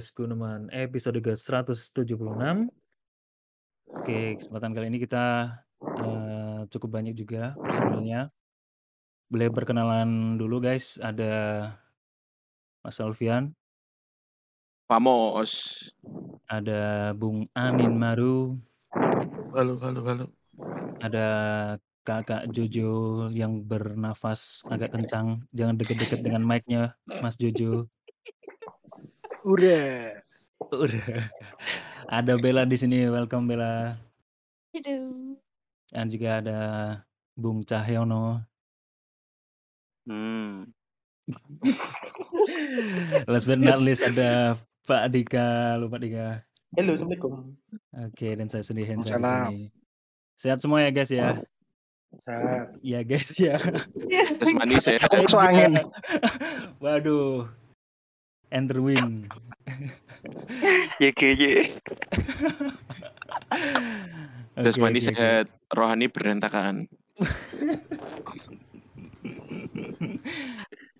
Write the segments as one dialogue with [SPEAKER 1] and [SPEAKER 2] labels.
[SPEAKER 1] podcast Gunuman episode ke-176. Oke, kesempatan kali ini kita, eee, cukup banyak juga personilnya. Boleh perkenalan dulu guys, ada Mas Alfian.
[SPEAKER 2] Vamos.
[SPEAKER 1] Ada Bung Anin Maru.
[SPEAKER 3] Halo halo halo.
[SPEAKER 1] Ada Kakak Jojo yang bernafas agak kencang, jangan deket-deket dengan mic-nya Mas Jojo.
[SPEAKER 3] Udah.
[SPEAKER 1] Udah. Ada Bella di sini, welcome Bella.
[SPEAKER 4] Halo.
[SPEAKER 1] Dan juga ada Bung Cahyono.
[SPEAKER 5] Hmm.
[SPEAKER 1] Last but not least ada Pak Dika, Pak Dika.
[SPEAKER 6] Halo, Assalamualaikum.
[SPEAKER 1] Oke, dan saya sendiri Hendra di sini. Sehat semua ya guys ya?
[SPEAKER 6] Sehat.
[SPEAKER 1] Ya guys ya.
[SPEAKER 2] Terus manis ya.
[SPEAKER 3] Masuk angin.
[SPEAKER 1] Waduh. Enter win.
[SPEAKER 5] YGY.
[SPEAKER 2] Terus
[SPEAKER 1] oke.
[SPEAKER 2] sehat. Rohani berantakan.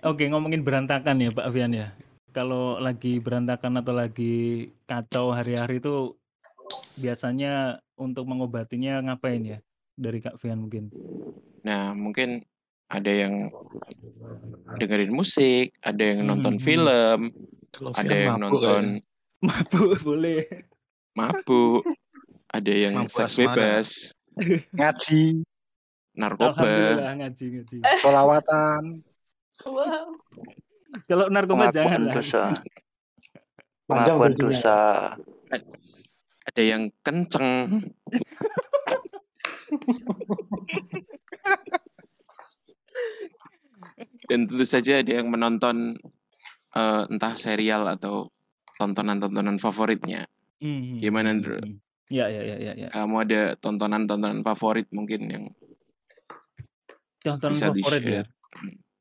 [SPEAKER 1] Oke, ngomongin berantakan ya Pak Fian ya. Kalau lagi berantakan atau lagi kacau hari-hari itu biasanya untuk mengobatinya ngapain ya? Dari Kak Fian mungkin.
[SPEAKER 2] Nah, mungkin ada yang dengerin musik, ada yang nonton
[SPEAKER 1] Mhm.
[SPEAKER 2] film,
[SPEAKER 3] Kalau
[SPEAKER 2] ada yang
[SPEAKER 3] mabuk
[SPEAKER 2] nonton
[SPEAKER 1] Mabuk boleh.
[SPEAKER 2] mabuk, ada yang
[SPEAKER 3] Mabuk
[SPEAKER 2] seks
[SPEAKER 3] asmara.
[SPEAKER 2] bebas,
[SPEAKER 3] ngaji,
[SPEAKER 2] narkoba.
[SPEAKER 1] Ngaji ngaji.
[SPEAKER 3] solawatan.
[SPEAKER 4] Wow.
[SPEAKER 1] Kalau narkoba jangan
[SPEAKER 5] dosa.
[SPEAKER 6] Panjang
[SPEAKER 5] Pengakuan dosa.
[SPEAKER 2] Ada yang kenceng. Dan tentu saja ada yang menonton eh, entah serial atau tontonan-tontonan favoritnya.
[SPEAKER 1] Mhm,
[SPEAKER 2] Gimana,
[SPEAKER 1] mhm,
[SPEAKER 2] Ndro?
[SPEAKER 1] mhm. Ya ya ya ya ya.
[SPEAKER 2] Kamu ada tontonan-tontonan favorit mungkin yang
[SPEAKER 1] Tontonan
[SPEAKER 2] bisa
[SPEAKER 1] favorit ya.
[SPEAKER 2] di-share?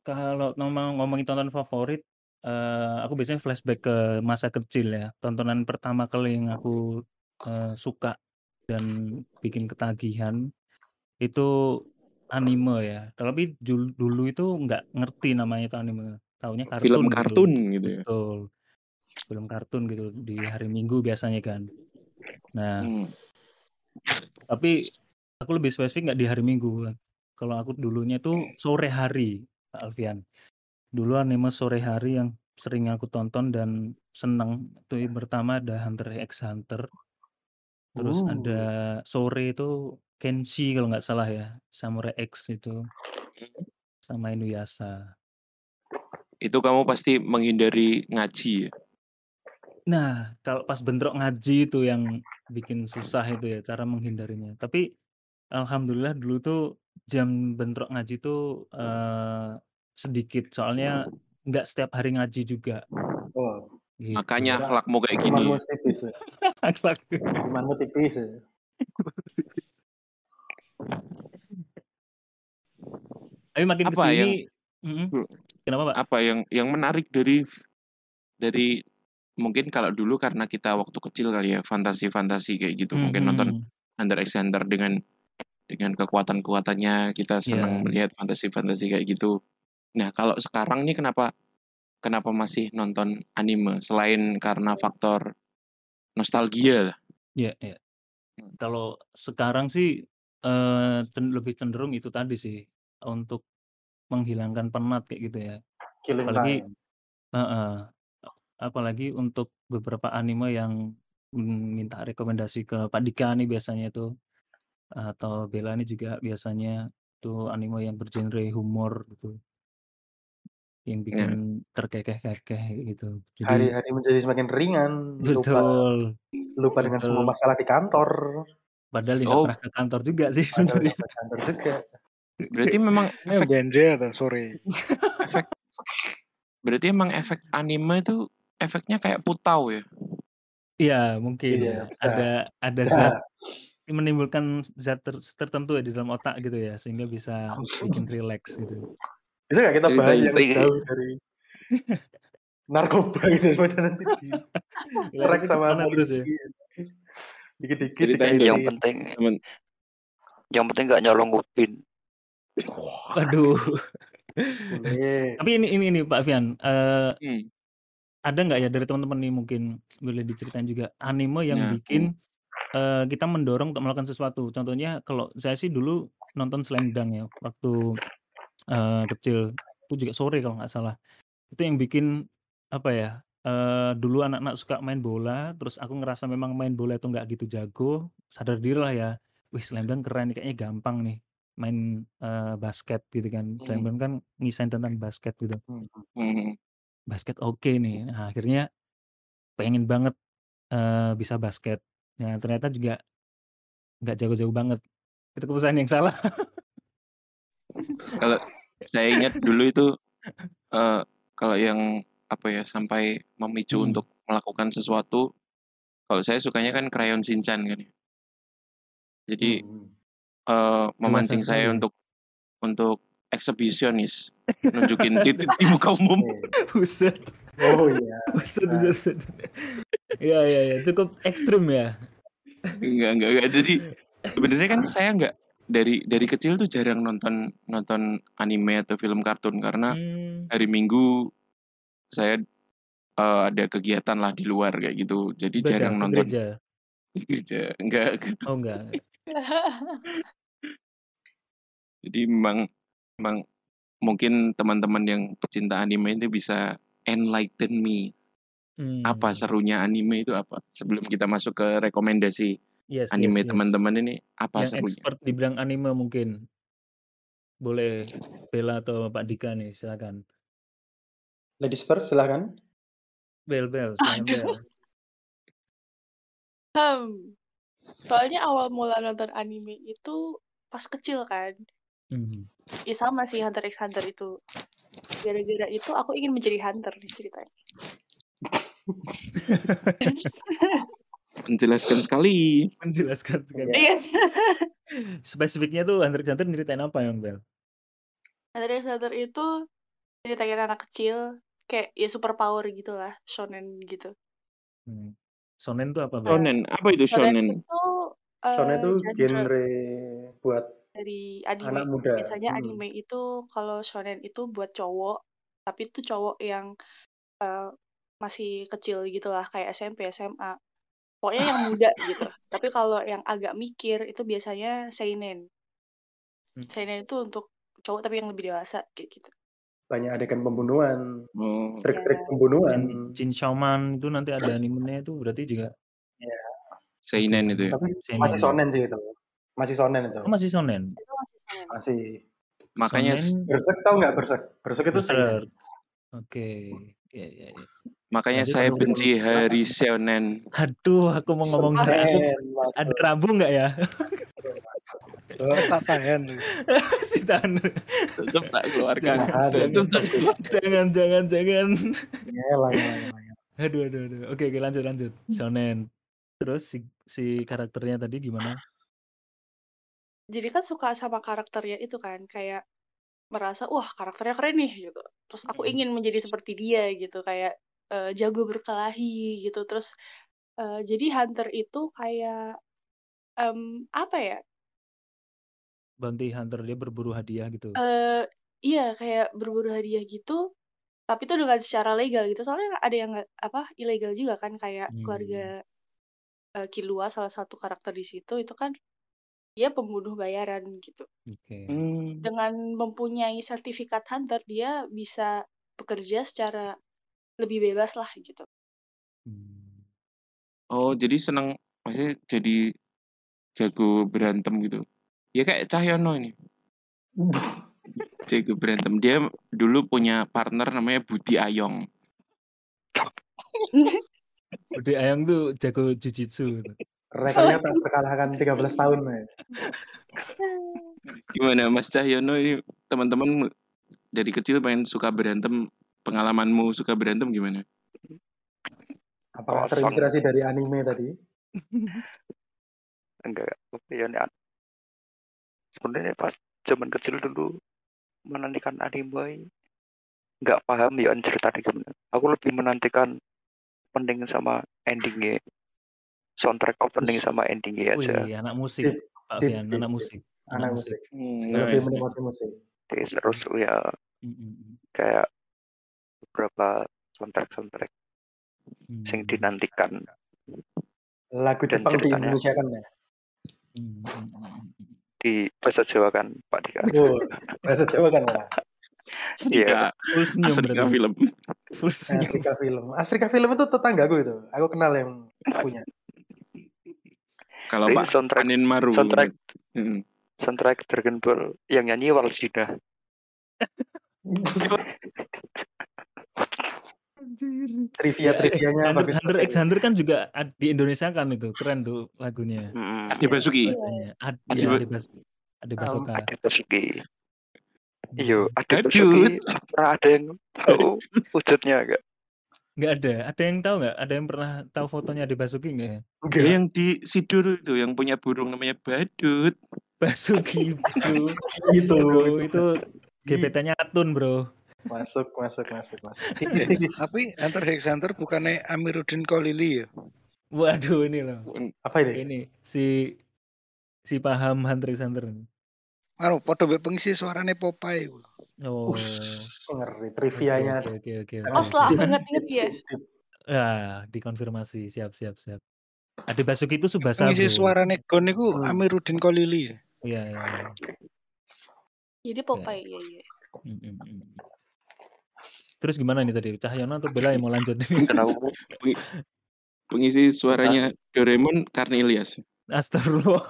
[SPEAKER 1] Kalau ngomong ngomongin tontonan favorit, eee, aku biasanya flashback ke masa kecil ya. Tontonan pertama kali yang aku, eee, suka dan bikin ketagihan itu anime ya. Tapi dulu itu nggak ngerti namanya itu anime, taunya kartun
[SPEAKER 2] film
[SPEAKER 1] gitu.
[SPEAKER 2] kartun gitu ya.
[SPEAKER 1] Betul. Film kartun gitu di hari Minggu biasanya kan. Nah,
[SPEAKER 2] Hmm.
[SPEAKER 1] tapi aku lebih spesifik nggak di hari Minggu. Kalau aku dulunya tuh sore hari, Kak Alfian. Dulu anime sore hari yang sering aku tonton dan seneng itu pertama ada Hunter x Hunter. Terus
[SPEAKER 6] Uh.
[SPEAKER 1] ada sore itu Kenshi kalau nggak salah ya, Samurai X itu. Sama Inuyasha.
[SPEAKER 2] Itu kamu pasti menghindari ngaji ya?
[SPEAKER 1] Nah, kalau pas bentrok ngaji itu yang bikin susah itu ya cara menghindarinya. Tapi alhamdulillah dulu tuh jam bentrok ngaji tuh, eee, sedikit soalnya nggak setiap hari ngaji juga.
[SPEAKER 6] Oh,
[SPEAKER 1] Gitu.
[SPEAKER 2] Makanya akhlakmu kayak gini.
[SPEAKER 6] tipis ya.
[SPEAKER 1] Akhlak.
[SPEAKER 6] Imanmu tipis ya.
[SPEAKER 1] Tapi makin
[SPEAKER 2] Apa yang
[SPEAKER 1] sini mhm,
[SPEAKER 2] Hmm.
[SPEAKER 1] kenapa, Pak?
[SPEAKER 2] apa yang yang menarik dari dari mungkin kalau dulu karena kita waktu kecil kali ya fantasi-fantasi kayak gitu mungkin nonton
[SPEAKER 1] Mhm.
[SPEAKER 2] Hunter x Hunter dengan dengan kekuatan-kekuatannya kita senang
[SPEAKER 1] Iya.
[SPEAKER 2] melihat fantasi-fantasi kayak gitu. Nah, kalau sekarang nih kenapa kenapa masih nonton anime selain karena faktor nostalgia lah?
[SPEAKER 1] Iya iya. Kalau sekarang sih, eee, cen lebih cenderung itu tadi sih, untuk menghilangkan penat kayak gitu ya.
[SPEAKER 6] Killing
[SPEAKER 1] Apalagi
[SPEAKER 6] time.
[SPEAKER 1] heeh, apalagi untuk beberapa anime yang, mmm, minta rekomendasi ke Pak Dika nih biasanya itu, atau Bella nih juga biasanya itu anime yang bergenre humor gitu. Yang bikin
[SPEAKER 2] Iya.
[SPEAKER 1] terkekeh-kekeh gitu. Jadi
[SPEAKER 6] Hari-hari menjadi semakin ringan, lupa
[SPEAKER 1] betul,
[SPEAKER 6] lupa dengan semua
[SPEAKER 1] betul.
[SPEAKER 6] masalah di kantor.
[SPEAKER 1] Padahal ya nggak
[SPEAKER 2] Oh,
[SPEAKER 1] pernah ke kantor juga sih
[SPEAKER 6] Padahal
[SPEAKER 1] sebenarnya.
[SPEAKER 6] nggak ke kantor juga.
[SPEAKER 2] Berarti memang
[SPEAKER 3] Ini
[SPEAKER 2] efek
[SPEAKER 3] ganja atau sorry.
[SPEAKER 2] efek berarti emang efek anime itu efeknya kayak putau ya?
[SPEAKER 1] Iya mungkin
[SPEAKER 6] Iya,
[SPEAKER 1] ya.
[SPEAKER 6] bisa.
[SPEAKER 1] Ada ada
[SPEAKER 6] Bisa.
[SPEAKER 1] zat menimbulkan zat ter tertentu ya di dalam otak gitu ya, sehingga bisa bikin rileks gitu.
[SPEAKER 6] Bisa nggak kita bahas yang jauh dari narkoba ini daripada nanti di track sama
[SPEAKER 1] terus ya.
[SPEAKER 6] Dikit-dikit
[SPEAKER 5] Yang penting yang penting nggak nyolong upin.
[SPEAKER 1] Waduh.
[SPEAKER 6] boleh.
[SPEAKER 1] Tapi ini ini ini Pak Fian, eee
[SPEAKER 2] Hmm.
[SPEAKER 1] ada nggak ya dari teman-teman nih mungkin boleh diceritain juga anime yang
[SPEAKER 2] Nah.
[SPEAKER 1] bikin, eee, kita mendorong untuk melakukan sesuatu? Contohnya kalau saya sih dulu nonton Slam Dunk ya waktu, eee, kecil, itu juga sore kalau nggak salah. Itu yang bikin apa ya, eee, dulu anak-anak suka main bola, terus aku ngerasa memang main bola itu nggak gitu jago, sadar dirilah ya, "Wih Slam Dunk keren nih, kayaknya gampang nih main, eee, basket," gitu kan.
[SPEAKER 2] Mhm.
[SPEAKER 1] Dunk kan ngisahin tentang basket gitu.
[SPEAKER 6] Mhm.
[SPEAKER 2] Mhm.
[SPEAKER 1] Basket oke nih, nah akhirnya pengen banget, eee, bisa basket. Nah ternyata juga nggak jago-jago banget. Itu keputusan yang salah.
[SPEAKER 2] Kalau saya ingat dulu itu, eee, kalau yang apa ya, sampai memicu
[SPEAKER 1] Mhm.
[SPEAKER 2] untuk melakukan sesuatu, kalau saya sukanya kan Crayon Shinchan kan ya. Jadi,
[SPEAKER 6] Mhm.
[SPEAKER 1] Dewasa
[SPEAKER 2] memancing saya
[SPEAKER 1] ya?
[SPEAKER 2] untuk untuk eksibisionis, nunjukin titik di muka umum.
[SPEAKER 6] Oke.
[SPEAKER 1] Buset.
[SPEAKER 6] Oh iya.
[SPEAKER 1] Buset
[SPEAKER 6] Nah.
[SPEAKER 1] buset buset. Iya iya iya, cukup ekstrim ya?
[SPEAKER 2] Enggak enggak enggak. Jadi sebenarnya kan saya nggak dari dari kecil tuh jarang nonton nonton anime atau film kartun karena
[SPEAKER 1] Mmm.
[SPEAKER 2] hari Minggu saya, eee, ada kegiatan lah di luar kayak gitu. Jadi
[SPEAKER 1] Ibadah
[SPEAKER 2] jarang nonton.
[SPEAKER 1] gereja?
[SPEAKER 2] Gereja, enggak enggak.
[SPEAKER 1] Oh enggak enggak.
[SPEAKER 2] Jadi memang memang mungkin teman-teman yang pecinta anime itu bisa enlighten me. Apa
[SPEAKER 1] Mmm.
[SPEAKER 2] serunya anime itu apa? Sebelum kita masuk ke rekomendasi
[SPEAKER 1] Yes yes
[SPEAKER 2] anime
[SPEAKER 1] yes.
[SPEAKER 2] teman-teman ini, apa
[SPEAKER 1] Yang
[SPEAKER 2] serunya?
[SPEAKER 1] expert di bidang anime mungkin. Boleh Bella atau Pak Dika nih, silakan.
[SPEAKER 6] Ladies first silahkan.
[SPEAKER 1] Bel Bel, silakan Bel.
[SPEAKER 4] Hmm, soalnya awal mula nonton anime itu pas kecil kan.
[SPEAKER 1] Mhm.
[SPEAKER 4] Ya sama sih Hunter x Hunter itu. Gara-gara itu aku ingin menjadi hunter nih ceritanya.
[SPEAKER 2] Menjelaskan sekali.
[SPEAKER 1] Menjelaskan sekali.
[SPEAKER 4] Iya.
[SPEAKER 1] Spesifiknya tuh Hunter x Hunter nyeritain apa emang Bel?
[SPEAKER 4] Hunter x Hunter itu ceritain anak kecil, kayak ya super power gitulah, shonen gitu.
[SPEAKER 1] Mmm. Shonen tuh apa Bel?
[SPEAKER 2] Shonen, apa itu
[SPEAKER 4] Shonen
[SPEAKER 2] shonen?
[SPEAKER 4] itu,
[SPEAKER 6] Shonen
[SPEAKER 4] eee,
[SPEAKER 6] itu
[SPEAKER 4] genre
[SPEAKER 6] genre buat
[SPEAKER 4] dari
[SPEAKER 6] anak
[SPEAKER 4] anime.
[SPEAKER 6] muda.
[SPEAKER 4] Biasanya
[SPEAKER 6] Mhm.
[SPEAKER 4] anime itu kalau shonen itu buat cowok, tapi itu cowok yang, eee, masih kecil gitulah kayak SMP, SMA. Pokoknya yang muda gitu. Tapi kalau yang agak mikir itu biasanya seinen.
[SPEAKER 1] Mmm.
[SPEAKER 4] Seinen itu untuk cowok tapi yang lebih dewasa kayak gitu.
[SPEAKER 6] Banyak adegan pembunuhan,
[SPEAKER 2] Oh.
[SPEAKER 6] trik-trik
[SPEAKER 4] Iya.
[SPEAKER 6] pembunuhan.
[SPEAKER 1] Jin Chainsaw Man itu nanti ada animenya itu berarti juga
[SPEAKER 6] Iya.
[SPEAKER 1] oke,
[SPEAKER 2] Seinen itu ya?
[SPEAKER 6] Tapi
[SPEAKER 1] seinen
[SPEAKER 6] masih shonen sih itu. Masih shonen itu.
[SPEAKER 1] Oh masih shonen?
[SPEAKER 4] Itu masih.
[SPEAKER 2] Makanya
[SPEAKER 6] Berserk tahu nggak Berserk? Berserk itu.
[SPEAKER 1] Berserk. Oke, iya iya iya.
[SPEAKER 2] makanya
[SPEAKER 1] Berarti
[SPEAKER 2] saya benci hari shonen.
[SPEAKER 1] Aduh, aku mau ngomong
[SPEAKER 6] Seinen
[SPEAKER 1] ada. Rambo nggak ya?
[SPEAKER 3] Terus tak tahan.
[SPEAKER 1] Si Tan.
[SPEAKER 2] Tetep tak keluarkan.
[SPEAKER 6] Jangan.
[SPEAKER 2] Tetep tak keluarkan.
[SPEAKER 1] Jangan jangan jangan.
[SPEAKER 6] Ngelang, ngelang, ngelang.
[SPEAKER 1] Aduh aduh aduh. Oke oke lanjut lanjut. Shonen. Terus si si karakternya tadi gimana?
[SPEAKER 4] Jadi kan suka sama karakternya itu kan, kayak merasa, "Wah karakternya keren nih," gitu. Terus aku ingin menjadi seperti dia gitu, kayak, eee, jago berkelahi gitu. Terus, eee, jadi hunter itu kayak, mmm, apa ya
[SPEAKER 1] Bounty hunter, dia berburu hadiah gitu?
[SPEAKER 4] Eee, iya kayak berburu hadiah gitu, tapi itu dengan secara legal gitu. Soalnya ada yang apa, ilegal juga kan kayak
[SPEAKER 1] Mmm.
[SPEAKER 4] keluarga, eee, Killua salah satu karakter di situ, itu kan dia pembunuh bayaran gitu.
[SPEAKER 1] Oke.
[SPEAKER 2] Mmm.
[SPEAKER 4] Dengan mempunyai sertifikat hunter, dia bisa bekerja secara lebih bebas lah gitu.
[SPEAKER 1] Mmm.
[SPEAKER 2] Oh, jadi seneng maksudnya jadi jago berantem gitu? Ya kayak Cahyono ini. Jago berantem. Dia dulu punya partner namanya Budi Ayong.
[SPEAKER 1] Budi Ayong tuh jago jujitsu gitu.
[SPEAKER 6] Rekornya tak terkalahkan 13 tahun ya.
[SPEAKER 2] Gimana Mas Cahyono ini teman-teman dari kecil pengen suka berantem, pengalamanmu suka berantem gimana?
[SPEAKER 6] Apakah
[SPEAKER 5] Kosong.
[SPEAKER 6] terinspirasi dari anime tadi?
[SPEAKER 5] Enggak, ya nih, sebenarnya pas zaman kecil dulu menantikan anime nggak paham ya ceritanya gimana. Aku lebih menantikan opening sama endingnya, soundtrack opening sama endingnya aja.
[SPEAKER 1] Wih, anak musik,
[SPEAKER 6] Deep,
[SPEAKER 1] Pak
[SPEAKER 6] deep,
[SPEAKER 1] Fian, anak musik, anak
[SPEAKER 6] Anak
[SPEAKER 1] musik.
[SPEAKER 2] Hmm,
[SPEAKER 6] Lebih menikmati musik.
[SPEAKER 5] Terus terus ya
[SPEAKER 1] Mhm mhm.
[SPEAKER 5] kayak beberapa soundtrack soundtrack sing
[SPEAKER 1] Hmm.
[SPEAKER 5] dinantikan
[SPEAKER 6] Lagu
[SPEAKER 5] Dan
[SPEAKER 6] Jepang di Indonesia kan ya.
[SPEAKER 1] Hmm, hmm, hmm, hmm.
[SPEAKER 5] di bahasa Jawa kan Pak Dika.
[SPEAKER 6] Oh, bahasa Jawa kan lah.
[SPEAKER 5] Iya.
[SPEAKER 2] Asrika,
[SPEAKER 1] senyum
[SPEAKER 2] Asrika film.
[SPEAKER 6] Film. Afrika Film itu tetanggaku itu. Aku kenal yang punya.
[SPEAKER 2] Kalau Pak
[SPEAKER 5] soundtrack
[SPEAKER 2] Anin Maru.
[SPEAKER 5] soundtrack
[SPEAKER 2] Hmm.
[SPEAKER 5] soundtrack Dragon Ball yang nyanyi Walsida.
[SPEAKER 6] Trivia trivianya
[SPEAKER 1] Hunter,
[SPEAKER 6] bagus.
[SPEAKER 1] Hunter
[SPEAKER 6] banget.
[SPEAKER 1] x Hunter kan juga ad- di Indonesia kan itu keren tuh lagunya.
[SPEAKER 5] Mm,
[SPEAKER 2] Adi Basuki.
[SPEAKER 1] Bahasanya. Ad,
[SPEAKER 2] Adi
[SPEAKER 1] ya,
[SPEAKER 2] Ba-
[SPEAKER 1] Adi Bas, Adi
[SPEAKER 6] Um,
[SPEAKER 1] Basoka.
[SPEAKER 5] Ada Basuki.
[SPEAKER 1] Hmm.
[SPEAKER 5] Iyo, ada. Basuki. Pernah ada yang tahu wujudnya enggak?
[SPEAKER 1] Nggak ada. Ada yang tahu nggak? Ada yang pernah tahu fotonya Adi Basuki nggak ya?
[SPEAKER 6] Enggak.
[SPEAKER 2] Ya, yang di Sidur itu yang punya burung namanya Badut.
[SPEAKER 1] Basuki.
[SPEAKER 6] Itu.
[SPEAKER 1] bro. Itu GPT-nya Atun bro.
[SPEAKER 6] Masuk, masuk, masuk, masuk. Tipis-tipis.
[SPEAKER 3] Tapi Hunter x Hunter bukannya Amiruddin Kolili ya?
[SPEAKER 1] Waduh ini loh.
[SPEAKER 6] Apa ini?
[SPEAKER 1] Ini si si paham Hunter x Hunter.
[SPEAKER 3] Anu, podo mbek pengisi suarane Popeye.
[SPEAKER 1] Oh.
[SPEAKER 6] Ush, ngeri.
[SPEAKER 1] Oke
[SPEAKER 6] Trivianya.
[SPEAKER 1] oke oke oke.
[SPEAKER 4] Oh,
[SPEAKER 1] oke,
[SPEAKER 4] setelah
[SPEAKER 1] oke.
[SPEAKER 4] aku inget-inget ya.
[SPEAKER 1] Ah, dikonfirmasi. Siap siap siap. Adi Basuki itu Subasa
[SPEAKER 3] Pengisi
[SPEAKER 1] bro.
[SPEAKER 3] suarane Gon niku
[SPEAKER 6] Hmm.
[SPEAKER 3] Amiruddin Kolili.
[SPEAKER 1] Iya iya. iya.
[SPEAKER 4] Jadi Popeye, iya, iya.
[SPEAKER 1] Mm, mm, mm. Terus gimana nih tadi? Cahyono atau Bella yang mau lanjut
[SPEAKER 2] Pengisi suaranya Doraemon Karnelias.
[SPEAKER 1] Astagfirullah.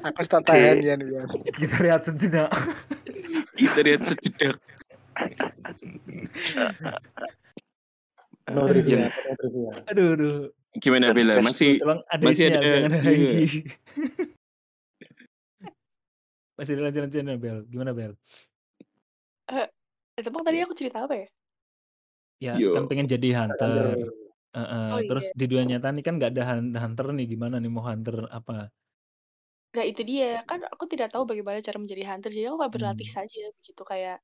[SPEAKER 3] Aku tak tahan ya nih. ya.
[SPEAKER 1] Kita lihat sejenak.
[SPEAKER 2] Kita lihat sejedak.
[SPEAKER 6] No trivia, no trivia.
[SPEAKER 1] Aduh aduh.
[SPEAKER 2] Gimana Bella? Masih
[SPEAKER 1] Tolong ada
[SPEAKER 2] masih ada- iya.
[SPEAKER 1] Masih ada lanjut-lanjutnya Bel. Gimana Bel?
[SPEAKER 4] Eh, Tebak tadi aku cerita apa ya?
[SPEAKER 1] Ya
[SPEAKER 2] Yo.
[SPEAKER 1] kan pengen jadi hunter. Heeh,
[SPEAKER 4] Oh,
[SPEAKER 1] terus
[SPEAKER 4] iya.
[SPEAKER 1] di dunia nyata nih kan nggak ada hun- hunter nih gimana nih mau hunter apa?
[SPEAKER 4] Nah itu dia, kan aku tidak tahu bagaimana cara menjadi hunter, jadi aku kayak berlatih
[SPEAKER 1] Hmm.
[SPEAKER 4] saja begitu kayak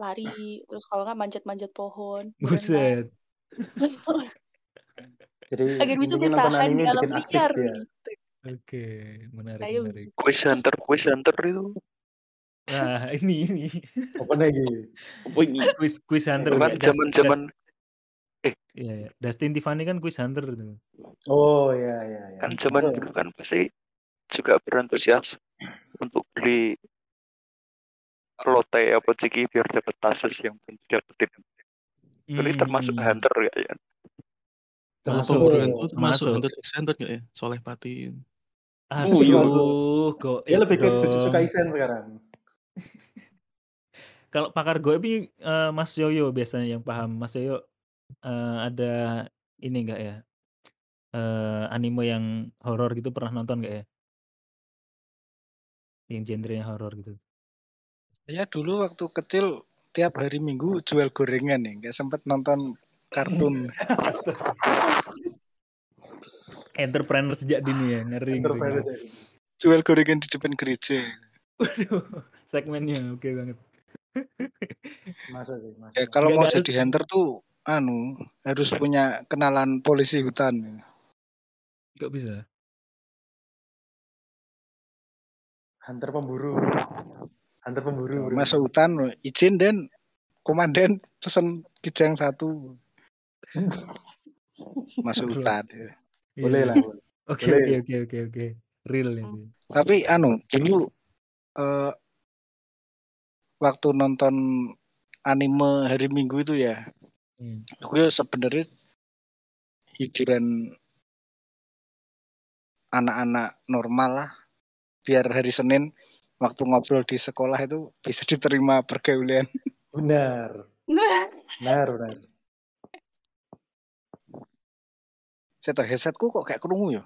[SPEAKER 4] lari, terus kalau nggak manjat-manjat pohon, berenang.
[SPEAKER 1] Buset.
[SPEAKER 6] Jadi
[SPEAKER 4] agar bisa
[SPEAKER 6] intinya nonton
[SPEAKER 4] bertahan di
[SPEAKER 6] anime
[SPEAKER 4] alam
[SPEAKER 6] bikin aktif
[SPEAKER 4] liar
[SPEAKER 6] dia.
[SPEAKER 4] gitu.
[SPEAKER 1] Oke, menarik
[SPEAKER 4] Ayo
[SPEAKER 1] menarik.
[SPEAKER 5] quiz hunter, quiz hunter itu
[SPEAKER 1] Nah, ini ini
[SPEAKER 6] Apa lagi?
[SPEAKER 2] Oh, ini.
[SPEAKER 1] quiz quiz hunter
[SPEAKER 5] kan
[SPEAKER 1] ya. Das-
[SPEAKER 5] zaman-zaman
[SPEAKER 1] Iya, iya. Dustin Tiffany kan quiz hunter tuh.
[SPEAKER 6] Oh iya iya iya.
[SPEAKER 5] kan zaman
[SPEAKER 6] Betul.
[SPEAKER 5] dulu kan pasti juga berantusias untuk beli lote apa ciki biar dapat tasus yang belum dapetin. Ini termasuk
[SPEAKER 1] Hmm.
[SPEAKER 5] hunter ya, ya.
[SPEAKER 6] Termasuk.
[SPEAKER 1] Termasuk.
[SPEAKER 7] termasuk Hunter Hunter nggak ya? Soleh Patin.
[SPEAKER 1] Aduh,
[SPEAKER 6] Termasuk.
[SPEAKER 1] kok
[SPEAKER 6] Dia lebih ke. Jujutsu Kaisen sekarang.
[SPEAKER 1] Kalau pakar gue ini eh, Mas Yoyo biasanya yang paham. Mas Yoyo eh, ada ini enggak ya? Eh, anime yang horor gitu pernah nonton enggak ya? Yang genrenya horor gitu.
[SPEAKER 3] Ya dulu waktu kecil tiap hari Minggu jual gorengan nih, nggak sempet nonton kartun.
[SPEAKER 1] Entrepreneur sejak dini ya, ngeri.
[SPEAKER 6] Entrepreneur
[SPEAKER 3] jual gorengan di depan gereja.
[SPEAKER 1] Waduh, segmennya oke banget.
[SPEAKER 6] Masa sih, masa.
[SPEAKER 3] Ya kalau mau
[SPEAKER 1] harus-
[SPEAKER 3] jadi hunter tuh anu harus punya kenalan polisi hutan.
[SPEAKER 1] Gak bisa.
[SPEAKER 6] Hunter pemburu. Hunter pemburu, bro.
[SPEAKER 3] Masuk hutan izin dan komandan pesen kijang satu. Masuk hutan.
[SPEAKER 6] Boleh
[SPEAKER 1] Iya.
[SPEAKER 6] lah. boleh.
[SPEAKER 1] Oke
[SPEAKER 6] Boleh.
[SPEAKER 1] oke oke oke oke. Real ini.
[SPEAKER 3] Tapi anu dulu eh, waktu nonton anime hari Minggu itu ya,
[SPEAKER 1] Hmm.
[SPEAKER 3] aku ya sebenarnya hiburan anak-anak normal lah biar hari Senin waktu ngobrol di sekolah itu bisa diterima pergaulan
[SPEAKER 6] Benar. Benar, benar.
[SPEAKER 3] saya tahu headsetku kok kayak kerungu ya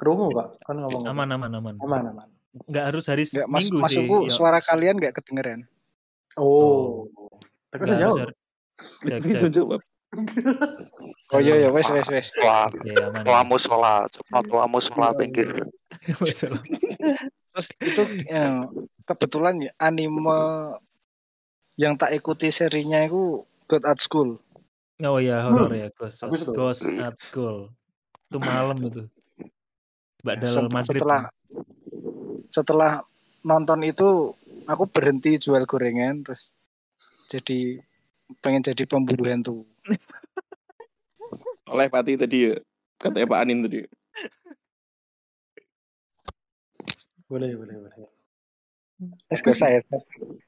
[SPEAKER 6] Kerungu, Pak. Kan ngomong
[SPEAKER 1] Aman aman aman.
[SPEAKER 6] aman, aman.
[SPEAKER 1] Nggak harus hari
[SPEAKER 3] nggak mas
[SPEAKER 1] Minggu sih.
[SPEAKER 3] masukku
[SPEAKER 1] ya.
[SPEAKER 3] suara kalian nggak kedengeran
[SPEAKER 6] Oh. Tapi
[SPEAKER 1] Nggak
[SPEAKER 6] udah jauh.
[SPEAKER 2] Bisa jawab.
[SPEAKER 3] Oh iya iya wes wes wes
[SPEAKER 5] Wah,
[SPEAKER 1] Ya,
[SPEAKER 5] tua musola, cepet tua musola pinggir.
[SPEAKER 1] Masalah.
[SPEAKER 3] terus itu eh, kebetulan ya, anime yang tak ikuti serinya itu God at School
[SPEAKER 1] Oh iya horor ya Ghost,
[SPEAKER 6] Bagus.
[SPEAKER 1] Ghost at School. Itu malam itu. Badal
[SPEAKER 3] Sem-
[SPEAKER 1] maghrib.
[SPEAKER 3] setelah setelah nonton itu aku berhenti jual gorengan terus jadi pengen jadi pemburu hantu
[SPEAKER 2] Oleh Pati tadi ya. Katanya Pak Anin tadi.
[SPEAKER 6] Boleh, boleh, boleh.
[SPEAKER 3] Es ke saya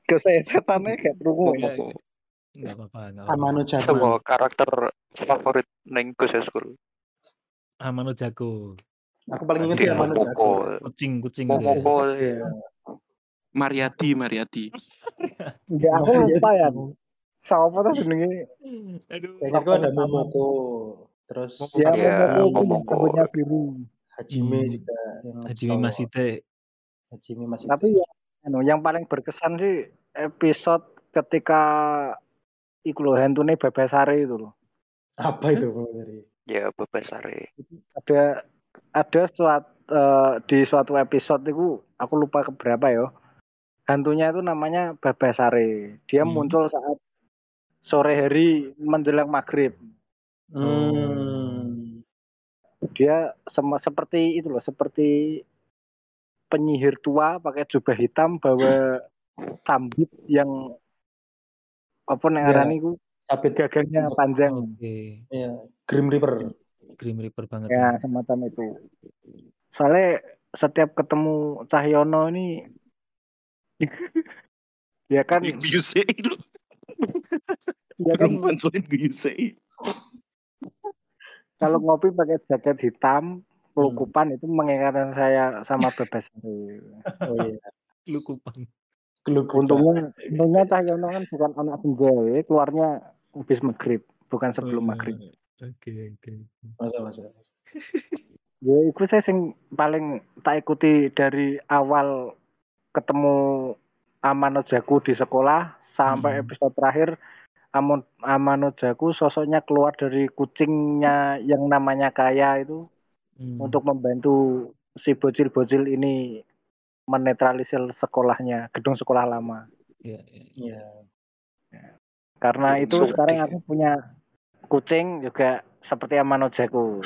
[SPEAKER 3] ke saya setannya kayak perlu
[SPEAKER 1] Enggak, enggak apa-apa.
[SPEAKER 6] Amano Jago.
[SPEAKER 5] Semua karakter favorit neng Gus School.
[SPEAKER 1] Amano Jago.
[SPEAKER 6] Aku paling ingat sih Amano Jago.
[SPEAKER 1] Kucing, kucing ya.
[SPEAKER 6] Iya.
[SPEAKER 2] Mariati, Mariati.
[SPEAKER 3] Enggak, aku lupa ya. Siapa tuh jenenge?
[SPEAKER 1] Aduh.
[SPEAKER 6] Saya ingat kok ada Momoko. Terus
[SPEAKER 3] Ya, Momoko rambutnya biru.
[SPEAKER 6] Hajime
[SPEAKER 1] Hmm.
[SPEAKER 6] juga yang
[SPEAKER 1] Hajime
[SPEAKER 6] cowok.
[SPEAKER 1] Masite.
[SPEAKER 6] Hajime masih
[SPEAKER 3] Tapi ya, anu, yang paling berkesan sih episode ketika iku loh hentune Bebesare itu loh.
[SPEAKER 6] apa itu Ferry?
[SPEAKER 5] Ya Bebesare.
[SPEAKER 3] Ada ada suatu di suatu episode itu aku lupa keberapa ya. Hantunya itu namanya Bebesare. Dia
[SPEAKER 1] Hmm.
[SPEAKER 3] muncul saat sore hari menjelang maghrib.
[SPEAKER 6] Hmm.
[SPEAKER 3] Dia sama seperti itu loh, seperti penyihir tua pakai jubah hitam bawa tambit yang apa nih
[SPEAKER 6] Ya.
[SPEAKER 3] ngarani ku
[SPEAKER 6] Sabit
[SPEAKER 3] gagangnya panjang.
[SPEAKER 1] Oke.
[SPEAKER 6] ya, Grim Reaper.
[SPEAKER 1] Grim Reaper banget.
[SPEAKER 3] Ya,
[SPEAKER 1] ya.
[SPEAKER 3] semacam itu. Soalnya setiap ketemu Cahyono ini dia kan
[SPEAKER 2] Guyuse
[SPEAKER 3] dia kan
[SPEAKER 2] selain Guyuse.
[SPEAKER 3] kalau ngopi pakai jaket hitam pelukupan itu mengingatkan saya sama bebas
[SPEAKER 6] Oh iya.
[SPEAKER 1] Lu kupang.
[SPEAKER 6] Kelukupan.
[SPEAKER 3] untungnya untungnya Cahyono kan bukan anak tunggal ya, keluarnya habis maghrib bukan sebelum maghrib
[SPEAKER 1] Oke, oke.
[SPEAKER 6] Masa, masa. masa.
[SPEAKER 3] ya itu saya sing paling tak ikuti dari awal ketemu Amano Jaku di sekolah sampai
[SPEAKER 1] Hmm.
[SPEAKER 3] episode terakhir Amon Amano Jaku sosoknya keluar dari kucingnya yang namanya Kaya itu
[SPEAKER 1] Hmm.
[SPEAKER 3] untuk membantu si bocil-bocil ini menetralisir sekolahnya gedung sekolah lama
[SPEAKER 1] Ya, ya.
[SPEAKER 6] Iya.
[SPEAKER 3] karena
[SPEAKER 5] Hmm,
[SPEAKER 3] itu
[SPEAKER 5] so-
[SPEAKER 3] sekarang aku punya kucing juga seperti Amano Jaku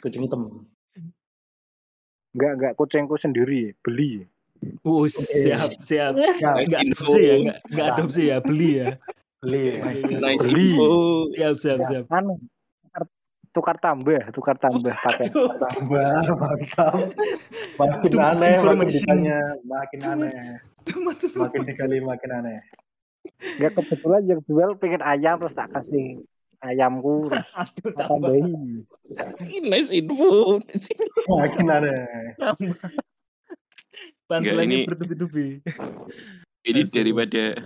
[SPEAKER 6] Kucing hitam.
[SPEAKER 3] enggak enggak kucingku sendiri beli
[SPEAKER 1] Uh, siap, siap.
[SPEAKER 6] Ya,
[SPEAKER 1] Enggak
[SPEAKER 2] info.
[SPEAKER 1] adopsi ya, enggak, enggak adopsi ya, beli ya.
[SPEAKER 6] beli.
[SPEAKER 2] Nice
[SPEAKER 3] Beli.
[SPEAKER 2] info.
[SPEAKER 1] Siap, siap, siap.
[SPEAKER 3] anu tukar, tukar tambah tukar tambah pakai
[SPEAKER 6] Tambah, mantap. Makin aneh, makin ditanya, makin
[SPEAKER 1] Too
[SPEAKER 6] aneh. Makin dikali makin aneh.
[SPEAKER 3] enggak kebetulan yang jual pengen ayam terus tak kasih ayamku
[SPEAKER 1] Aduh,
[SPEAKER 3] tambahin
[SPEAKER 2] Nice info.
[SPEAKER 6] Makin aneh.
[SPEAKER 1] Panselannya
[SPEAKER 2] ini-
[SPEAKER 1] bertubi-tubi.
[SPEAKER 2] Ini daripada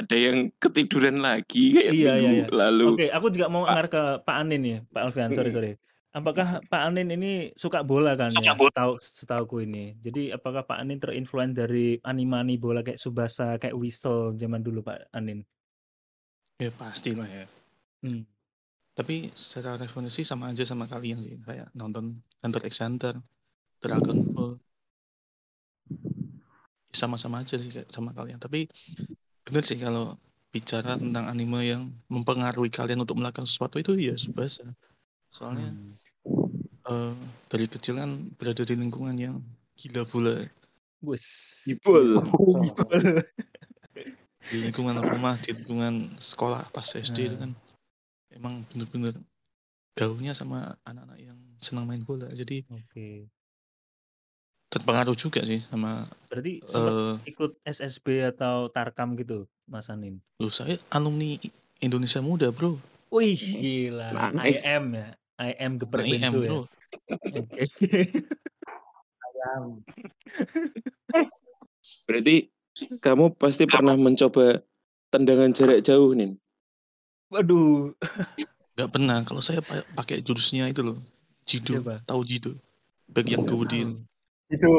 [SPEAKER 2] ada yang ketiduran lagi kayak
[SPEAKER 1] Iya, iya,
[SPEAKER 2] minggu lalu.
[SPEAKER 1] Oke, aku juga mau
[SPEAKER 2] Pak.
[SPEAKER 1] ngar ke Pak Anin ya, Pak Alfian. Sorry,
[SPEAKER 2] Mm-mm.
[SPEAKER 1] sorry. Apakah Pak Anin ini suka bola kan ya? Setahu setauku ini. Jadi apakah Pak Anin terinfluence dari anime bola kayak Subasa, kayak Whistle zaman dulu Pak Anin?
[SPEAKER 7] Ya pasti lah ya.
[SPEAKER 1] Hmm.
[SPEAKER 7] Tapi secara referensi sama aja sama kalian sih. Kayak nonton Hunter x Hunter, Dragon Ball. Sama-sama aja sih sama kalian. Tapi bener sih kalau bicara tentang anime yang mempengaruhi kalian untuk melakukan sesuatu itu ya Subasa. Soalnya
[SPEAKER 1] Hmm.
[SPEAKER 7] eh, dari kecil kan berada di lingkungan yang gila bola.
[SPEAKER 1] Wes.
[SPEAKER 2] Ibul.
[SPEAKER 7] Di lingkungan rumah, di lingkungan sekolah pas SD itu
[SPEAKER 1] Nah.
[SPEAKER 7] kan emang bener-bener gaulnya sama anak-anak yang senang main bola. Jadi
[SPEAKER 1] Oke.
[SPEAKER 7] Terpengaruh juga sih sama
[SPEAKER 1] Berarti sempat
[SPEAKER 7] eh
[SPEAKER 1] ikut SSB atau Tarkam gitu, Mas Anin?
[SPEAKER 7] lu saya alumni Indonesia Muda, Bro.
[SPEAKER 1] Wih, gila.
[SPEAKER 2] Nice.
[SPEAKER 1] IM ya. IM geprek
[SPEAKER 7] Nah, IM,
[SPEAKER 1] bensu ya.
[SPEAKER 7] Bro.
[SPEAKER 1] Oke.
[SPEAKER 6] Ayam.
[SPEAKER 2] Berarti kamu pasti pernah mencoba tendangan jarak jauh nih.
[SPEAKER 1] Waduh.
[SPEAKER 7] Gak pernah. Kalau saya pa- pakai jurusnya itu loh. Jido.
[SPEAKER 1] Siapa?
[SPEAKER 7] Tahu yang
[SPEAKER 1] Nggak
[SPEAKER 7] kemudian.
[SPEAKER 6] Itu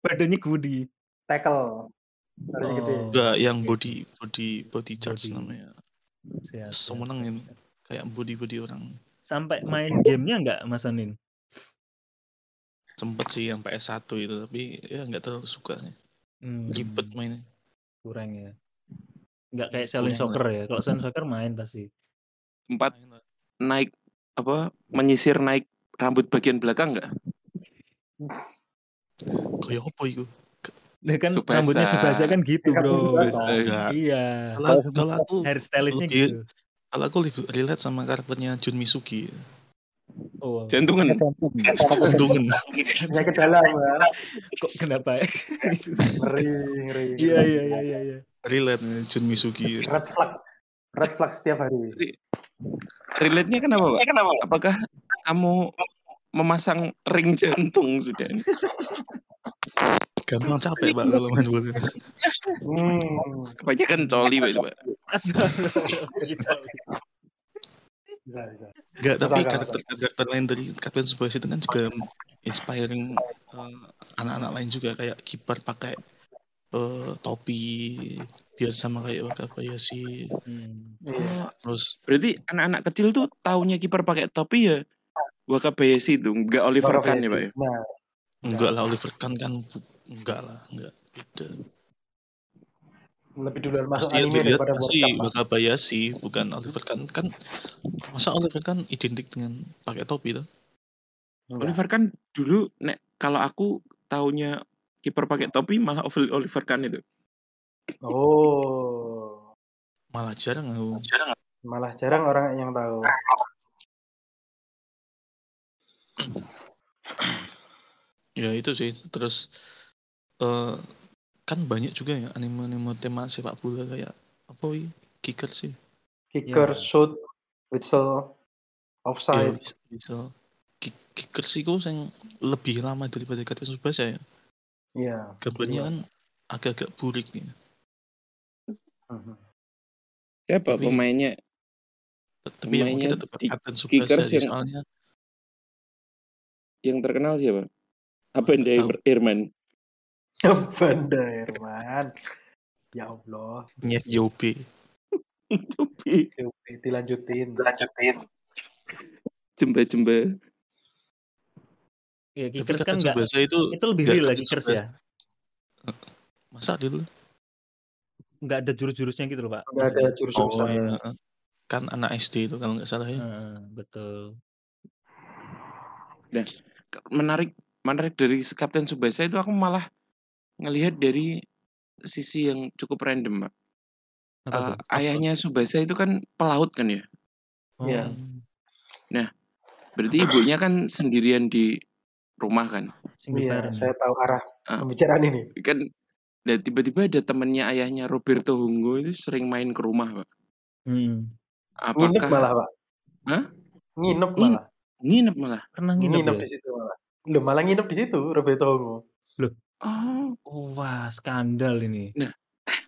[SPEAKER 1] Badannya gudi.
[SPEAKER 6] tackle. Harus
[SPEAKER 1] Oh.
[SPEAKER 6] gede.
[SPEAKER 7] Enggak, yang body body body charge
[SPEAKER 1] Body.
[SPEAKER 7] namanya.
[SPEAKER 1] Siap, siap, siap.
[SPEAKER 7] Kayak body body orang.
[SPEAKER 1] Sampai main gamenya nggak, Mas Anin?
[SPEAKER 7] Sempet sih yang PS1 itu, tapi ya nggak terlalu suka sih.
[SPEAKER 1] Hmm,
[SPEAKER 7] Ribet mainnya.
[SPEAKER 1] kurang ya. Nggak kayak Selling
[SPEAKER 7] Kurang
[SPEAKER 1] Soccer ya. Kalau Selling Soccer main pasti.
[SPEAKER 2] Empat naik apa menyisir naik rambut bagian belakang nggak?
[SPEAKER 7] Kayak apa itu?
[SPEAKER 1] Nah, kan
[SPEAKER 2] Subasa.
[SPEAKER 1] rambutnya Subasa kan gitu, Bro.
[SPEAKER 6] Subasa.
[SPEAKER 1] Iya.
[SPEAKER 7] Kalau kalau aku
[SPEAKER 1] Hairstylistnya
[SPEAKER 7] lebih
[SPEAKER 1] gitu.
[SPEAKER 7] Kalau aku lebih relate sama karakternya Jun Misugi.
[SPEAKER 1] Oh,
[SPEAKER 2] Jantungan.
[SPEAKER 7] Jantungan.
[SPEAKER 6] Penyakit dalam ya.
[SPEAKER 1] kok kenapa ya?
[SPEAKER 6] Ngeri, ngeri.
[SPEAKER 1] Iya iya iya iya iya.
[SPEAKER 7] Relate nih, Jun Misugi.
[SPEAKER 6] Red flag. Red flag setiap hari.
[SPEAKER 2] Relate-nya kenapa, Pak? Apakah kamu memasang ring jantung sudah?
[SPEAKER 7] Gampang capek pak kalau main bola.
[SPEAKER 6] Hmm.
[SPEAKER 2] Kebanyakan coli, Pak.
[SPEAKER 6] Bisa, bisa.
[SPEAKER 7] Enggak, tapi
[SPEAKER 6] Masuk akal,
[SPEAKER 7] karakter karakter lain dari Captain Tsubasa itu kan juga inspiring eh, anak-anak lain juga kayak kiper pakai eh, topi biar sama kayak Wakabayashi.
[SPEAKER 1] Hmm.
[SPEAKER 6] Iya.
[SPEAKER 7] Terus
[SPEAKER 2] Berarti anak-anak kecil tuh taunya kiper pakai topi ya Wakabayashi itu, enggak Oliver Kahn ya, Pak ya?
[SPEAKER 6] Nah,
[SPEAKER 7] enggak lah Oliver Kahn kan enggak lah, enggak beda.
[SPEAKER 6] lebih duluan masuk
[SPEAKER 7] Pasti
[SPEAKER 6] anime
[SPEAKER 7] dilihat
[SPEAKER 6] daripada
[SPEAKER 7] pasti
[SPEAKER 6] World Cup. Pak.
[SPEAKER 7] Wakabayashi bukan Oliver Kahn kan masa Oliver Kahn identik dengan pakai topi tuh?
[SPEAKER 2] Oliver Kahn dulu nek kalau aku taunya kiper pakai topi malah Oli- Oliver Kahn itu.
[SPEAKER 6] Oh,
[SPEAKER 7] Malah jarang aku.
[SPEAKER 6] malah jarang orang yang tahu.
[SPEAKER 7] Ya itu sih. Terus eh kan banyak juga ya anime-anime tema sepak bola kayak apa wih? Kicker sih.
[SPEAKER 6] Kicker,
[SPEAKER 1] Iya.
[SPEAKER 6] shoot, whistle, offside.
[SPEAKER 7] bisa, bisa. Ki- Kicker sih kok yang lebih lama daripada Captain Tsubasa ya.
[SPEAKER 6] Iya.
[SPEAKER 7] Gambarnya
[SPEAKER 6] Iya.
[SPEAKER 7] kan agak-agak burik nih.
[SPEAKER 6] Mhm.
[SPEAKER 2] Siapa
[SPEAKER 7] Tapi-
[SPEAKER 2] pemainnya?
[SPEAKER 7] Tapi yang
[SPEAKER 2] Pemainnya
[SPEAKER 7] kita tetap Captain Tsubasa
[SPEAKER 2] Kickers
[SPEAKER 7] sih
[SPEAKER 2] yang-
[SPEAKER 7] soalnya
[SPEAKER 2] Yang terkenal siapa?
[SPEAKER 7] Tahu.
[SPEAKER 2] Irman?
[SPEAKER 6] Banda Herman. Ya Allah.
[SPEAKER 7] Nyet Yobe.
[SPEAKER 2] Topi,
[SPEAKER 6] Oke, dilanjutin.
[SPEAKER 2] jembe-jembe.
[SPEAKER 1] Ya
[SPEAKER 7] Tapi
[SPEAKER 1] kickers kan enggak
[SPEAKER 7] itu
[SPEAKER 1] itu lebih real lah
[SPEAKER 7] Captain
[SPEAKER 1] kickers
[SPEAKER 7] Tsubasa.
[SPEAKER 1] ya.
[SPEAKER 7] Masa dulu?
[SPEAKER 1] Enggak ada jurus-jurusnya gitu loh, Pak.
[SPEAKER 6] Enggak ada jurus
[SPEAKER 7] Oh iya. Kan anak SD itu kalau nggak salah ya.
[SPEAKER 1] Heeh, betul.
[SPEAKER 2] Menarik menarik dari Kapten Subasa itu aku malah ngelihat dari sisi yang cukup random, Pak.
[SPEAKER 1] Apa tuh?
[SPEAKER 2] ayahnya Subasa itu kan pelaut kan ya?
[SPEAKER 6] Iya.
[SPEAKER 1] Oh,
[SPEAKER 2] Berarti ibunya kan sendirian di rumah kan?
[SPEAKER 6] Iya, saya tahu arah
[SPEAKER 2] Ah.
[SPEAKER 6] pembicaraan ini.
[SPEAKER 2] Kan dan tiba-tiba ada temennya ayahnya Roberto Hunggo itu sering main ke rumah, Pak.
[SPEAKER 1] Hmm.
[SPEAKER 6] Nginep
[SPEAKER 2] Apakah
[SPEAKER 6] malah, Pak.
[SPEAKER 2] Hah?
[SPEAKER 6] Nginep
[SPEAKER 2] Ngin-
[SPEAKER 6] malah.
[SPEAKER 2] Nginep malah?
[SPEAKER 1] Pernah nginep,
[SPEAKER 6] Nginep
[SPEAKER 1] ya?
[SPEAKER 6] di situ malah. Loh, malah nginep di situ Roberto Hongo.
[SPEAKER 2] Oh,
[SPEAKER 1] Oh, wah, skandal ini.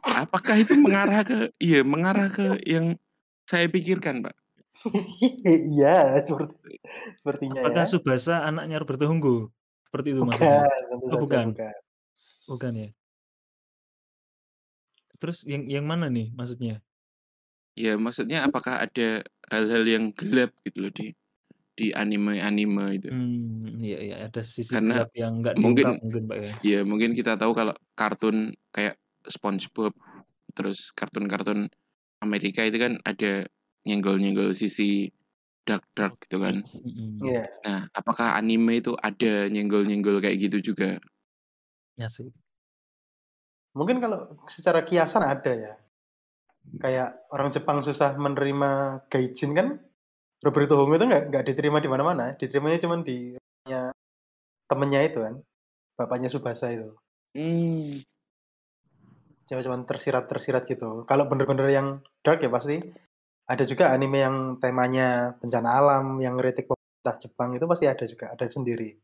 [SPEAKER 2] apakah itu mengarah ke iya, mengarah ke yang saya pikirkan, Pak?
[SPEAKER 6] Iya, seperti sepertinya
[SPEAKER 1] Apakah
[SPEAKER 6] ya.
[SPEAKER 1] Subasa anaknya Roberto Hunggo? Seperti itu
[SPEAKER 6] Bukan,
[SPEAKER 1] maksudnya?
[SPEAKER 6] tentu
[SPEAKER 1] Oh,
[SPEAKER 6] saja
[SPEAKER 1] bukan.
[SPEAKER 6] bukan.
[SPEAKER 1] Bukan ya? Terus yang yang mana nih maksudnya?
[SPEAKER 2] Ya, maksudnya apakah ada hal-hal yang gelap gitu loh di di anime-anime itu?
[SPEAKER 1] Hmm, iya iya ada sisi
[SPEAKER 2] Karena
[SPEAKER 1] gelap yang nggak
[SPEAKER 2] mungkin
[SPEAKER 1] mungkin, Pak ya.
[SPEAKER 2] ya mungkin kita tahu kalau kartun kayak SpongeBob terus kartun-kartun Amerika itu kan ada nyenggol-nyenggol sisi dark-dark gitu kan.
[SPEAKER 1] Mhm.
[SPEAKER 6] Iya.
[SPEAKER 2] Nah, apakah anime itu ada nyenggol-nyenggol kayak gitu juga?
[SPEAKER 1] Ya sih.
[SPEAKER 6] Mungkin kalau secara kiasan ada ya. Kayak orang Jepang susah menerima gaijin kan. Roberto Hongo itu nggak nggak diterima di mana-mana. Diterimanya cuma di rumahnya temennya itu kan. Bapaknya Subasa itu.
[SPEAKER 2] Hmm,
[SPEAKER 6] Cuma cuman tersirat-tersirat gitu. Kalau bener-bener yang dark ya pasti ada juga anime yang temanya bencana alam, yang ngeritik pemerintah Jepang itu pasti ada juga, ada sendiri.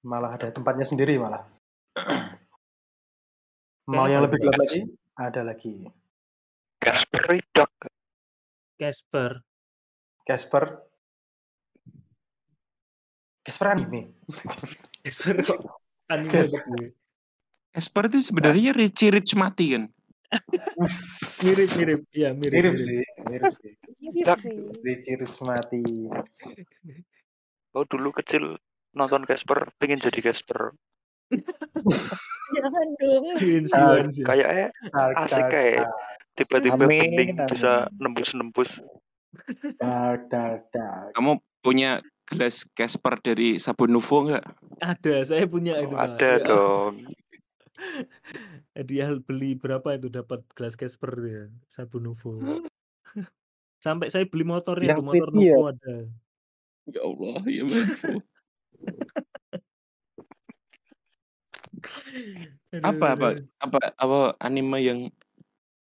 [SPEAKER 6] Malah ada tempatnya sendiri malah. Mau yang lebih gelap lagi? Ada lagi.
[SPEAKER 5] Casper Duck.
[SPEAKER 1] Casper.
[SPEAKER 6] Casper. Casper anime.
[SPEAKER 1] Casper kok anime
[SPEAKER 6] Casper.
[SPEAKER 2] Esper itu sebenarnya Richie Rich mati kan?
[SPEAKER 1] Mirip-mirip. Iya,
[SPEAKER 6] mirip
[SPEAKER 1] mirip-mirip.
[SPEAKER 6] sih, mirip sih.
[SPEAKER 4] Mirip sih.
[SPEAKER 6] Richie Rich mati.
[SPEAKER 5] Oh dulu kecil nonton Casper, pengen jadi Casper.
[SPEAKER 4] Jangan dong.
[SPEAKER 1] Winsi,
[SPEAKER 6] Ah,
[SPEAKER 1] Winsi.
[SPEAKER 5] Kayaknya
[SPEAKER 6] Dark,
[SPEAKER 5] asik kayak tiba-tiba
[SPEAKER 3] Amin,
[SPEAKER 5] bening bisa nembus-nembus.
[SPEAKER 6] dark, dark, dark.
[SPEAKER 2] Kamu punya gelas Casper dari Sabun Nuvo nggak?
[SPEAKER 1] Ada, saya punya itu,
[SPEAKER 5] Oh,
[SPEAKER 1] Pak.
[SPEAKER 5] ada
[SPEAKER 1] Ya.
[SPEAKER 5] dong.
[SPEAKER 1] hadiah beli berapa itu dapat gelas Casper ya, sabun Nuvo. Sampai saya beli motornya
[SPEAKER 3] Yang
[SPEAKER 1] tuh, motor
[SPEAKER 3] ya?
[SPEAKER 1] Nuvo ada.
[SPEAKER 2] Ya Allah, ya. Apa apa apa apa anime yang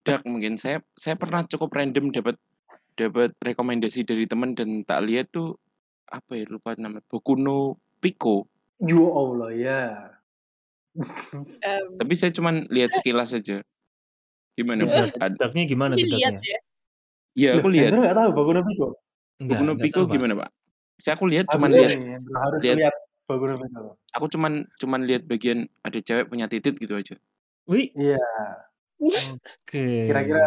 [SPEAKER 2] dark mungkin saya saya pernah cukup random dapat dapat rekomendasi dari teman dan tak lihat tuh apa ya lupa nama Boku no Pico.
[SPEAKER 6] Ya Allah ya.
[SPEAKER 4] Em,
[SPEAKER 2] Tapi saya cuman lihat sekilas saja. Gimana, Pak? Ad-
[SPEAKER 1] dark-nya gimana dark-nya?
[SPEAKER 4] ya.
[SPEAKER 2] Iya,
[SPEAKER 6] Loh,
[SPEAKER 2] aku lihat.
[SPEAKER 6] Hendro nggak tahu Boku no Pico.
[SPEAKER 1] Enggak,
[SPEAKER 2] Boku no
[SPEAKER 1] enggak
[SPEAKER 2] Pico
[SPEAKER 1] tahu,
[SPEAKER 2] gimana, Pak? Saya aku lihat cuman lihat
[SPEAKER 6] harus
[SPEAKER 2] lihat
[SPEAKER 6] lihat Boku no Pico.
[SPEAKER 2] aku cuman cuman lihat bagian ada cewek punya titit gitu aja.
[SPEAKER 1] Wih,
[SPEAKER 6] Iya,
[SPEAKER 1] oke.
[SPEAKER 6] kira-kira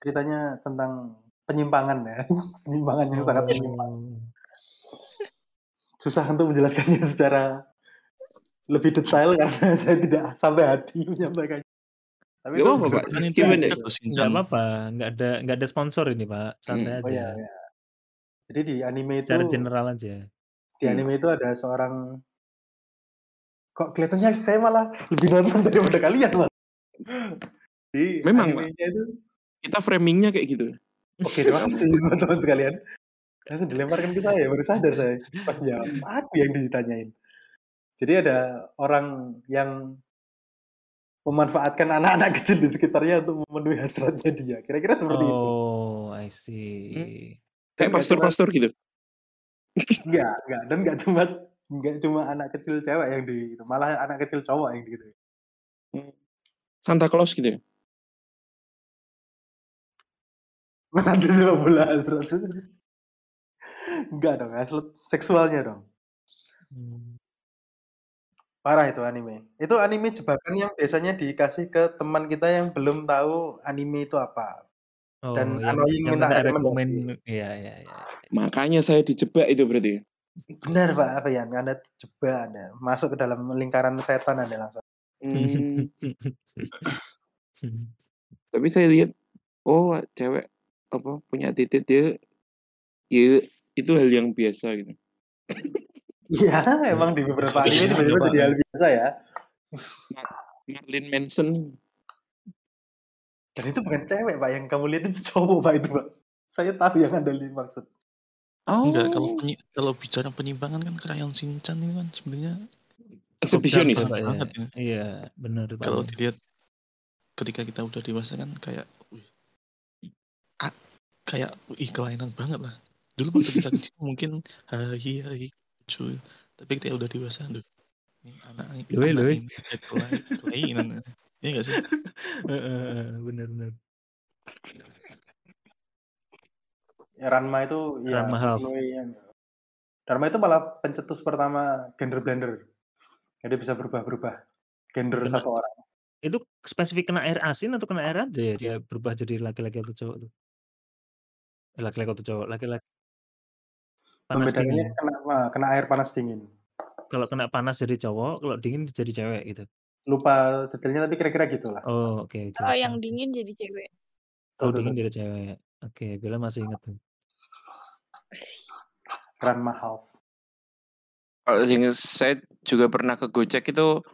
[SPEAKER 6] ceritanya tentang penyimpangan ya. penyimpangan yang sangat menyimpang.
[SPEAKER 1] Oh.
[SPEAKER 6] Susah untuk menjelaskannya secara lebih detail karena saya tidak sampai hati menyampaikannya. Tapi
[SPEAKER 2] Gak
[SPEAKER 6] itu
[SPEAKER 2] apa-apa, Pak.
[SPEAKER 7] Kan itu
[SPEAKER 2] Gimana?
[SPEAKER 1] apa-apa, enggak ada enggak ada sponsor ini, Pak. Santai
[SPEAKER 2] Hmm.
[SPEAKER 6] Oh
[SPEAKER 1] aja.
[SPEAKER 6] ya, ya. Jadi di anime itu
[SPEAKER 1] Secara general aja.
[SPEAKER 6] di
[SPEAKER 2] Hmm.
[SPEAKER 6] anime itu ada seorang kok kelihatannya saya malah lebih nonton daripada kalian malah. Di
[SPEAKER 2] Memang,
[SPEAKER 6] itu
[SPEAKER 2] Kita framingnya kayak gitu.
[SPEAKER 6] oke terima kasih teman-teman sekalian. Langsung dilemparkan ke saya, baru sadar saya pas jawab. Aku yang ditanyain. Jadi ada orang yang memanfaatkan anak-anak kecil di sekitarnya untuk memenuhi hasratnya dia. Kira-kira seperti itu.
[SPEAKER 1] Oh, I see.
[SPEAKER 2] Kayak
[SPEAKER 6] nggak cuma
[SPEAKER 2] pastor-pastor gitu.
[SPEAKER 6] enggak, enggak dan enggak cuma enggak cuma anak kecil cewek yang di malah anak kecil cowok yang gitu.
[SPEAKER 2] Hmm. Santa Claus gitu ya.
[SPEAKER 6] Nanti sepak bola hasrat. Enggak dong, hasrat seksualnya dong.
[SPEAKER 1] Hmm.
[SPEAKER 6] Parah itu anime. Itu anime jebakan yang biasanya dikasih ke teman kita yang belum tahu anime itu apa.
[SPEAKER 1] Oh,
[SPEAKER 6] Dan annoying
[SPEAKER 1] yang minta
[SPEAKER 6] rekomendasi.
[SPEAKER 1] rekomen iya iya iya.
[SPEAKER 2] Makanya saya dijebak itu berarti.
[SPEAKER 6] Benar Pak Afian, Anda coba Anda masuk ke dalam lingkaran setan Anda langsung.
[SPEAKER 2] Hmm. Tapi saya lihat oh cewek apa punya titit dia ya itu hal yang biasa gitu.
[SPEAKER 6] Iya, emang di beberapa anime tiba-tiba
[SPEAKER 7] Coba.
[SPEAKER 6] jadi hal biasa ya.
[SPEAKER 2] Marilyn Manson.
[SPEAKER 6] Dan itu bukan cewek Pak, yang kamu lihat itu cowok Pak itu Pak. Saya tahu yang Anda lihat maksud.
[SPEAKER 7] Enggak, kalau
[SPEAKER 2] Oh,
[SPEAKER 7] penyi kalau bicara penyimpangan kan Krayon Shinchan itu kan sebenarnya
[SPEAKER 2] eksibisionis.
[SPEAKER 1] Pak
[SPEAKER 7] banget ya.
[SPEAKER 1] Iya, benar Pak.
[SPEAKER 7] Kalau dilihat ketika kita udah dewasa kan kayak kayak ih kelainan banget lah. Dulu waktu kita kecil mungkin hai hai lucu. Tapi ketika udah dewasa aduh ini anak
[SPEAKER 1] Loi,
[SPEAKER 7] anak
[SPEAKER 1] loi.
[SPEAKER 7] ini kelainan. Iya enggak sih?
[SPEAKER 1] Benar.
[SPEAKER 6] Ya, Ranma itu ya yang Ranma itu malah pencetus pertama gender blender. Jadi bisa berubah-berubah gender
[SPEAKER 1] Kena
[SPEAKER 6] satu orang.
[SPEAKER 1] itu spesifik kena air asin atau kena air aja ya dia berubah jadi laki-laki atau cowok tuh? Laki-laki atau cowok? Laki-laki panas dingin.
[SPEAKER 6] kena ah, kena air panas dingin.
[SPEAKER 1] Kalau kena panas jadi cowok, kalau dingin jadi cewek gitu.
[SPEAKER 6] Lupa detailnya tapi kira-kira gitulah.
[SPEAKER 1] Oh, oke oke
[SPEAKER 4] Oh,
[SPEAKER 1] oke
[SPEAKER 4] yang dingin jadi cewek.
[SPEAKER 6] Tuh,
[SPEAKER 1] Oh,
[SPEAKER 6] tuh,
[SPEAKER 1] dingin
[SPEAKER 6] tuh.
[SPEAKER 1] jadi cewek. Oke, Bella masih ingat tuh.
[SPEAKER 6] Ranma half.
[SPEAKER 2] Kalau yang saya juga pernah ke Gojek itu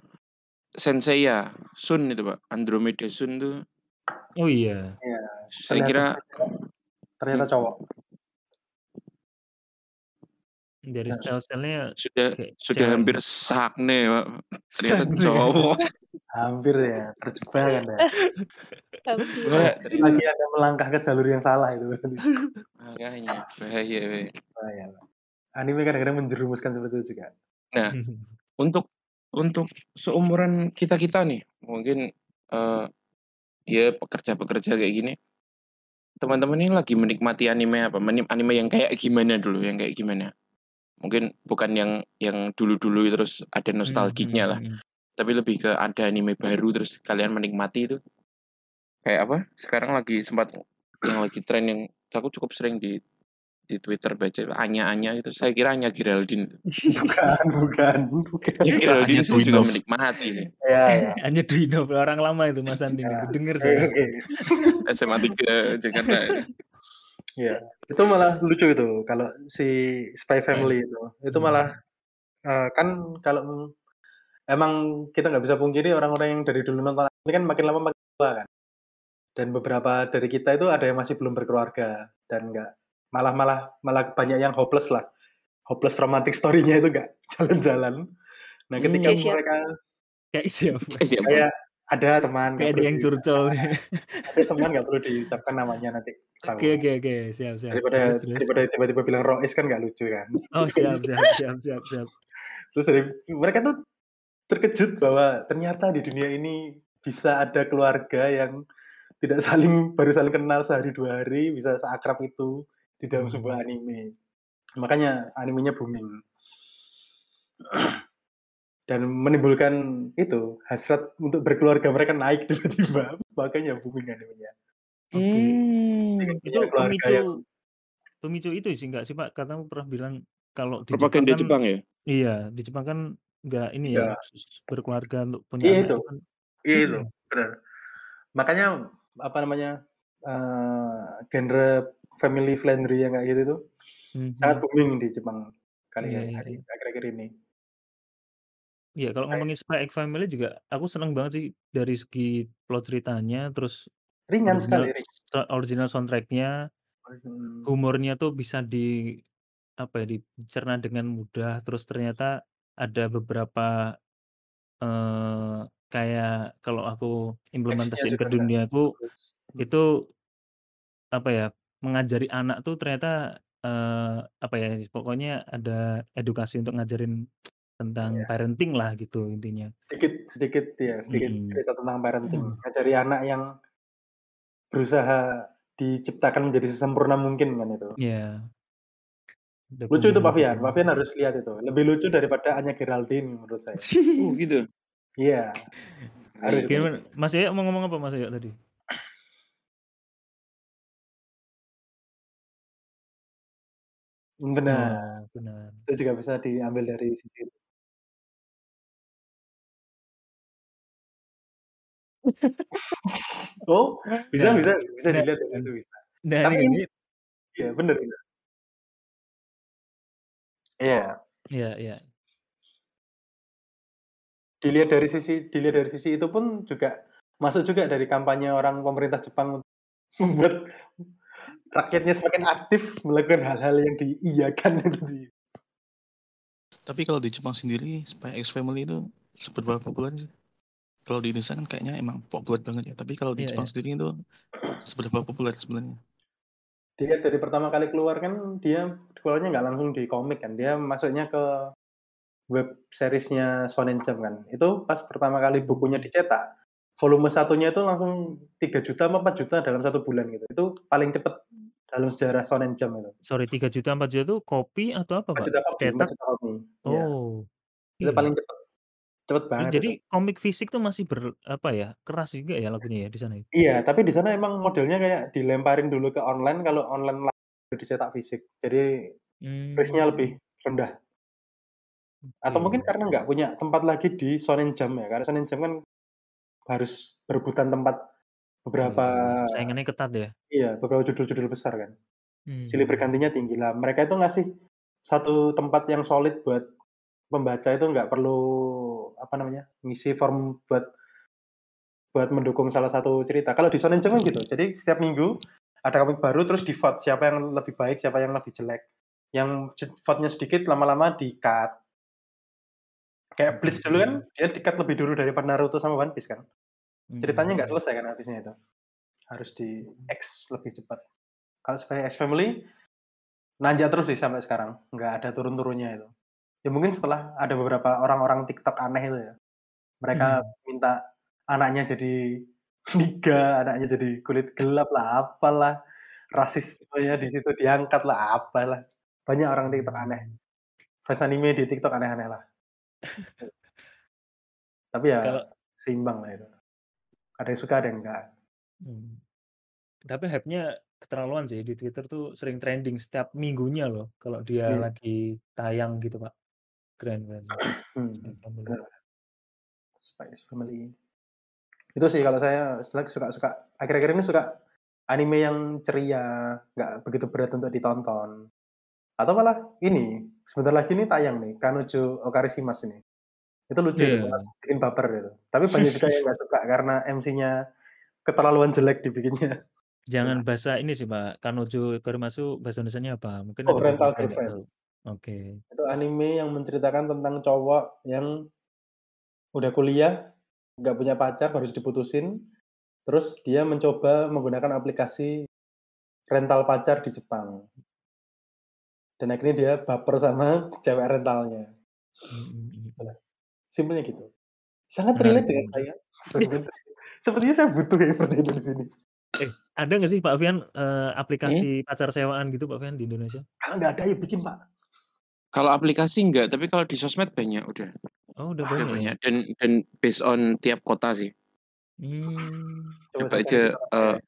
[SPEAKER 2] Senseiya, Sun itu Pak, Andromeda Sun tuh
[SPEAKER 1] Oh iya.
[SPEAKER 6] Iya,
[SPEAKER 2] saya kira
[SPEAKER 6] ternyata
[SPEAKER 2] hmm,
[SPEAKER 6] cowok.
[SPEAKER 1] Dari
[SPEAKER 6] Nah,
[SPEAKER 1] style-stylenya
[SPEAKER 2] sudah
[SPEAKER 1] kayak
[SPEAKER 2] sudah
[SPEAKER 1] cewek
[SPEAKER 2] hampir sakne Pak. Ternyata
[SPEAKER 6] Sakne.
[SPEAKER 2] cowok.
[SPEAKER 6] Hampir ya, terjebak Anda.
[SPEAKER 4] Hampir.
[SPEAKER 2] Wah,
[SPEAKER 6] Sekali lagi Anda melangkah ke jalur yang salah itu
[SPEAKER 2] makanya bahaya.
[SPEAKER 6] Bahaya, Pak. Anime kadang-kadang menjerumuskan seperti itu juga.
[SPEAKER 2] Nah, untuk untuk seumuran kita-kita nih, mungkin eh ya pekerja-pekerja kayak gini, teman-teman ini lagi menikmati anime apa? Anime yang kayak gimana dulu, yang kayak gimana? Mungkin bukan yang yang dulu-dulu terus ada
[SPEAKER 1] Hmm,
[SPEAKER 2] nostalgiknya
[SPEAKER 1] hmm,
[SPEAKER 2] lah,
[SPEAKER 1] hmm.
[SPEAKER 2] tapi lebih ke ada anime baru terus kalian menikmati itu. Kayak apa? Sekarang lagi sempat yang lagi tren yang aku cukup sering di di Twitter baca Anya-Anya itu. Saya kira Anya Geraldine itu.
[SPEAKER 6] Bukan, bukan, bukan.
[SPEAKER 2] Ya
[SPEAKER 7] Anya
[SPEAKER 2] Geraldine saya juga
[SPEAKER 7] Dwinov.
[SPEAKER 2] menikmati sih.
[SPEAKER 6] Ya, ya.
[SPEAKER 1] Hanya Duino orang lama itu Mas Andi.
[SPEAKER 6] Ya,
[SPEAKER 1] Denger
[SPEAKER 6] Oke,
[SPEAKER 1] saya.
[SPEAKER 6] oke.
[SPEAKER 2] SMA 3 Jakarta.
[SPEAKER 6] Ya, itu malah lucu itu kalau si Spy Family itu. Itu malah eh, kan kalau emang kita nggak bisa pungkiri orang-orang yang dari dulu nonton ini kan makin lama makin tua kan. Dan beberapa dari kita itu ada yang masih belum berkeluarga dan enggak malah malah malah banyak yang hopeless lah. Hopeless romantic story-nya itu enggak jalan-jalan. Nah, ketika
[SPEAKER 4] Kayak siapa?
[SPEAKER 6] mereka
[SPEAKER 1] Kayak siapa?
[SPEAKER 2] Kayak
[SPEAKER 6] ada teman
[SPEAKER 1] Kayak dia yang curcol.
[SPEAKER 6] Ada teman nggak perlu diucapkan namanya nanti.
[SPEAKER 1] Oke oke oke, siap siap.
[SPEAKER 6] Daripada
[SPEAKER 1] Terus terus.
[SPEAKER 6] daripada tiba-tiba bilang Rois kan nggak lucu kan.
[SPEAKER 1] Oh siap siap siap siap siap.
[SPEAKER 6] Terus dari mereka tuh terkejut bahwa ternyata di dunia ini bisa ada keluarga yang tidak saling baru saling kenal sehari dua hari bisa seakrab itu di dalam
[SPEAKER 1] Hmm.
[SPEAKER 6] sebuah anime. Makanya animenya booming. Dan menimbulkan itu hasrat untuk berkeluarga mereka naik tiba-tiba. Makanya booming animenya.
[SPEAKER 1] Oke.
[SPEAKER 2] Hmm.
[SPEAKER 1] Itu pemicu
[SPEAKER 6] yang
[SPEAKER 1] pemicu itu sih enggak sih Pak? Katamu pernah bilang kalau di Jepang kan
[SPEAKER 2] Jepang ya?
[SPEAKER 1] iya, di Jepang kan enggak ini ya, s- berkeluarga untuk punya
[SPEAKER 6] Iya
[SPEAKER 1] anak
[SPEAKER 6] itu.
[SPEAKER 1] kan
[SPEAKER 6] Iya itu, benar. Makanya apa namanya eh, genre family friendly yang kayak gitu tuh sangat
[SPEAKER 1] Mhm.
[SPEAKER 6] booming di Jepang kali ya
[SPEAKER 1] iya
[SPEAKER 6] hari
[SPEAKER 1] iya.
[SPEAKER 6] akhir-akhir ini.
[SPEAKER 1] Iya, kalau ngomongin Spy X Family juga aku seneng banget sih dari segi plot ceritanya, terus
[SPEAKER 6] ringan sekali,
[SPEAKER 1] original so original soundtrack-nya,
[SPEAKER 6] Hmm.
[SPEAKER 1] humornya tuh bisa di apa ya, dicerna dengan mudah, terus ternyata ada beberapa eee, kayak kalau aku implementasiin ke duniaku,
[SPEAKER 6] bagus. Hmm.
[SPEAKER 1] itu apa ya, mengajari anak tuh ternyata eee, apa ya, pokoknya ada edukasi untuk ngajarin tentang
[SPEAKER 6] Iya.
[SPEAKER 1] parenting lah gitu intinya.
[SPEAKER 6] Sedikit sedikit ya, sedikit
[SPEAKER 1] Mhm.
[SPEAKER 6] cerita tentang parenting.
[SPEAKER 1] Mhm.
[SPEAKER 6] Ngajari anak yang berusaha diciptakan menjadi sesempurna mungkin kan itu.
[SPEAKER 1] Iya.
[SPEAKER 6] Lucu itu Pavian,
[SPEAKER 1] pembimbing-pembimbing.
[SPEAKER 6] Pavian harus lihat itu. Lebih lucu daripada Anya Geraldine menurut saya.
[SPEAKER 2] Oh gitu?
[SPEAKER 6] Iya, harus itu.
[SPEAKER 1] Gimana? Mas Yoyo mau ngomong apa Mas Yoyo tadi?
[SPEAKER 6] Benar.
[SPEAKER 1] Oh, benar.
[SPEAKER 6] Itu juga bisa diambil dari sisi itu. Oh, bisa
[SPEAKER 1] Nah
[SPEAKER 6] bisa bisa
[SPEAKER 1] nah
[SPEAKER 6] dilihat dari
[SPEAKER 1] kan
[SPEAKER 6] itu bisa.
[SPEAKER 1] nah
[SPEAKER 6] Tapi
[SPEAKER 1] ini
[SPEAKER 6] ini iya bener bener. Iya.
[SPEAKER 1] Iya iya.
[SPEAKER 6] Dilihat dari sisi dilihat dari sisi itu pun juga masuk juga dari kampanye orang pemerintah Jepang untuk membuat rakyatnya semakin aktif melakukan hal-hal yang diiyakan.
[SPEAKER 7] Tapi kalau di Jepang sendiri, Spy X Family itu seberapa populer sih? Kalau di Indonesia kan kayaknya emang populer banget ya. Tapi kalau di
[SPEAKER 1] Iya
[SPEAKER 7] Jepang
[SPEAKER 1] iya.
[SPEAKER 7] sendiri itu seberapa populer sebenarnya?
[SPEAKER 6] Dilihat dari pertama kali keluar kan dia keluarnya nggak langsung di komik kan. Dia masuknya ke web seriesnya Shonen Jump kan. Itu pas pertama kali bukunya dicetak, volume satunya itu langsung 3 juta apa 4 juta dalam satu bulan gitu. Itu paling cepet dalam sejarah Shonen Jump itu.
[SPEAKER 1] Sorry 3 juta, 4 juta tuh kopi atau apa
[SPEAKER 6] 4
[SPEAKER 1] Pak?
[SPEAKER 6] juta kopi, 4
[SPEAKER 1] Cetak?
[SPEAKER 6] juta kopi. Iya.
[SPEAKER 1] Oh,
[SPEAKER 6] Itu
[SPEAKER 1] iya.
[SPEAKER 6] paling cepet. Cepet
[SPEAKER 1] Oh,
[SPEAKER 6] banget
[SPEAKER 1] jadi
[SPEAKER 6] itu.
[SPEAKER 1] komik fisik tuh masih ber apa ya, keras juga ya lagunya ya di sana ya?
[SPEAKER 6] Iya, tapi di sana emang modelnya kayak dilemparin dulu ke online, kalau online langsung dicetak fisik. Jadi risk-nya lebih rendah. Atau mungkin karena nggak punya tempat lagi di Shonen Jump ya, karena Shonen Jump kan harus berebutan tempat beberapa
[SPEAKER 1] iya, saingannya ketat ya?
[SPEAKER 6] iya, beberapa judul-judul besar kan. Silih
[SPEAKER 1] Mmm.
[SPEAKER 6] bergantinya tinggi. Lah mereka itu ngasih satu tempat yang solid buat pembaca itu nggak perlu apa namanya, ngisi form buat buat mendukung salah satu cerita. Kalau di Shonen Jump kan gitu. Jadi setiap minggu ada komik baru terus di-vote siapa yang lebih baik, siapa yang lebih jelek. Yang vote-nya sedikit lama-lama di-cut. Kayak Bleach dulu kan
[SPEAKER 1] Oke.
[SPEAKER 6] dia di-cut lebih dulu daripada Naruto sama One Piece kan. Ceritanya nggak
[SPEAKER 1] Mmm.
[SPEAKER 6] selesai kan habisnya itu. Harus di-X lebih cepat. Kalau Spy X Family nanjak terus sih sampai sekarang, nggak ada turun-turunnya itu. Ya mungkin setelah ada beberapa orang-orang TikTok aneh itu ya. Mereka
[SPEAKER 1] Mhm.
[SPEAKER 6] minta anaknya jadi niga, anaknya jadi kulit gelap lah, apalah. Rasismenya di situ diangkat lah, apalah. Banyak orang TikTok aneh.
[SPEAKER 1] Mmm.
[SPEAKER 6] Fans anime di TikTok aneh-aneh lah. Tapi ya
[SPEAKER 1] Kalau
[SPEAKER 6] seimbang lah itu. Ada yang suka, ada yang enggak.
[SPEAKER 1] Mmm. Tapi hype-nya keterlaluan sih di Twitter tuh sering trending setiap minggunya loh kalau dia
[SPEAKER 6] Iya.
[SPEAKER 1] lagi tayang gitu, Pak. Keren keren sih.
[SPEAKER 6] Hmm,
[SPEAKER 1] Family.
[SPEAKER 6] bener. Itu sih kalau saya selagi suka-suka akhir-akhir ini suka anime yang ceria, nggak begitu berat untuk ditonton. Atau malah ini, sebentar lagi nih tayang nih, Kanojo Okarishimasu ini. Itu lucu itu
[SPEAKER 1] Iya.
[SPEAKER 6] banget, bikin baper itu. Tapi banyak juga yang nggak suka karena MC-nya keterlaluan jelek dibikinnya.
[SPEAKER 1] Jangan bahasa ini sih, Pak, Kanojo Karimasu bahasa Indonesianya apa? Mungkin
[SPEAKER 6] Oh, Rental Girlfriend.
[SPEAKER 1] Oke.
[SPEAKER 6] Itu anime yang menceritakan tentang cowok yang udah kuliah, nggak punya pacar, harus diputusin, terus dia mencoba menggunakan aplikasi rental pacar di Jepang. Dan akhirnya dia baper sama cewek rentalnya. Simpelnya gitu. Sangat
[SPEAKER 1] Menarik
[SPEAKER 6] relate dengan
[SPEAKER 1] menarik.
[SPEAKER 6] saya. Seperti sepertinya saya butuh yang seperti itu di sini.
[SPEAKER 1] Eh, ada nggak sih Pak Alfian, eee,
[SPEAKER 2] Hmm?
[SPEAKER 1] aplikasi pacar sewaan gitu Pak Alfian di Indonesia?
[SPEAKER 6] Kalau nggak ada ya bikin, Pak.
[SPEAKER 2] Kalau aplikasi enggak, tapi kalau di sosmed banyak udah.
[SPEAKER 1] Oh, udah banyak ya?
[SPEAKER 2] banyak dan dan based on tiap kota sih.
[SPEAKER 1] Mmm.
[SPEAKER 6] Coba
[SPEAKER 2] Coba aja,
[SPEAKER 6] saya.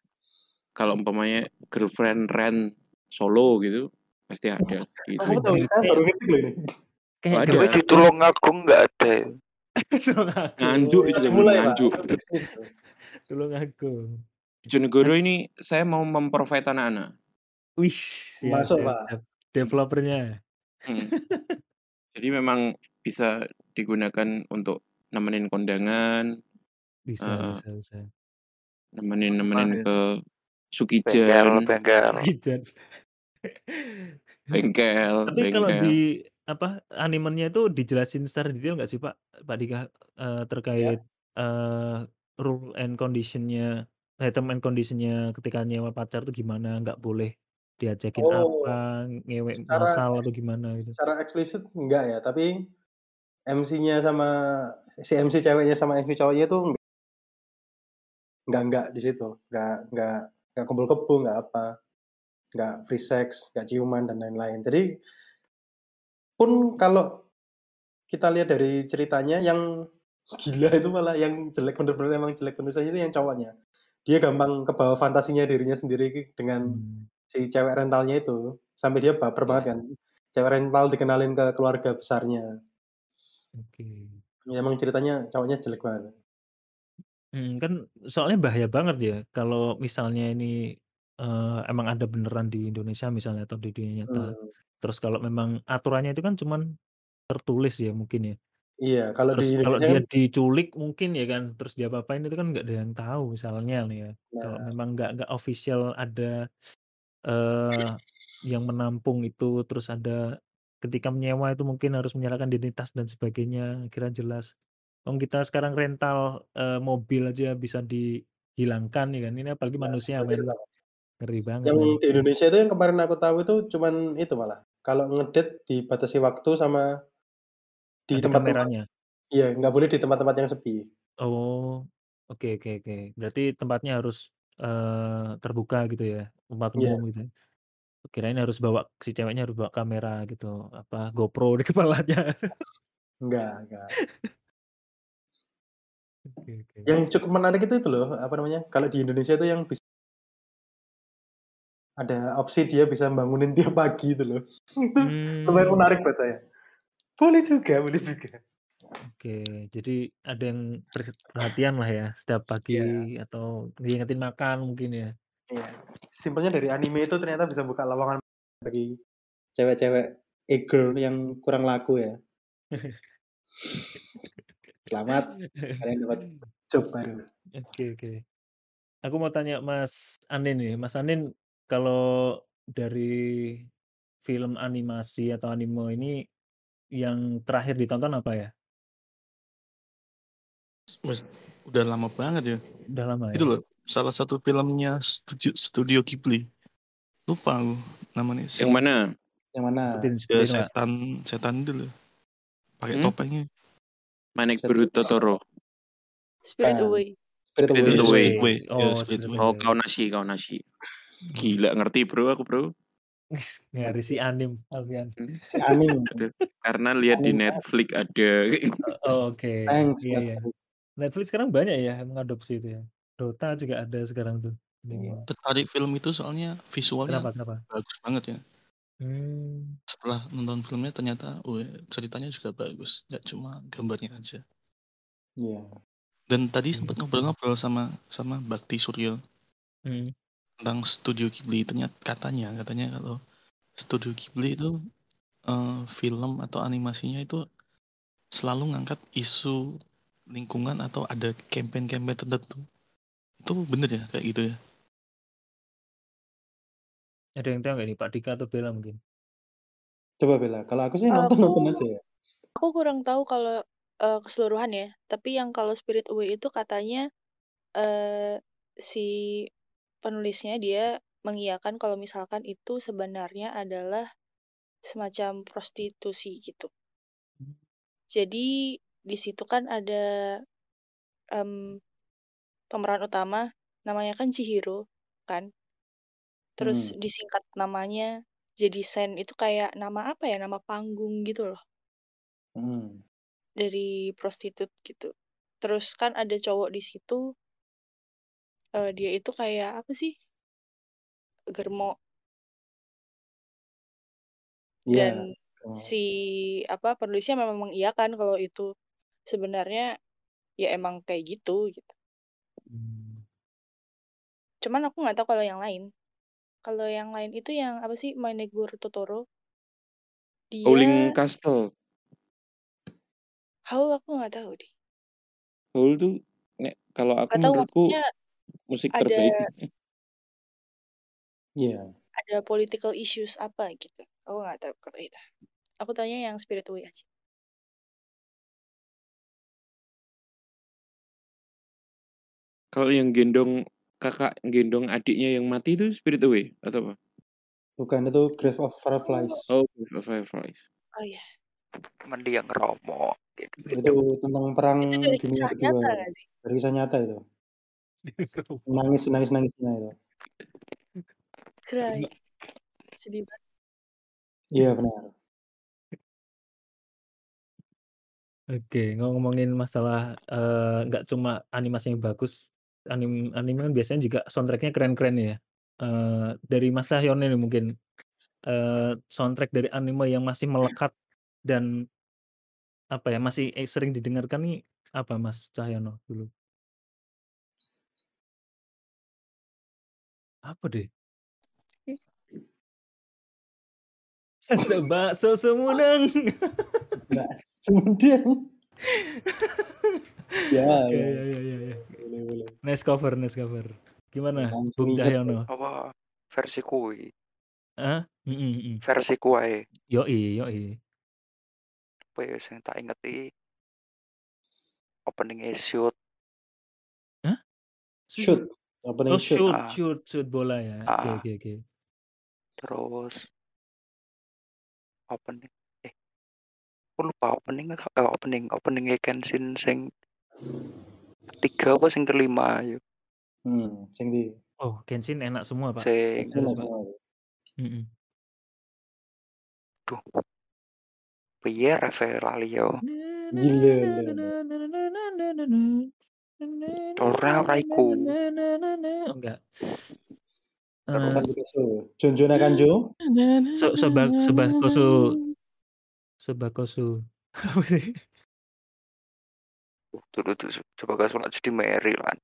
[SPEAKER 2] kalau umpamanya girlfriend rent Solo gitu, pasti ada
[SPEAKER 6] Oh,
[SPEAKER 2] gitu.
[SPEAKER 6] kamu tahu? Saya baru ngerti loh ini.
[SPEAKER 1] Kayak
[SPEAKER 5] Tapi
[SPEAKER 2] ada.
[SPEAKER 5] di
[SPEAKER 1] girlfriend
[SPEAKER 5] Tulungagung nggak ada ya?
[SPEAKER 2] Nganjuk itu
[SPEAKER 6] Pak.
[SPEAKER 2] nganjuk.
[SPEAKER 1] Tulungagung.
[SPEAKER 2] Bojonegoro ini saya mau mem-provide anak-anak.
[SPEAKER 1] Wih, siap
[SPEAKER 6] Masuk, Pak.
[SPEAKER 1] Developer-nya.
[SPEAKER 2] Hmm. Jadi memang bisa digunakan untuk nemenin kondangan,
[SPEAKER 1] Bisa
[SPEAKER 2] eee,
[SPEAKER 1] bisa bisa.
[SPEAKER 2] nemenin-nemenin
[SPEAKER 5] Lumayan.
[SPEAKER 2] ke
[SPEAKER 5] Bengkel,
[SPEAKER 2] Sukijan,
[SPEAKER 5] bengkel.
[SPEAKER 1] Sukijan.
[SPEAKER 2] bengkel
[SPEAKER 1] Tapi kalau
[SPEAKER 2] bengkel.
[SPEAKER 1] di apa, animenya itu dijelasin secara detail nggak sih Pak Pak Dika, eee,
[SPEAKER 6] Ya.
[SPEAKER 1] terkait, eee, rule and condition-nya, eh, term and condition-nya ketika nyewa pacar tuh gimana? Nggak boleh diajakin
[SPEAKER 6] Oh,
[SPEAKER 1] apa, ngewek
[SPEAKER 6] secara
[SPEAKER 1] massal
[SPEAKER 6] eks
[SPEAKER 1] atau gimana gitu?
[SPEAKER 6] secara eksplisit enggak ya, tapi MC-nya sama si MC ceweknya sama MC cowoknya itu enggak enggak enggak di situ, enggak enggak enggak kumpul kebo, enggak apa, enggak free sex, enggak ciuman dan lain-lain. Jadi pun kalau kita lihat dari ceritanya yang gila itu malah yang jelek bener-bener emang jelek bener saja itu yang cowoknya. Dia gampang kebawa fantasinya dirinya sendiri dengan
[SPEAKER 1] Mmm.
[SPEAKER 6] si cewek rentalnya itu, sampai dia baper
[SPEAKER 2] Iya.
[SPEAKER 6] banget kan. Cewek rental dikenalin ke keluarga besarnya.
[SPEAKER 1] Oke.
[SPEAKER 6] Ya emang ceritanya cowoknya jelek banget.
[SPEAKER 1] Mmm, kan soalnya bahaya banget ya kalau misalnya ini, eee, emang ada beneran di Indonesia misalnya atau di dunia nyata.
[SPEAKER 6] Mmm.
[SPEAKER 1] Terus kalau memang aturannya itu kan cuman tertulis ya mungkin ya.
[SPEAKER 6] Iya, kalau di
[SPEAKER 1] Terus kalau
[SPEAKER 6] Indonesia
[SPEAKER 1] dia
[SPEAKER 6] kan
[SPEAKER 1] diculik mungkin ya kan, terus diapa-apain itu kan nggak ada yang tahu misalnya nih ya. Kalau
[SPEAKER 6] Nah.
[SPEAKER 1] memang nggak nggak official ada, eee, yang menampung itu, terus ada ketika menyewa itu mungkin harus menyerahkan identitas dan sebagainya, akhirnya jelas. Wong kita sekarang rental, eee, mobil aja bisa dihilangkan ya kan, ini apalagi
[SPEAKER 6] Nah,
[SPEAKER 1] manusia
[SPEAKER 6] bener
[SPEAKER 1] men.
[SPEAKER 6] banget.
[SPEAKER 1] Ngeri banget
[SPEAKER 6] Yang di Indonesia itu yang kemarin aku tahu itu cuman itu malah, kalau ngedate dibatasi waktu sama di
[SPEAKER 1] Ada
[SPEAKER 6] tempat-tempat
[SPEAKER 1] kameranya?
[SPEAKER 6] iya, nggak boleh di tempat-tempat yang sepi.
[SPEAKER 1] Oh, oke oke oke. Berarti tempatnya harus, eee, terbuka gitu ya, tempat
[SPEAKER 6] Iya.
[SPEAKER 1] umum gitu ya? Kirain harus bawa si ceweknya harus bawa kamera gitu, apa, GoPro di kepalanya.
[SPEAKER 6] Enggak enggak.
[SPEAKER 1] Oke oke.
[SPEAKER 6] Yang cukup menarik itu itu loh, apa namanya, kalau di Indonesia itu yang bis ada opsi dia bisa bangunin tiap pagi itu loh. Itu lumayan
[SPEAKER 1] Mmm.
[SPEAKER 6] menarik buat saya. Boleh juga boleh juga.
[SPEAKER 1] Oke, jadi ada yang per perhatian lah ya setiap pagi atau ngingetin makan mungkin ya?
[SPEAKER 6] Iya. Simpelnya dari anime itu ternyata bisa buka lowongan bagi cewek-cewek e-girl yang kurang laku ya. Selamat, kalian dapat job baru.
[SPEAKER 1] Oke oke. Aku mau tanya Mas Anin nih, Mas Anin kalau dari film animasi atau anime ini yang terakhir ditonton apa ya?
[SPEAKER 7] Udah lama banget ya.
[SPEAKER 1] Udah lama
[SPEAKER 7] Itu
[SPEAKER 1] ya?
[SPEAKER 7] loh, salah satu filmnya studio, studio Ghibli. Lupa aku namanya
[SPEAKER 2] Yang mana?
[SPEAKER 6] Yang mana?
[SPEAKER 1] Sebutin
[SPEAKER 7] ya,
[SPEAKER 1] sebutin Pak.
[SPEAKER 7] setan setan itu loh. Pakai
[SPEAKER 2] Hmm?
[SPEAKER 7] topengnya.
[SPEAKER 2] Manek Brut Totoro.
[SPEAKER 4] Spirit. Away.
[SPEAKER 6] Spirit Away.
[SPEAKER 2] Away.
[SPEAKER 7] Spirit Away. Iya,
[SPEAKER 1] Oh,
[SPEAKER 7] Spirit
[SPEAKER 1] Spirit
[SPEAKER 7] Away.
[SPEAKER 2] Oh, kau nasi, kau nasi. Gila ngerti bro aku bro.
[SPEAKER 1] Nyari si anim Alfian.
[SPEAKER 2] Hmm.
[SPEAKER 6] Si.
[SPEAKER 2] Aduh, karena lihat di. Netflix ada.
[SPEAKER 1] Oh, oke.
[SPEAKER 6] Thanks
[SPEAKER 1] Iya iya.
[SPEAKER 6] Netflix.
[SPEAKER 1] Netflix sekarang banyak ya mengadopsi itu ya. Dota juga ada sekarang tuh.
[SPEAKER 6] Iya.
[SPEAKER 7] Tertarik film itu soalnya visualnya
[SPEAKER 1] Kenapa kenapa?
[SPEAKER 7] bagus banget ya.
[SPEAKER 1] Mmm.
[SPEAKER 7] Setelah nonton filmnya ternyata, oh ceritanya juga bagus. Nggak cuma gambarnya aja.
[SPEAKER 6] Iya.
[SPEAKER 7] Dan tadi sempat ngobrol-ngobrol sama sama Bakti Suryo
[SPEAKER 1] Mhm.
[SPEAKER 7] Tentang studio Ghibli. Ternyata katanya katanya kalau studio Ghibli itu eh, film atau animasinya itu selalu ngangkat isu lingkungan atau ada campaign-campaign tertentu. Itu bener ya kayak gitu ya?
[SPEAKER 1] Ada yang tahu nggak nih Pak Dika atau Bella mungkin?
[SPEAKER 6] Coba Bella, kalau aku sih nonton-nonton
[SPEAKER 4] Aku
[SPEAKER 6] aja ya.
[SPEAKER 4] aku kurang tahu kalau, eee, keseluruhan ya, tapi yang kalau Spirit Away itu katanya, eee, si penulisnya dia mengiyakan kalau misalkan itu sebenarnya adalah semacam prostitusi gitu.
[SPEAKER 1] Mmm.
[SPEAKER 4] Jadi di situ kan ada, mmm, pemeran utama namanya kan Chihiro kan. Terus
[SPEAKER 6] Hmm.
[SPEAKER 4] disingkat namanya jadi Sen itu kayak nama apa ya, nama panggung gitu loh.
[SPEAKER 6] Hmm.
[SPEAKER 4] Dari prostitut gitu. Terus kan ada cowok di situ eee, dia itu kayak apa sih germo.
[SPEAKER 6] Iya,
[SPEAKER 4] Dan
[SPEAKER 6] oh.
[SPEAKER 4] si apa, penulisnya memang mengiyakan kalau itu sebenarnya ya emang kayak gitu, gitu.
[SPEAKER 1] Mmm.
[SPEAKER 4] Cuman aku nggak tahu kalau yang lain. Kalau yang lain itu yang apa sih, My Neighbor Totoro.
[SPEAKER 2] Howling
[SPEAKER 4] Dia
[SPEAKER 2] Castle.
[SPEAKER 4] Howl aku nggak tahu deh.
[SPEAKER 2] Howl tuh nek kalau aku
[SPEAKER 4] Nggak tahu
[SPEAKER 2] menurutku
[SPEAKER 4] maksudnya
[SPEAKER 2] musik
[SPEAKER 4] ada
[SPEAKER 2] terbaik.
[SPEAKER 6] Iya.
[SPEAKER 4] ada political issues apa gitu. Aku nggak tahu kalau itu. Aku taunya yang Spirit Away aja.
[SPEAKER 2] Kalau yang gendong kakak gendong adiknya yang mati itu Spirit Away atau apa?
[SPEAKER 6] Bukan, itu Grave of Fireflies.
[SPEAKER 4] Oh.
[SPEAKER 2] Oh, Grave of Fireflies.
[SPEAKER 4] Oh iya.
[SPEAKER 5] Mendiang Romo gitu.
[SPEAKER 6] Itu tentang perang
[SPEAKER 4] Itu dari
[SPEAKER 6] dunia
[SPEAKER 4] kisah
[SPEAKER 6] kedua.
[SPEAKER 4] nyata?
[SPEAKER 6] Dari kisah nyata itu. Nangis nangis-nangisnya itu.
[SPEAKER 4] Cry. Sedih banget.
[SPEAKER 6] Iya, benar.
[SPEAKER 1] Oke, ngomongin masalah, eee, nggak cuma animasinya bagus, anim anime kan biasanya juga soundtrack-nya keren-keren ya. Eee, dari Mas Cahyono nih mungkin, eee, soundtrack dari anime yang masih melekat dan apa ya, masih, sering didengarkan nih apa Mas Cahyono dulu? Apa deh? Bakso Sumedang.
[SPEAKER 6] Bakso Sumedang. Ya,
[SPEAKER 1] Ya
[SPEAKER 6] ya.
[SPEAKER 1] ya ya ya ya.
[SPEAKER 6] Boleh boleh.
[SPEAKER 1] Nice cover nice cover. Gimana Bung
[SPEAKER 6] inget
[SPEAKER 1] Cahyono?
[SPEAKER 5] Apa versi kuwi?
[SPEAKER 1] Heeh? Mhm mhm.
[SPEAKER 5] Versi kuwae.
[SPEAKER 1] Yoi yoi.
[SPEAKER 5] Apa ya sing tak ingeti opening-e Shoot.
[SPEAKER 1] Hah?
[SPEAKER 6] Shoot, opening
[SPEAKER 1] Oh
[SPEAKER 6] shoot.
[SPEAKER 1] shoot
[SPEAKER 5] Ah.
[SPEAKER 1] shoot shoot bola ya. Oke
[SPEAKER 5] Ah.
[SPEAKER 1] oke oke.
[SPEAKER 5] Terus opening eh aku lupa opening atau eh, opening opening Kenshin sing ketiga apa sing kelima ayo.
[SPEAKER 6] Hmm, sing di
[SPEAKER 1] Oh Genshin enak semua Pak.
[SPEAKER 5] Sing
[SPEAKER 1] Serius Pak.
[SPEAKER 6] semua.
[SPEAKER 1] Mhm.
[SPEAKER 5] duh. Piye lali yo.
[SPEAKER 6] Gila lah.
[SPEAKER 5] Ora ora iku.
[SPEAKER 1] Oh enggak.
[SPEAKER 5] Terus
[SPEAKER 1] Eee,
[SPEAKER 6] Satu Picasso. Jonjo Nakanjo.
[SPEAKER 1] so soba Sobakosu Sobakosu. Apa sih?
[SPEAKER 5] dulu tuh coba gak sholat jadi Mary lah.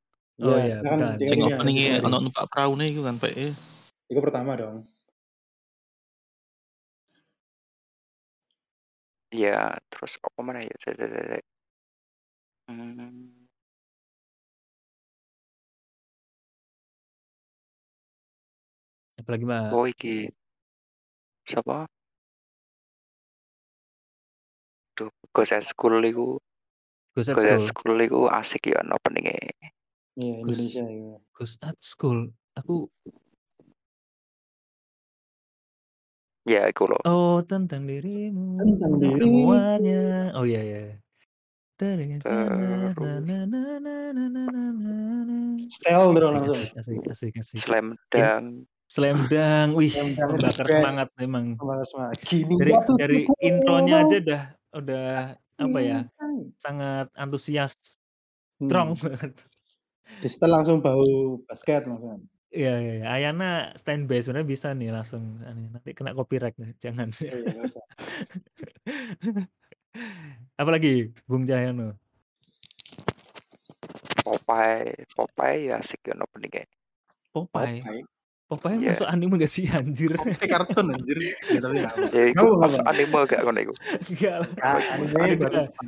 [SPEAKER 1] Oh
[SPEAKER 6] Iya,
[SPEAKER 1] iya,
[SPEAKER 6] silakan
[SPEAKER 1] bukan.
[SPEAKER 7] Sing
[SPEAKER 6] tinggal
[SPEAKER 7] opening-e
[SPEAKER 6] tinggal
[SPEAKER 7] ono numpak praune iku kan, Pak, ya.
[SPEAKER 6] Itu pertama dong.
[SPEAKER 5] Iya, terus apa mana ya? Hmm,
[SPEAKER 1] Apalagi Mbak?
[SPEAKER 5] oh iki. Siapa? Duh, Ghost at School iku.
[SPEAKER 1] Ghost at
[SPEAKER 5] Ghost at
[SPEAKER 1] School.
[SPEAKER 5] School iku asik ya opening-e.
[SPEAKER 6] Iya,
[SPEAKER 1] Ghost
[SPEAKER 6] Indonesia ya.
[SPEAKER 1] Ghost at School. Aku
[SPEAKER 5] Ya, iku loh.
[SPEAKER 1] Oh tentang dirimu
[SPEAKER 6] Tentang diriku.
[SPEAKER 1] semuanya. Oh iya iya.
[SPEAKER 5] Terus
[SPEAKER 6] Style dong
[SPEAKER 1] Asik
[SPEAKER 6] langsung.
[SPEAKER 1] asik asik asik asik.
[SPEAKER 5] Slam Dunk.
[SPEAKER 1] Slam Dunk, wih
[SPEAKER 6] best.
[SPEAKER 1] semangat memang.
[SPEAKER 6] Membakar semangat. Gini
[SPEAKER 1] Dari
[SPEAKER 6] ya
[SPEAKER 1] dari intronya aja udah udah apa ya,
[SPEAKER 6] Sayang.
[SPEAKER 1] sangat antusias, strong
[SPEAKER 6] Hmm.
[SPEAKER 1] banget.
[SPEAKER 6] Di setel langsung bau basket langsung.
[SPEAKER 1] Iya iya iya. Ayana standby sebenarnya bisa nih langsung anu, nanti kena copyright nih, jangan.
[SPEAKER 6] Oh iya.
[SPEAKER 1] Apalagi Bung Cahyono?
[SPEAKER 5] Popeye, Popeye ya asik ya opening-e.
[SPEAKER 1] Popeye?
[SPEAKER 6] Popeye.
[SPEAKER 1] Popeye
[SPEAKER 5] Iya.
[SPEAKER 1] masuk anime gak sih anjir?
[SPEAKER 6] Popeye kartun anjir. Ya tapi.
[SPEAKER 5] Ya masuk anime gak kono iku?
[SPEAKER 1] Enggak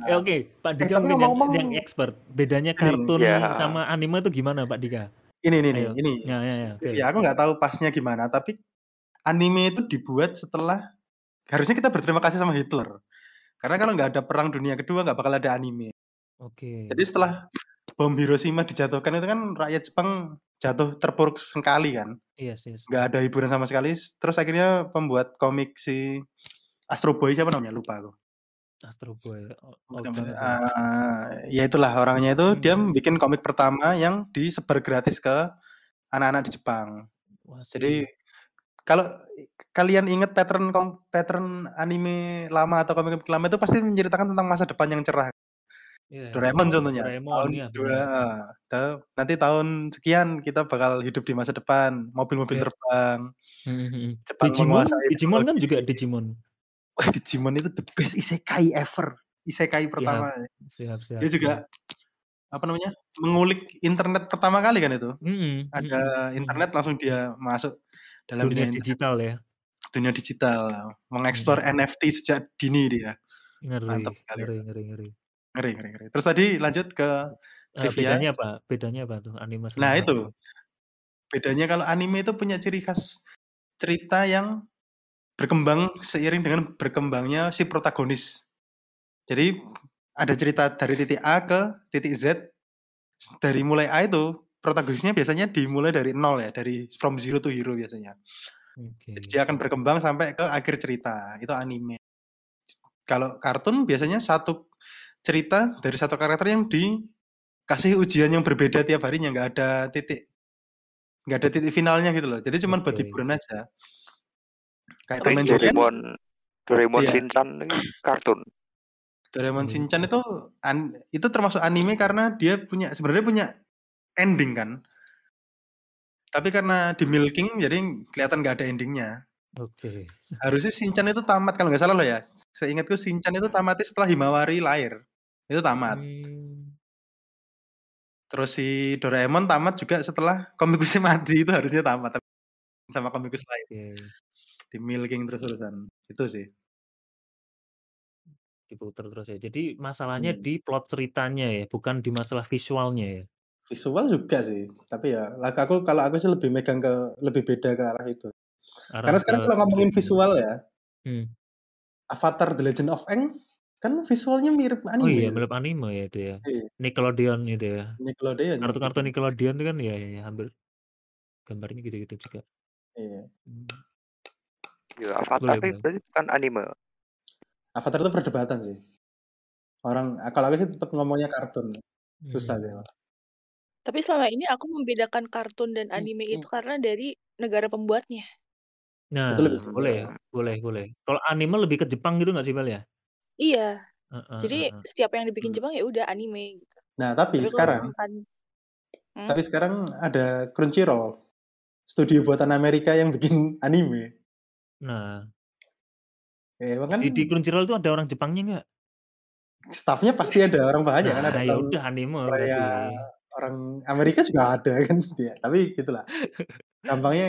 [SPEAKER 1] Ya oke, Pak
[SPEAKER 6] Eh,
[SPEAKER 1] Dika mungkin yang yang expert. Bedanya kartun
[SPEAKER 5] Ya.
[SPEAKER 1] sama anime itu gimana Pak Dika?
[SPEAKER 6] ini ini nih,
[SPEAKER 1] Ayo.
[SPEAKER 6] ini.
[SPEAKER 1] Ya ya ya, oke.
[SPEAKER 6] Ya, aku nggak tahu pasnya gimana, tapi anime itu dibuat setelah harusnya kita berterima kasih sama Hitler. Karena kalau nggak ada perang dunia kedua nggak bakal ada anime.
[SPEAKER 1] Oke.
[SPEAKER 6] Jadi setelah bom Hiroshima dijatuhkan itu kan rakyat Jepang jatuh terpuruk sekali kan.
[SPEAKER 1] Iya sih.
[SPEAKER 6] Nggak ada hiburan sama sekali. Terus akhirnya pembuat komik si Astro Boy siapa namanya lupa aku.
[SPEAKER 1] Astro Boy. O-
[SPEAKER 6] Betul,
[SPEAKER 1] Oke.
[SPEAKER 6] betul. Ah, ya itulah orangnya itu dia
[SPEAKER 1] Hmm.
[SPEAKER 6] bikin komik pertama yang disebar gratis ke anak-anak di Jepang.
[SPEAKER 1] Wah,
[SPEAKER 6] Jadi kalau kalian ingat pattern pattern anime lama atau komik lama itu pasti menceritakan tentang masa depan yang cerah.
[SPEAKER 1] Iya,
[SPEAKER 6] Doraemon contohnya.
[SPEAKER 1] Doraemon
[SPEAKER 6] tahun
[SPEAKER 1] ya
[SPEAKER 6] dua,
[SPEAKER 1] benar.
[SPEAKER 6] ah, ta- nanti tahun sekian kita bakal hidup di masa depan, mobil-mobil
[SPEAKER 1] Iya.
[SPEAKER 6] terbang,
[SPEAKER 1] Hmm, hmm.
[SPEAKER 6] Jepang
[SPEAKER 1] Digimon,
[SPEAKER 6] menguasai
[SPEAKER 1] Digimon kan juga. Digimon.
[SPEAKER 6] Wah, Digimon itu the best isekai ever. Isekai
[SPEAKER 1] Siap,
[SPEAKER 6] pertama.
[SPEAKER 1] siap, siap,
[SPEAKER 6] Dia juga
[SPEAKER 1] siap.
[SPEAKER 6] apa namanya? mengulik internet pertama kali kan itu.
[SPEAKER 1] Hmm,
[SPEAKER 6] Ada
[SPEAKER 1] hmm, hmm.
[SPEAKER 6] internet langsung dia masuk dalam
[SPEAKER 1] Dunia
[SPEAKER 6] dunia internet,
[SPEAKER 1] digital ya.
[SPEAKER 6] dunia digital, mengeksplor
[SPEAKER 1] Hmm.
[SPEAKER 6] NFT sejak dini dia.
[SPEAKER 1] Ngeri,
[SPEAKER 6] Mantap sekali.
[SPEAKER 1] ngeri, ngeri, ngeri.
[SPEAKER 6] Ngeri, ngeri, ngeri. Terus tadi lanjut ke
[SPEAKER 1] Eh,
[SPEAKER 6] trivia.
[SPEAKER 1] bedanya apa? Bedanya apa tuh anime sama
[SPEAKER 6] Nah, itu. Bedanya kalau anime itu punya ciri khas cerita yang berkembang seiring dengan berkembangnya si protagonis. Jadi ada cerita dari titik A ke titik Z. Dari mulai A itu protagonisnya biasanya dimulai dari nol ya, dari from zero to hero biasanya. Jadi
[SPEAKER 1] Oke.
[SPEAKER 6] dia akan berkembang sampai ke akhir cerita. Itu anime. Kalau kartun biasanya satu cerita dari satu karakter yang dikasih ujian yang berbeda tiap harinya, nggak ada titik nggak ada titik finalnya gitu loh. Jadi cuman buat
[SPEAKER 1] Oke.
[SPEAKER 6] hiburan aja. Kayak kan
[SPEAKER 5] Doraemon Doraemon
[SPEAKER 6] iya.
[SPEAKER 5] Shinchan ini kartun.
[SPEAKER 6] Doraemon
[SPEAKER 1] Hmm.
[SPEAKER 6] Shinchan itu an- itu termasuk anime karena dia punya sebenarnya punya ending kan. Tapi karena di milking jadi kelihatan nggak ada endingnya.
[SPEAKER 1] Oke.
[SPEAKER 6] Harusnya Shinchan itu tamat kalau nggak salah loh ya. Seingatku Shinchan itu tamatnya setelah Himawari lahir. Itu tamat.
[SPEAKER 1] Hmm.
[SPEAKER 6] Terus si Doraemon tamat juga setelah komikusnya mati itu harusnya tamat tapi sama komikus lain.
[SPEAKER 1] Oke.
[SPEAKER 6] Di milking terus-terusan. Itu sih.
[SPEAKER 1] Diputer terus ya. Jadi masalahnya
[SPEAKER 6] Hmm.
[SPEAKER 1] di plot ceritanya ya, bukan di masalah visualnya ya.
[SPEAKER 6] Visual juga sih. Tapi ya lagu aku kalau aku sih lebih megang ke lebih beda ke arah itu.
[SPEAKER 1] Arah
[SPEAKER 6] Karena sekarang kalau ngomongin visual ya,
[SPEAKER 1] Hmm.
[SPEAKER 6] Avatar The Legend of Aang kan visualnya mirip
[SPEAKER 1] Oh
[SPEAKER 6] anime
[SPEAKER 1] iya,
[SPEAKER 6] itu.
[SPEAKER 1] mirip anime ya itu ya.
[SPEAKER 6] Iya.
[SPEAKER 1] Nickelodeon itu ya.
[SPEAKER 6] Nickelodeon
[SPEAKER 1] Kartu-kartu. Nickelodeon itu kan ya, ya, ya hampir gambarnya gitu-gitu juga.
[SPEAKER 6] Iya.
[SPEAKER 1] Hmm.
[SPEAKER 5] Ya, Avatar
[SPEAKER 1] Boleh,
[SPEAKER 5] itu
[SPEAKER 1] boleh.
[SPEAKER 5] berarti bukan anime.
[SPEAKER 6] Avatar itu perdebatan sih. Orang kalau aku sih tetap ngomongnya kartun. Susah sih.
[SPEAKER 1] Hmm.
[SPEAKER 4] Tapi selama ini aku membedakan kartun dan anime itu karena dari negara pembuatnya.
[SPEAKER 6] Itu
[SPEAKER 1] Nah,
[SPEAKER 6] lebih simpel.
[SPEAKER 1] boleh, boleh, boleh. Kalau anime lebih ke Jepang gitu nggak sih, Bel ya?
[SPEAKER 4] Iya.
[SPEAKER 1] Heeh,
[SPEAKER 4] Jadi
[SPEAKER 1] heeh.
[SPEAKER 4] setiap yang dibikin
[SPEAKER 6] Hmm.
[SPEAKER 4] Jepang ya udah anime gitu.
[SPEAKER 6] Nah, tapi
[SPEAKER 4] Tapi kalau
[SPEAKER 6] sekarang
[SPEAKER 4] misalkan hmm?
[SPEAKER 6] tapi sekarang ada Crunchyroll. Studio buatan Amerika yang bikin anime.
[SPEAKER 1] Nah,
[SPEAKER 6] Ya, emang kan
[SPEAKER 1] di, di Crunchyroll itu ada orang Jepangnya nggak?
[SPEAKER 6] staffnya pasti ada orang banyak kan ada
[SPEAKER 1] Nah, ya
[SPEAKER 6] orang
[SPEAKER 1] udah anime
[SPEAKER 6] Korea,
[SPEAKER 1] berarti.
[SPEAKER 6] orang Amerika juga ada kan ya. Tapi gitulah. Gampangnya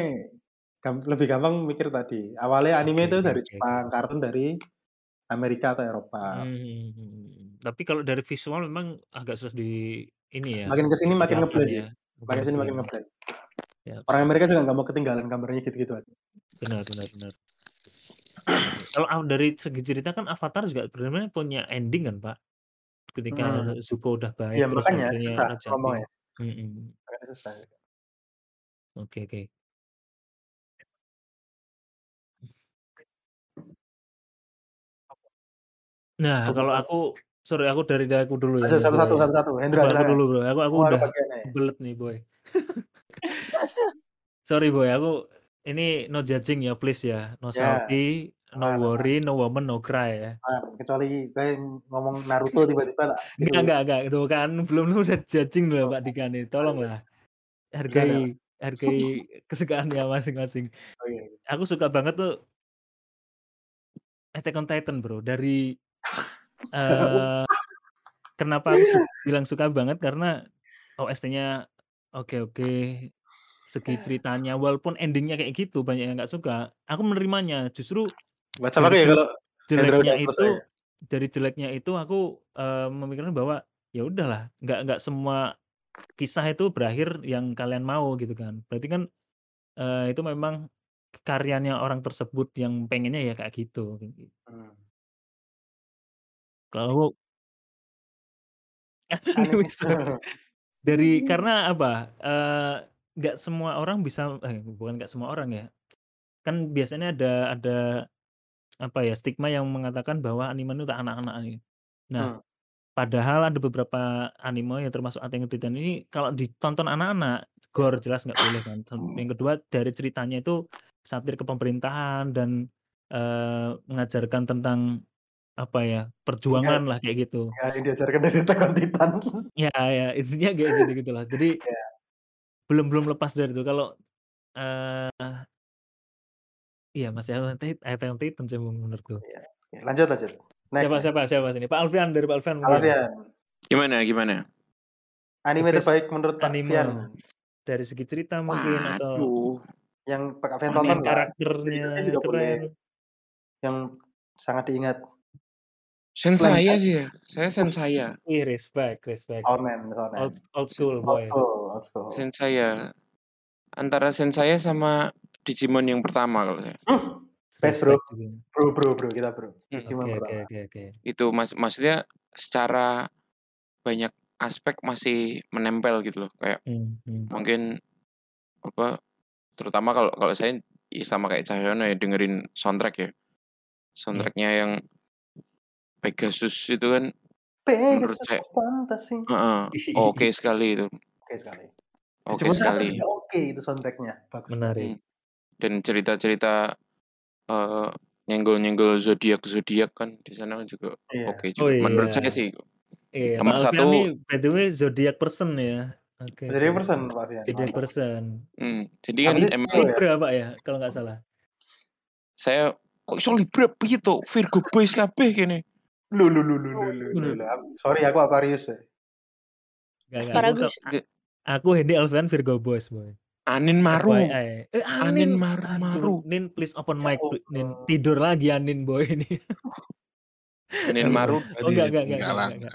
[SPEAKER 6] gam- lebih gampang mikir tadi. Awalnya anime
[SPEAKER 1] Oke,
[SPEAKER 6] itu dari
[SPEAKER 1] oke.
[SPEAKER 6] Jepang, kartun dari Amerika atau Eropa.
[SPEAKER 1] Hmm, tapi kalau dari visual memang agak susah di ini ya,
[SPEAKER 6] Makin ke sini makin ngeblend sih.
[SPEAKER 1] ya.
[SPEAKER 6] Makin sini makin
[SPEAKER 1] Ngeblend.
[SPEAKER 6] ngeblend.
[SPEAKER 1] Siap,
[SPEAKER 6] Orang. Amerika juga nggak mau ketinggalan gambarnya gitu-gitu aja.
[SPEAKER 1] Benar, benar, benar. Kalau dari segi cerita kan Avatar juga sebenarnya punya ending kan, Pak? Ketika
[SPEAKER 6] Hmm.
[SPEAKER 1] Zuko udah baik
[SPEAKER 6] Ya
[SPEAKER 1] terus
[SPEAKER 6] makanya
[SPEAKER 1] akhirnya
[SPEAKER 6] susah
[SPEAKER 1] Raja
[SPEAKER 6] ngomongnya. Makanya susah.
[SPEAKER 1] Oke, oke. Nah,
[SPEAKER 6] Full
[SPEAKER 1] kalau aku sorry aku dari dari aku dulu ya,
[SPEAKER 6] Lanjut
[SPEAKER 1] Bro
[SPEAKER 6] satu-satu
[SPEAKER 1] ya.
[SPEAKER 6] satu-satu. Hendra
[SPEAKER 1] aku dulu, Bro. Aku aku
[SPEAKER 6] ada
[SPEAKER 1] udah kebelet nih, Boy. Sorry, Boy. Aku ini no judging ya, please ya. No
[SPEAKER 6] Ya.
[SPEAKER 1] salty, no
[SPEAKER 6] aman.
[SPEAKER 1] worry, no woman, no cry ya.
[SPEAKER 6] Ah, kecuali gue ngomong Naruto tiba-tiba tak
[SPEAKER 1] Enggak,
[SPEAKER 6] itu
[SPEAKER 1] enggak, enggak. Duh kan belum lu udah judging loh
[SPEAKER 6] oh,
[SPEAKER 1] Pak Dika nih.
[SPEAKER 6] oh, iya.
[SPEAKER 1] Tolonglah hargai hargai kesukaannya masing-masing.
[SPEAKER 6] Oh iya.
[SPEAKER 1] Aku suka banget tuh Attack on Titan, Bro. Dari eh kenapa aku su- bilang suka banget karena OST-nya oke-oke. segi ceritanya walaupun ending-nya kayak gitu banyak yang nggak suka, aku menerimanya. Justru
[SPEAKER 6] Baca
[SPEAKER 1] dari
[SPEAKER 6] lagi ya kalau
[SPEAKER 1] jeleknya itu
[SPEAKER 6] selesai.
[SPEAKER 1] dari jeleknya itu aku, eee, memikirkan bahwa ya udahlah nggak nggak semua kisah itu berakhir yang kalian mau gitu kan. Berarti kan, eee, itu memang karyanya orang tersebut yang pengennya ya kayak gitu, kayak gitu.
[SPEAKER 6] Hmm.
[SPEAKER 1] Kalau
[SPEAKER 6] Anime.
[SPEAKER 1] Dari karena apa, eee, nggak semua orang bisa eh, bukan nggak semua orang ya, kan biasanya ada ada apa ya, stigma yang mengatakan bahwa anime itu untuk anak-anak nih. Nah,
[SPEAKER 6] Hmm.
[SPEAKER 1] padahal ada beberapa anime yang termasuk Attack on Titan ini kalau ditonton anak-anak, gore jelas nggak boleh kan. Yang kedua dari ceritanya itu satir ke pemerintahan dan, eee, mengajarkan tentang apa ya,
[SPEAKER 6] Enggak
[SPEAKER 1] perjuangan lah kayak gitu.
[SPEAKER 6] ada yang diajarkan dari Attack on Titan.
[SPEAKER 1] Ya ya, intinya kayak gitu-gitulah. Jadi
[SPEAKER 6] Iya.
[SPEAKER 1] belum belum lepas dari itu. Kalau, eee iya masih Attack on Titan sih menurutku.
[SPEAKER 6] Iya. Oke, lanjut lanjut. Next
[SPEAKER 1] Siapa
[SPEAKER 6] next.
[SPEAKER 1] siapa siapa sini? Pak Alfian, dari Pak Alfian mungkin.
[SPEAKER 6] Alfian.
[SPEAKER 2] Gimana gimana?
[SPEAKER 1] The
[SPEAKER 6] Anime
[SPEAKER 1] best
[SPEAKER 6] terbaik menurut Pak
[SPEAKER 1] anime
[SPEAKER 6] Fian
[SPEAKER 1] dari segi cerita mungkin atau
[SPEAKER 2] Waduh.
[SPEAKER 6] yang Pak Fian
[SPEAKER 1] main
[SPEAKER 6] tonton
[SPEAKER 1] karakternya
[SPEAKER 6] juga boleh.
[SPEAKER 1] keren.
[SPEAKER 6] Yang sangat diingat.
[SPEAKER 2] Sen saya sih ya, saya sen saya.
[SPEAKER 1] Ih, respect respect.
[SPEAKER 6] Shonen, shonen.
[SPEAKER 1] Old old school
[SPEAKER 6] Old
[SPEAKER 1] boy.
[SPEAKER 6] school, old school.
[SPEAKER 2] Sen saya. Antara sen saya sama Digimon yang pertama kalau saya.
[SPEAKER 6] Hmm. Best bro. Bro, bro, bro, kita bro.
[SPEAKER 2] Hmm.
[SPEAKER 6] Digimon
[SPEAKER 1] Oke oke
[SPEAKER 6] pertama.
[SPEAKER 1] oke oke.
[SPEAKER 2] Itu mas maksudnya secara banyak aspek masih menempel gitu loh. Kayak
[SPEAKER 1] Hmm, hmm.
[SPEAKER 2] mungkin apa terutama kalau kalau saya ya sama kayak Cahyono ya dengerin soundtrack ya.
[SPEAKER 1] Iya.
[SPEAKER 2] Soundtracknya yang Pegasus itu kan menurut
[SPEAKER 6] Pegasus
[SPEAKER 2] saya
[SPEAKER 6] fantasi.
[SPEAKER 2] heeh, oke sekali itu.
[SPEAKER 6] Oke sekali.
[SPEAKER 2] Oke
[SPEAKER 6] satu
[SPEAKER 2] sekali.
[SPEAKER 6] oke itu soundtracknya. Bagus.
[SPEAKER 1] Menarik.
[SPEAKER 2] Hmm. Dan cerita-cerita eh, nyenggol-nyenggol zodiak zodiak kan di sana juga
[SPEAKER 6] Iya.
[SPEAKER 2] oke
[SPEAKER 1] Oh
[SPEAKER 2] juga. Menurut saya
[SPEAKER 1] iya.
[SPEAKER 2] sih
[SPEAKER 1] Iya, Pak
[SPEAKER 2] nomor
[SPEAKER 1] Alfian
[SPEAKER 2] satu
[SPEAKER 1] by the way zodiac person ya. Oke
[SPEAKER 6] Jadi
[SPEAKER 1] oke.
[SPEAKER 6] persen Pak Fian.
[SPEAKER 1] Zodiac
[SPEAKER 6] Mantap.
[SPEAKER 1] person.
[SPEAKER 2] hmm, jadi kan
[SPEAKER 6] sih
[SPEAKER 2] emang?
[SPEAKER 1] Libra Pak ya, kalau nggak salah.
[SPEAKER 2] saya kok iso Libra to? Virgo boys kabeh kene.
[SPEAKER 6] Lu lu lu lu lu lu lu. Sorry aku Aquarius ya.
[SPEAKER 1] Nggak nggak. Aku aku Hendy Alfian Virgo boys boy.
[SPEAKER 2] Anin Maru.
[SPEAKER 1] FYI. Eh
[SPEAKER 2] Anin
[SPEAKER 1] Anin,
[SPEAKER 2] Maru Maru.
[SPEAKER 1] Nin please open
[SPEAKER 6] Ya
[SPEAKER 1] mic, pl- Nin tidur lagi Anin boy ini.
[SPEAKER 2] Anin Maru
[SPEAKER 1] Oh enggak enggak enggak
[SPEAKER 7] enggak.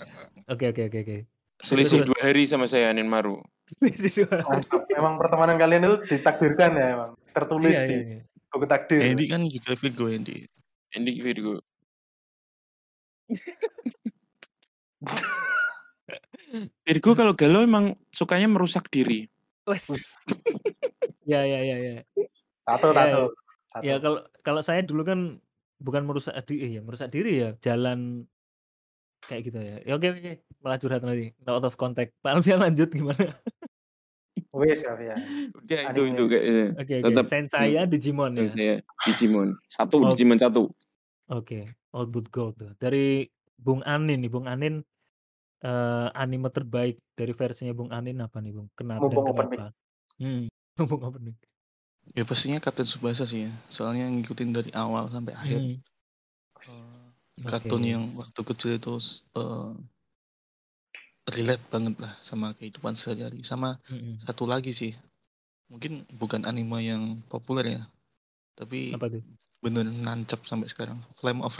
[SPEAKER 1] Oke oke oke oke.
[SPEAKER 2] selisih dua hari sama saya Anin Maru.
[SPEAKER 1] terus.
[SPEAKER 6] Mantap. Memang pertemanan kalian itu ditakdirkan ya emang. Tertulis
[SPEAKER 1] Iya
[SPEAKER 6] di
[SPEAKER 1] iya iya.
[SPEAKER 6] buku takdir.
[SPEAKER 7] Andy kan juga Virgo Andy.
[SPEAKER 2] Ini Virgo. Virgo kalau galau emang sukanya merusak diri.
[SPEAKER 1] Wes. Ya ya ya ya.
[SPEAKER 6] Tato
[SPEAKER 1] Ya,
[SPEAKER 6] tato.
[SPEAKER 1] Ya kalau kalau saya dulu kan bukan merusak diri ya, merusak diri ya jalan kayak gitu ya. Ya oke oke, malah curhat nanti. Out of contact. Pak Alfian lanjut gimana?
[SPEAKER 6] Wes Pak Fian.
[SPEAKER 2] Ya itu itu kayaknya.
[SPEAKER 1] Oke oke.
[SPEAKER 2] Tetap
[SPEAKER 1] Sen
[SPEAKER 2] hmm,
[SPEAKER 1] saya Digimon ya.
[SPEAKER 2] saya Digimon. Satu
[SPEAKER 1] Old
[SPEAKER 2] Digimon satu.
[SPEAKER 1] oke. Old Boot Gold tuh. Dari Bung Anin nih, Bung Anin eh anime terbaik dari versinya Bung Anin apa nih, Bung? Kenapa dan
[SPEAKER 6] Mumpung open mic.
[SPEAKER 1] kenapa? Hmm, mumpung open mic.
[SPEAKER 7] Ya pastinya Kapten Tsubasa sih ya. Soalnya ngikutin dari awal sampai akhir.
[SPEAKER 1] Hmm,
[SPEAKER 7] Eh, kartun
[SPEAKER 1] oke.
[SPEAKER 7] yang waktu kecil itu eh, relate banget lah sama kehidupan sehari-hari. Sama
[SPEAKER 1] Mm-mm.
[SPEAKER 7] satu lagi sih, mungkin bukan anime yang populer ya, tapi
[SPEAKER 1] Apa tuh?
[SPEAKER 7] Bener nancep sampai sekarang. Flame of.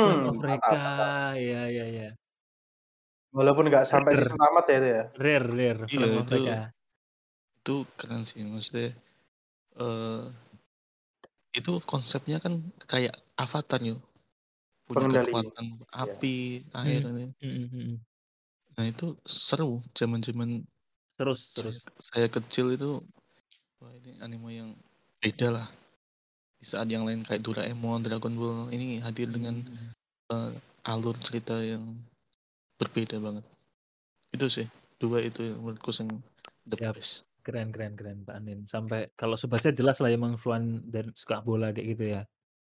[SPEAKER 1] Flame
[SPEAKER 6] Hmm,
[SPEAKER 1] of
[SPEAKER 6] mantap,
[SPEAKER 1] Recca.
[SPEAKER 6] mantap.
[SPEAKER 1] Ya ya ya.
[SPEAKER 6] Walaupun nggak sampai
[SPEAKER 1] Rare,
[SPEAKER 6] season tamat ya itu ya.
[SPEAKER 1] rare, rare.
[SPEAKER 7] Iya
[SPEAKER 1] Flame of
[SPEAKER 7] itu
[SPEAKER 1] Recca.
[SPEAKER 7] itu keren sih maksudnya. eh itu konsepnya kan kayak Avatar yuk, punya
[SPEAKER 6] Pengendali.
[SPEAKER 7] kekuatan
[SPEAKER 6] Ya.
[SPEAKER 7] api, air
[SPEAKER 1] Hmm,
[SPEAKER 7] ini.
[SPEAKER 1] mm, mm, mm.
[SPEAKER 7] Nah itu seru zaman-zaman
[SPEAKER 1] Terus
[SPEAKER 7] saya,
[SPEAKER 1] terus.
[SPEAKER 7] saya kecil itu wah ini anime yang beda lah. Di saat yang lain kayak Doraemon, Dragon Ball ini hadir dengan eh, alur cerita yang berbeda banget. Itu sih dua itu yang menurutku yang the
[SPEAKER 1] Siap.
[SPEAKER 7] best.
[SPEAKER 1] Keren keren keren Pak Anin. Sampai kalau Subasa jelas lah emang fluan dan suka bola kayak gitu ya.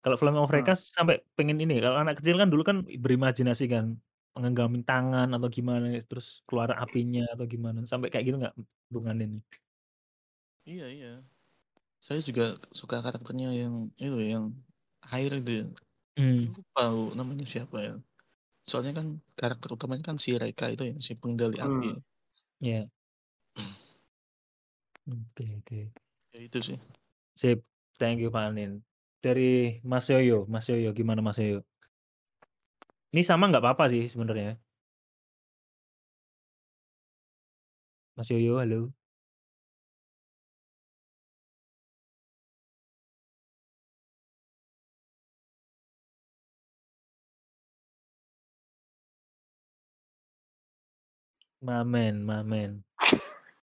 [SPEAKER 1] Kalau Flame of
[SPEAKER 6] Hmm.
[SPEAKER 1] Sampai pengen ini, kalau anak kecil kan dulu kan berimajinasi kan, menggenggamin tangan atau gimana, terus keluar apinya atau gimana, sampai kayak gitu nggak Bung Anin?
[SPEAKER 7] Iya iya. Saya juga suka karakternya yang itu yang air itu ya.
[SPEAKER 1] Hmm.
[SPEAKER 7] Lupa namanya siapa ya. Soalnya kan karakter utamanya kan si Reika itu ya, si pengendali api.
[SPEAKER 6] Hmm.
[SPEAKER 1] Ya. Oke oke.
[SPEAKER 7] Ya itu sih.
[SPEAKER 1] Sip, thank you Pak Anin. Dari Mas Yoyo Mas Yoyo, gimana Mas Yoyo? Ini sama nggak apa-apa sih sebenarnya. Mas Yoyo, halo? My man my man.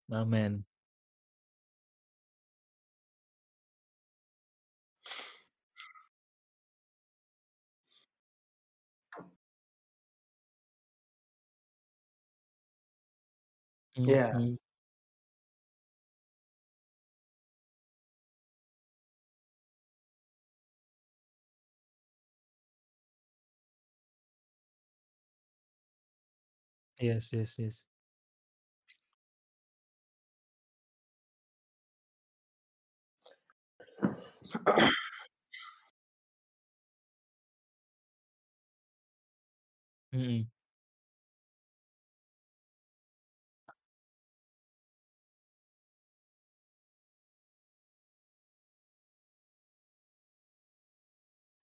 [SPEAKER 1] My man.
[SPEAKER 6] Iya.
[SPEAKER 1] Mhm. Yes yes yes. Mhm.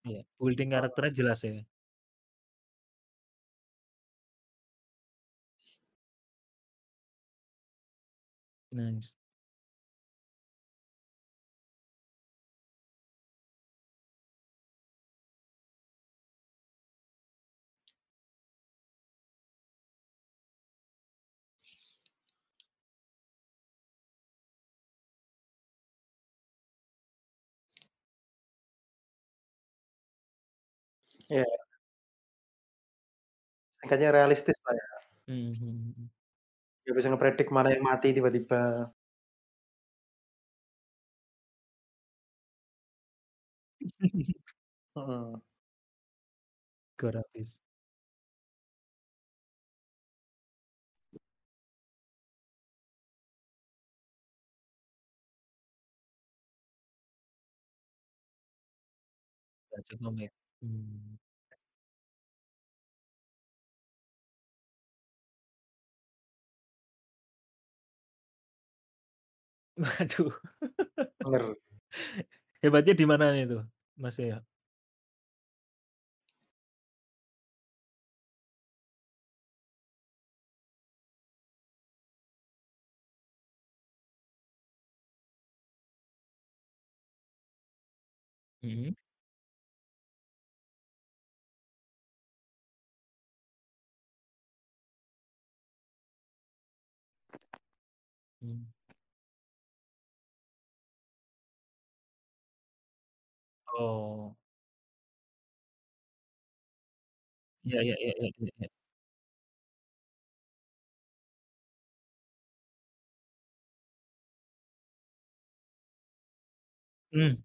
[SPEAKER 1] Iya, building karakternya jelas ya. Nice.
[SPEAKER 6] Iya. Singkatnya realistis lah ya.
[SPEAKER 1] Mhm mhm mhm.
[SPEAKER 6] Nggak bisa ngepredik mana yang mati tiba-tiba. Heeh.
[SPEAKER 1] Grafis. Baca komik, mmm. Waduh.
[SPEAKER 6] Bener.
[SPEAKER 1] Hebatnya di mananya itu, Mas Yoyo? Mhm. Mmm. Oh. Iya iya iya iya iya iya. Mmm.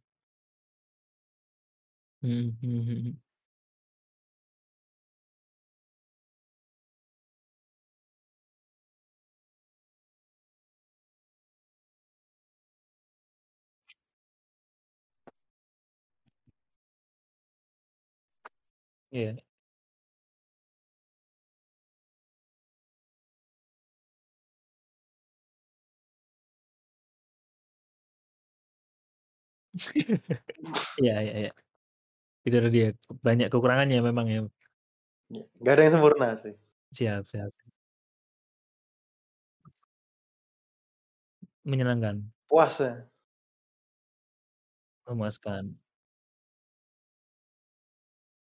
[SPEAKER 1] Mhm mhm mhm. Iya. Iya iya iya. Itu dia, banyak kekurangannya memang ya.
[SPEAKER 6] Iya, nggak ada yang sempurna sih.
[SPEAKER 1] Siap siap. Menyenangkan.
[SPEAKER 6] Puas saya.
[SPEAKER 1] Memuaskan.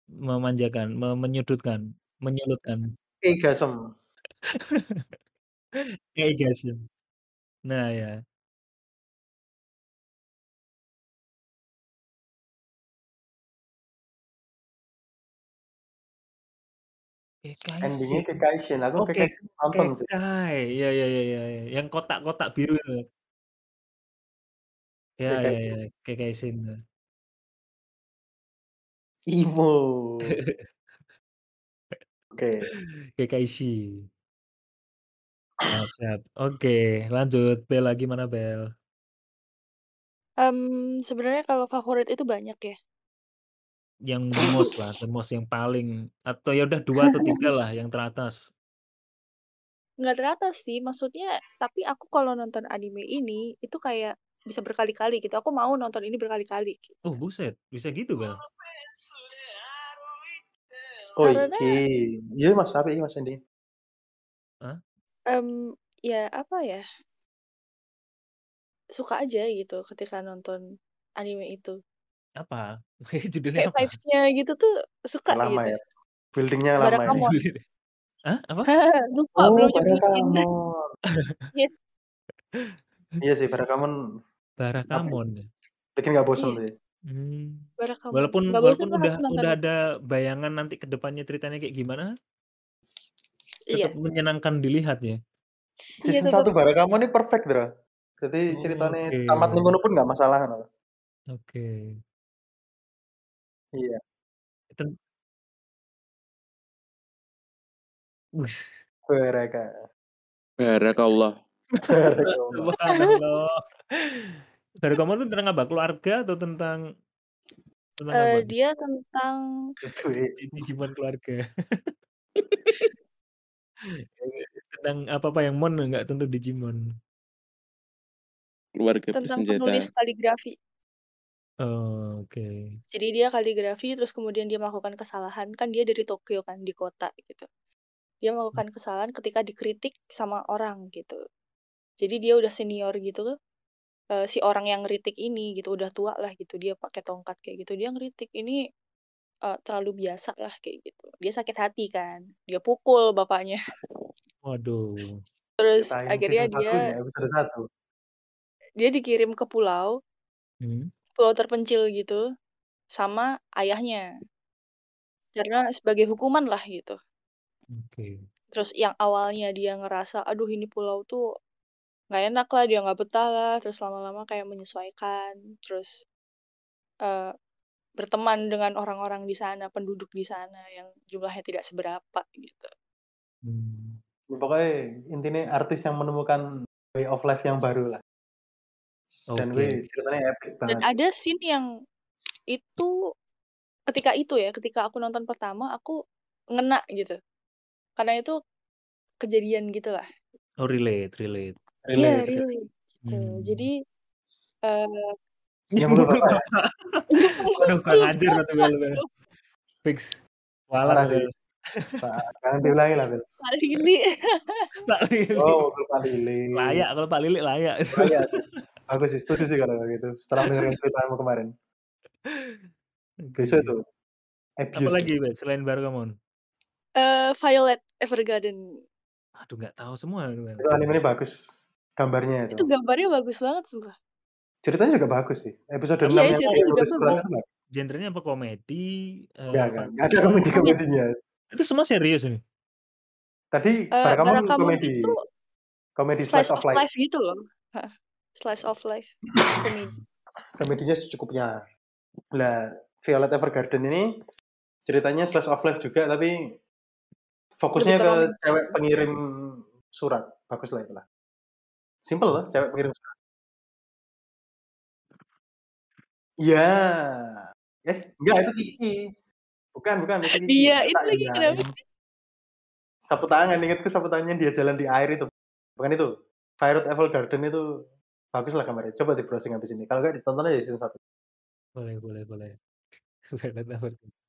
[SPEAKER 1] Memanjakan, me menyudutkan, menyulutkan.
[SPEAKER 6] Orgasm.
[SPEAKER 1] Orgasm. Nah ya.
[SPEAKER 6] Ending-nya
[SPEAKER 1] Kekaishin.
[SPEAKER 6] Kekaishin, aku Kekaishin nonton sih.
[SPEAKER 1] Kekai, iya iya iya iya, yang kotak-kotak biru itu. Iya iya,
[SPEAKER 6] Kekaishin.
[SPEAKER 1] Kekaishin tuh.
[SPEAKER 6] Emo. Oke.
[SPEAKER 1] Siap siap. Oke, lanjut, Bella gimana Bel?
[SPEAKER 4] Mmm, sebenarnya kalau favorit itu banyak ya.
[SPEAKER 1] Yang the most lah, the most yang paling atau ya udah 2 atau 3 lah yang teratas.
[SPEAKER 4] Nggak teratas sih, maksudnya tapi aku kalau nonton anime ini, itu kayak bisa berkali-kali gitu, aku mau nonton ini berkali-kali gitu.
[SPEAKER 1] Oh buset, bisa gitu, Bel?
[SPEAKER 6] Oh
[SPEAKER 4] Karena
[SPEAKER 6] iki, iya Mas, apik iki Mas Endi?
[SPEAKER 1] Hah?
[SPEAKER 4] Mmm, ya apa ya suka aja gitu ketika nonton anime itu.
[SPEAKER 1] Apa? Judulnya
[SPEAKER 4] Kayak
[SPEAKER 1] apa?
[SPEAKER 4] vibes-nya gitu tuh suka
[SPEAKER 6] Lama
[SPEAKER 4] gitu.
[SPEAKER 6] ya? Building-nya lama ya?
[SPEAKER 4] Barakamon.
[SPEAKER 1] Hah? Apa?
[SPEAKER 4] Lupa,
[SPEAKER 6] Oh,
[SPEAKER 4] belum nyebutin.
[SPEAKER 6] Barakamon.
[SPEAKER 4] Iya.
[SPEAKER 6] Iya sih, Barakamon
[SPEAKER 1] Barakamon ya?
[SPEAKER 6] bikin nggak bosen
[SPEAKER 4] Iya.
[SPEAKER 6] sih.
[SPEAKER 1] Mmm,
[SPEAKER 4] Barakamon.
[SPEAKER 1] walaupun
[SPEAKER 4] Nggak
[SPEAKER 1] walaupun
[SPEAKER 4] bosen lah
[SPEAKER 1] udah
[SPEAKER 4] aku nonton
[SPEAKER 1] udah
[SPEAKER 4] itu.
[SPEAKER 1] ada bayangan nanti ke depannya ceritanya kayak gimana
[SPEAKER 4] Iya.
[SPEAKER 1] tetap menyenangkan dilihat ya?
[SPEAKER 4] Iya,
[SPEAKER 6] Season
[SPEAKER 4] tetep.
[SPEAKER 6] 1 Barakamon ini perfect, Dra. Jadi
[SPEAKER 1] Oh,
[SPEAKER 6] ceritanya
[SPEAKER 1] oke.
[SPEAKER 6] tamat ning kono pun nggak masalah ngono.
[SPEAKER 1] Oke.
[SPEAKER 6] Iya.
[SPEAKER 1] Ten Wis.
[SPEAKER 6] Baraka.
[SPEAKER 2] Barakallah.
[SPEAKER 6] Barakallah.
[SPEAKER 1] Subhanallah. Barakamon itu tentang apa? Keluarga atau tentang tentang apa?
[SPEAKER 4] Eee, dia tentang
[SPEAKER 6] ya.
[SPEAKER 1] Digimon keluarga. Tentang apa-apa yang mon nggak tentu Digimon.
[SPEAKER 2] Keluarga
[SPEAKER 4] tentang
[SPEAKER 2] bersenjata.
[SPEAKER 4] penulis kaligrafi.
[SPEAKER 1] Oh, oke.
[SPEAKER 4] Jadi dia kaligrafi terus kemudian dia melakukan kesalahan, kan dia dari Tokyo kan, di kota gitu. Dia melakukan kesalahan ketika dikritik sama orang gitu. Jadi dia udah senior gitu, eee, si orang yang ngeritik ini gitu, udah tua lah gitu, dia pakai tongkat kayak gitu, dia ngeritik ini, eee, terlalu biasa lah kayak gitu. Dia sakit hati kan, dia pukul bapaknya.
[SPEAKER 1] Waduh.
[SPEAKER 4] Terus akhirnya dia
[SPEAKER 6] episode 1.
[SPEAKER 4] dia dikirim ke pulau,
[SPEAKER 1] Hmm.
[SPEAKER 4] pulau terpencil gitu, sama ayahnya. Karena sebagai hukuman lah gitu.
[SPEAKER 1] Oke.
[SPEAKER 4] Terus yang awalnya dia ngerasa, aduh ini pulau tuh nggak enak lah, dia nggak betah lah, terus lama-lama kayak menyesuaikan, terus eee, berteman dengan orang-orang di sana, penduduk di sana yang jumlahnya tidak seberapa gitu.
[SPEAKER 1] Mmm.
[SPEAKER 6] Ya pokoknya intinya artis yang menemukan way of life yang baru lah. Dan
[SPEAKER 1] Oke
[SPEAKER 6] wih,
[SPEAKER 1] oke.
[SPEAKER 6] ceritanya epic
[SPEAKER 4] Dan
[SPEAKER 6] banget.
[SPEAKER 4] ada scene yang itu ketika itu ya, ketika aku nonton pertama aku ngena gitu. Karena itu kejadian gitulah.
[SPEAKER 1] Oh relate relate.
[SPEAKER 4] Iya
[SPEAKER 6] Relate.
[SPEAKER 4] relate gitu.
[SPEAKER 1] Mmm.
[SPEAKER 4] Jadi, eee
[SPEAKER 6] Yang mulu
[SPEAKER 1] Mulu
[SPEAKER 6] Bapak ya?
[SPEAKER 1] Bapak.
[SPEAKER 4] Nyumpul
[SPEAKER 1] Waduh kurang ajar
[SPEAKER 4] Bapak
[SPEAKER 1] tuh Bel
[SPEAKER 4] tuh.
[SPEAKER 1] Fix. Tuh
[SPEAKER 6] sih.
[SPEAKER 1] Bel.
[SPEAKER 6] Jangan diulangi lah, Bel.
[SPEAKER 4] Pak Lili.
[SPEAKER 1] Pak Lili.
[SPEAKER 6] Oh, mukul Pak Lili.
[SPEAKER 1] Layak kalau Pak Lili layak.
[SPEAKER 6] Layak sih. Bagus sih, setuju sih kalau kayak gitu. Setelah dengerin ceritamu kemarin. Besok
[SPEAKER 1] Oke.
[SPEAKER 6] itu
[SPEAKER 1] Apa
[SPEAKER 6] abuse.
[SPEAKER 1] lagi Bel selain Barakamon?
[SPEAKER 4] Eee, Violet Evergarden.
[SPEAKER 1] Aduh nggak tahu semua.
[SPEAKER 6] Itu animenya bagus. Gambarnya
[SPEAKER 4] Itu
[SPEAKER 6] itu.
[SPEAKER 4] gambarnya bagus banget sumpah.
[SPEAKER 6] Ceritanya juga bagus sih. Episode 6
[SPEAKER 4] Iya,
[SPEAKER 6] yang
[SPEAKER 4] ceritanya
[SPEAKER 6] dia
[SPEAKER 4] juga bagus.
[SPEAKER 6] bagus.
[SPEAKER 1] Genrenya apa komedi,
[SPEAKER 6] Enggak, enggak.
[SPEAKER 1] fan
[SPEAKER 6] Enggak ada komedi-komedinya.
[SPEAKER 1] Itu semua serius ini?
[SPEAKER 6] Tadi
[SPEAKER 4] Eee,
[SPEAKER 6] Barakamon
[SPEAKER 4] Barakamon
[SPEAKER 6] komedi.
[SPEAKER 4] itu
[SPEAKER 6] Komedi
[SPEAKER 4] slice
[SPEAKER 6] slice of
[SPEAKER 4] of
[SPEAKER 6] life.
[SPEAKER 4] life gitu loh. Heeh. Slice of life, komedi.
[SPEAKER 6] Komedinya secukupnya. Lah, Violet Evergarden ini ceritanya slice of life juga tapi fokusnya
[SPEAKER 4] Lebih ke
[SPEAKER 6] cewek pengirim surat. Bagus lah itulah. Simple loh, cewek pengirim surat. Iya. Eh, enggak itu Kiki. Bukan, bukan itu Kiki.
[SPEAKER 4] Dia itu lagi
[SPEAKER 6] iya?
[SPEAKER 4] kenapa sih?
[SPEAKER 6] sapu tangan, ingatku sapu tangannya dia jalan di air itu. Bukan itu. Violet Evergarden itu bagus lah gambarnya. Coba di browsing habis ini. Kalau enggak ditonton aja season 1.
[SPEAKER 1] Boleh boleh boleh.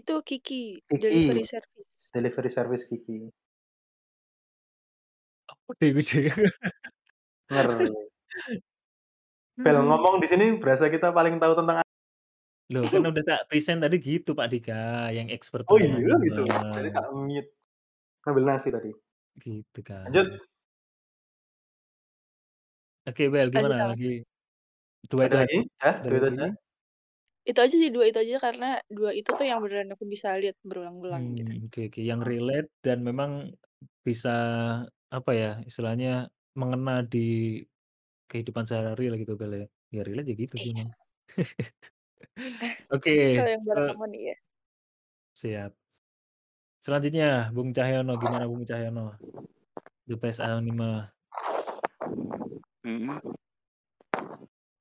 [SPEAKER 4] Itu Kiki,
[SPEAKER 6] Kiki.
[SPEAKER 4] delivery service.
[SPEAKER 6] Delivery service Kiki.
[SPEAKER 1] Apa deh gede.
[SPEAKER 6] Ngeri. Bel
[SPEAKER 1] Hmm.
[SPEAKER 6] ngomong di sini berasa kita paling tahu tentang
[SPEAKER 1] Loh kan udah tak present tadi gitu Pak Dika, yang expert
[SPEAKER 6] Oh iya gitu. Jadi tak mute. Ngambil nasi tadi.
[SPEAKER 1] Gitu kan.
[SPEAKER 6] Lanjut.
[SPEAKER 1] Oke Bel gimana lagi? 2 itu
[SPEAKER 6] lagi?
[SPEAKER 1] Ada
[SPEAKER 6] Dua itu aja?
[SPEAKER 4] Itu aja sih, 2 itu aja karena 2 itu tuh yang beneran aku bisa lihat berulang-ulang gitu.
[SPEAKER 1] Mmm, oke oke. Yang relate dan memang bisa apa ya, istilahnya mengena di kehidupan sehari-hari lah gitu Bel ya. Ya relate ya gitu sih
[SPEAKER 4] Iya.
[SPEAKER 1] emang. Oke,
[SPEAKER 4] Kalau yang
[SPEAKER 1] se
[SPEAKER 4] Barakamon iya.
[SPEAKER 1] Siap. Selanjutnya Bung Cahyono, gimana Bung Cahyono? The best anime.
[SPEAKER 5] Mhm.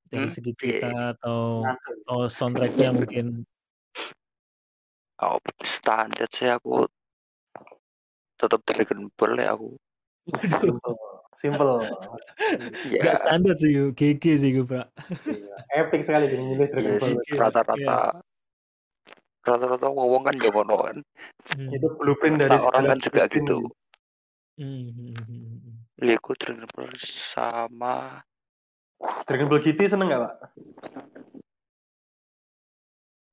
[SPEAKER 1] Dari
[SPEAKER 5] Hmm,
[SPEAKER 1] segi
[SPEAKER 5] piye?
[SPEAKER 1] cerita atau atau soundtrack-nya mungkin?
[SPEAKER 5] Oh, standar sih aku tetap Dragon Ball ya aku.
[SPEAKER 6] Simple. Simple.
[SPEAKER 5] Ya,
[SPEAKER 1] Nggak standar sih, Gu. GG sih gue, Pak.
[SPEAKER 6] Iya. Epic sekali dia milih Dragon
[SPEAKER 5] iya
[SPEAKER 6] Ball.
[SPEAKER 1] Iya,
[SPEAKER 5] rata-rata rata-rata ngomong kan ya ngono kan.
[SPEAKER 1] Hmm.
[SPEAKER 6] Itu blueprint dari
[SPEAKER 5] orang kan juga gitu.
[SPEAKER 1] Hmm, hmm, hmm, hmm.
[SPEAKER 5] Lego Dragon Ball sama
[SPEAKER 6] Dragon Ball GT seneng gak, Pak?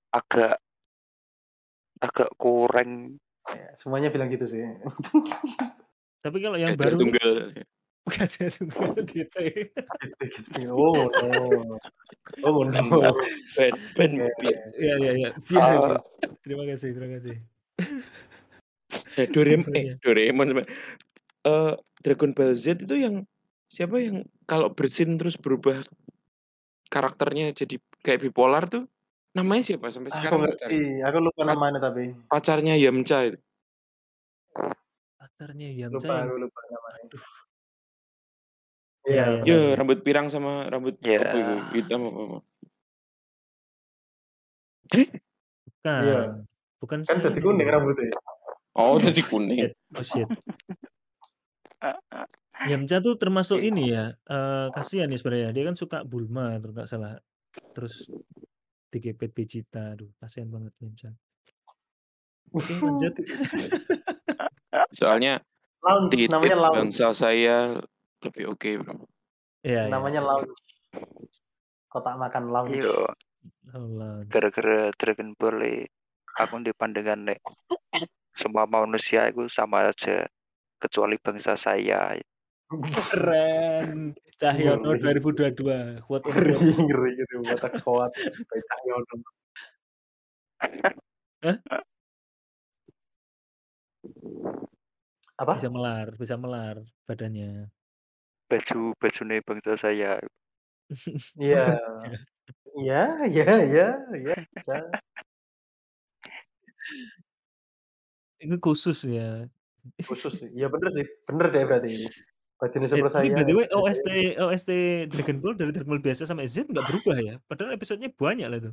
[SPEAKER 5] agak agak kurang
[SPEAKER 6] Ya, semuanya bilang gitu sih.
[SPEAKER 1] Tapi kalau yang
[SPEAKER 2] Gajah
[SPEAKER 1] baru
[SPEAKER 2] tunggal.
[SPEAKER 1] Gajah tunggal gitu ya.
[SPEAKER 6] Gitu. oh no. Oh no.
[SPEAKER 2] Mantap. Ben, ben,
[SPEAKER 1] Iya, iya, iya. Biar,
[SPEAKER 5] Ah.
[SPEAKER 1] biar. Terima kasih, terima kasih.
[SPEAKER 2] eh, Doraemon, eh. Doraemon sama- eh, Dragon Ball Z itu yang siapa yang kalau bersin terus berubah karakternya jadi kayak bipolar tuh namanya siapa sampai
[SPEAKER 6] Aku
[SPEAKER 2] sekarang
[SPEAKER 6] ngerti,
[SPEAKER 2] cari
[SPEAKER 6] aku lupa
[SPEAKER 2] Pat-
[SPEAKER 6] namanya tapi
[SPEAKER 2] pacarnya Yamcha itu
[SPEAKER 1] Pacarnya Yamcha
[SPEAKER 6] lupa,
[SPEAKER 1] yang
[SPEAKER 6] aku lupa namanya.
[SPEAKER 1] aduh.
[SPEAKER 6] Iya,
[SPEAKER 1] Iya,
[SPEAKER 6] benar.
[SPEAKER 2] ya rambut pirang sama rambut
[SPEAKER 5] Ya.
[SPEAKER 2] apa itu hitam apa apa
[SPEAKER 1] Bukan.
[SPEAKER 6] Iya.
[SPEAKER 1] Bukan
[SPEAKER 6] Kan jadi kuning rambutnya.
[SPEAKER 2] oh jadi kuning
[SPEAKER 1] Shit. Oh shit. Yamcha tuh termasuk ini ya, eh kasihan nih sebenarnya. Dia kan suka Bulma kalau nggak salah. Terus digepet Vegeta. Aduh, kasihan banget Yamcha. Oke, lanjut.
[SPEAKER 2] soalnya
[SPEAKER 6] Lounge, namanya lounge.
[SPEAKER 2] bangsa saya lebih oke bro
[SPEAKER 1] Iya, iya.
[SPEAKER 6] Namanya lounge. Kotak makan lounge.
[SPEAKER 5] Iya, gara-gara Dragon Ball eh, aku dipandangkan nek semua manusia itu sama aja kecuali bangsa saya.
[SPEAKER 1] Keren. Cahyono
[SPEAKER 6] Ngeri.
[SPEAKER 1] 2022. Quote on
[SPEAKER 6] Ngeri, ngeri gitu. Kotak kuat. Becak yono.
[SPEAKER 1] Hah?
[SPEAKER 6] Apa?
[SPEAKER 1] Bisa melar, bisa melar badannya.
[SPEAKER 5] Baju bajune bangsa saya.
[SPEAKER 6] Iya. Iya, iya, iya, iya. bisa.
[SPEAKER 1] Ini khusus ya.
[SPEAKER 6] Khusus. Iya bener sih. Bener deh berarti. Bajunya
[SPEAKER 1] Eh,
[SPEAKER 6] super
[SPEAKER 1] tapi
[SPEAKER 6] saya.
[SPEAKER 1] by the way
[SPEAKER 6] baju
[SPEAKER 1] OST
[SPEAKER 6] saya.
[SPEAKER 1] OST Dragon Ball dari Dragon Ball biasa sampai Z nggak berubah ya. Padahal episodenya banyak lah itu.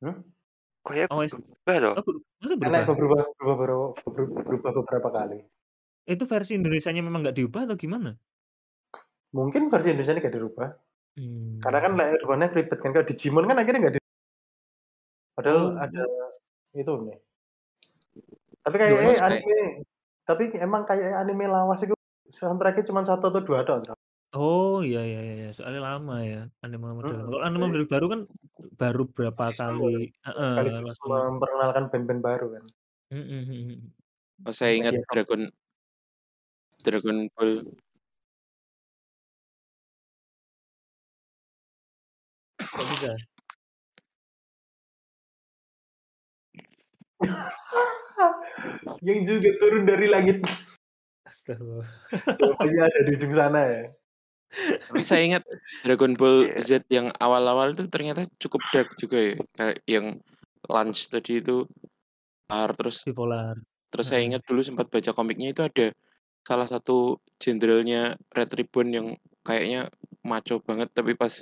[SPEAKER 6] Hmm?
[SPEAKER 5] Kayak
[SPEAKER 1] OST
[SPEAKER 5] berubah loh.
[SPEAKER 1] oh, masa
[SPEAKER 6] Enak
[SPEAKER 1] berubah?
[SPEAKER 6] berubah, berubah, berubah, berubah, berubah beberapa kali.
[SPEAKER 1] Itu versi Indonesianya memang nggak diubah atau gimana?
[SPEAKER 6] Mungkin versi Indonesia ini gak dirubah.
[SPEAKER 1] Hmm.
[SPEAKER 6] Karena kan layar depannya ribet kan. Kalau Digimon kan akhirnya gak di... Padahal
[SPEAKER 1] Oh.
[SPEAKER 6] ada itu nih. Tapi
[SPEAKER 2] Yo,
[SPEAKER 6] kayak
[SPEAKER 2] kayak-
[SPEAKER 6] anime, tapi emang kayak anime lawas itu soundtracknya cuma satu atau dua dong.
[SPEAKER 1] Oh iya iya iya iya. soalnya lama ya anime model.
[SPEAKER 6] Hmm,
[SPEAKER 1] Kalau anime model baru kan baru berapa
[SPEAKER 6] Sistem
[SPEAKER 1] kali heeh,
[SPEAKER 6] sekaligus
[SPEAKER 1] langsung
[SPEAKER 6] memperkenalkan band-band baru kan.
[SPEAKER 1] Mhm, mhm, mhm.
[SPEAKER 2] oh, saya ingat
[SPEAKER 6] Media
[SPEAKER 2] Dragon Dragon Ball
[SPEAKER 1] Kok bisa?
[SPEAKER 6] Yang juga turun dari langit.
[SPEAKER 1] Astagfirullah.
[SPEAKER 6] Jawabannya ada di ujung sana ya.
[SPEAKER 2] tapi saya ingat Dragon Ball. Z yang awal-awal tuh ternyata cukup dark juga ya kayak yang lunch tadi itu Tar, terus
[SPEAKER 1] Bipolar.
[SPEAKER 2] terus saya
[SPEAKER 1] Heeh.
[SPEAKER 2] ingat dulu sempat baca komiknya itu ada salah satu jenderalnya Red Ribbon yang kayaknya maco banget tapi pas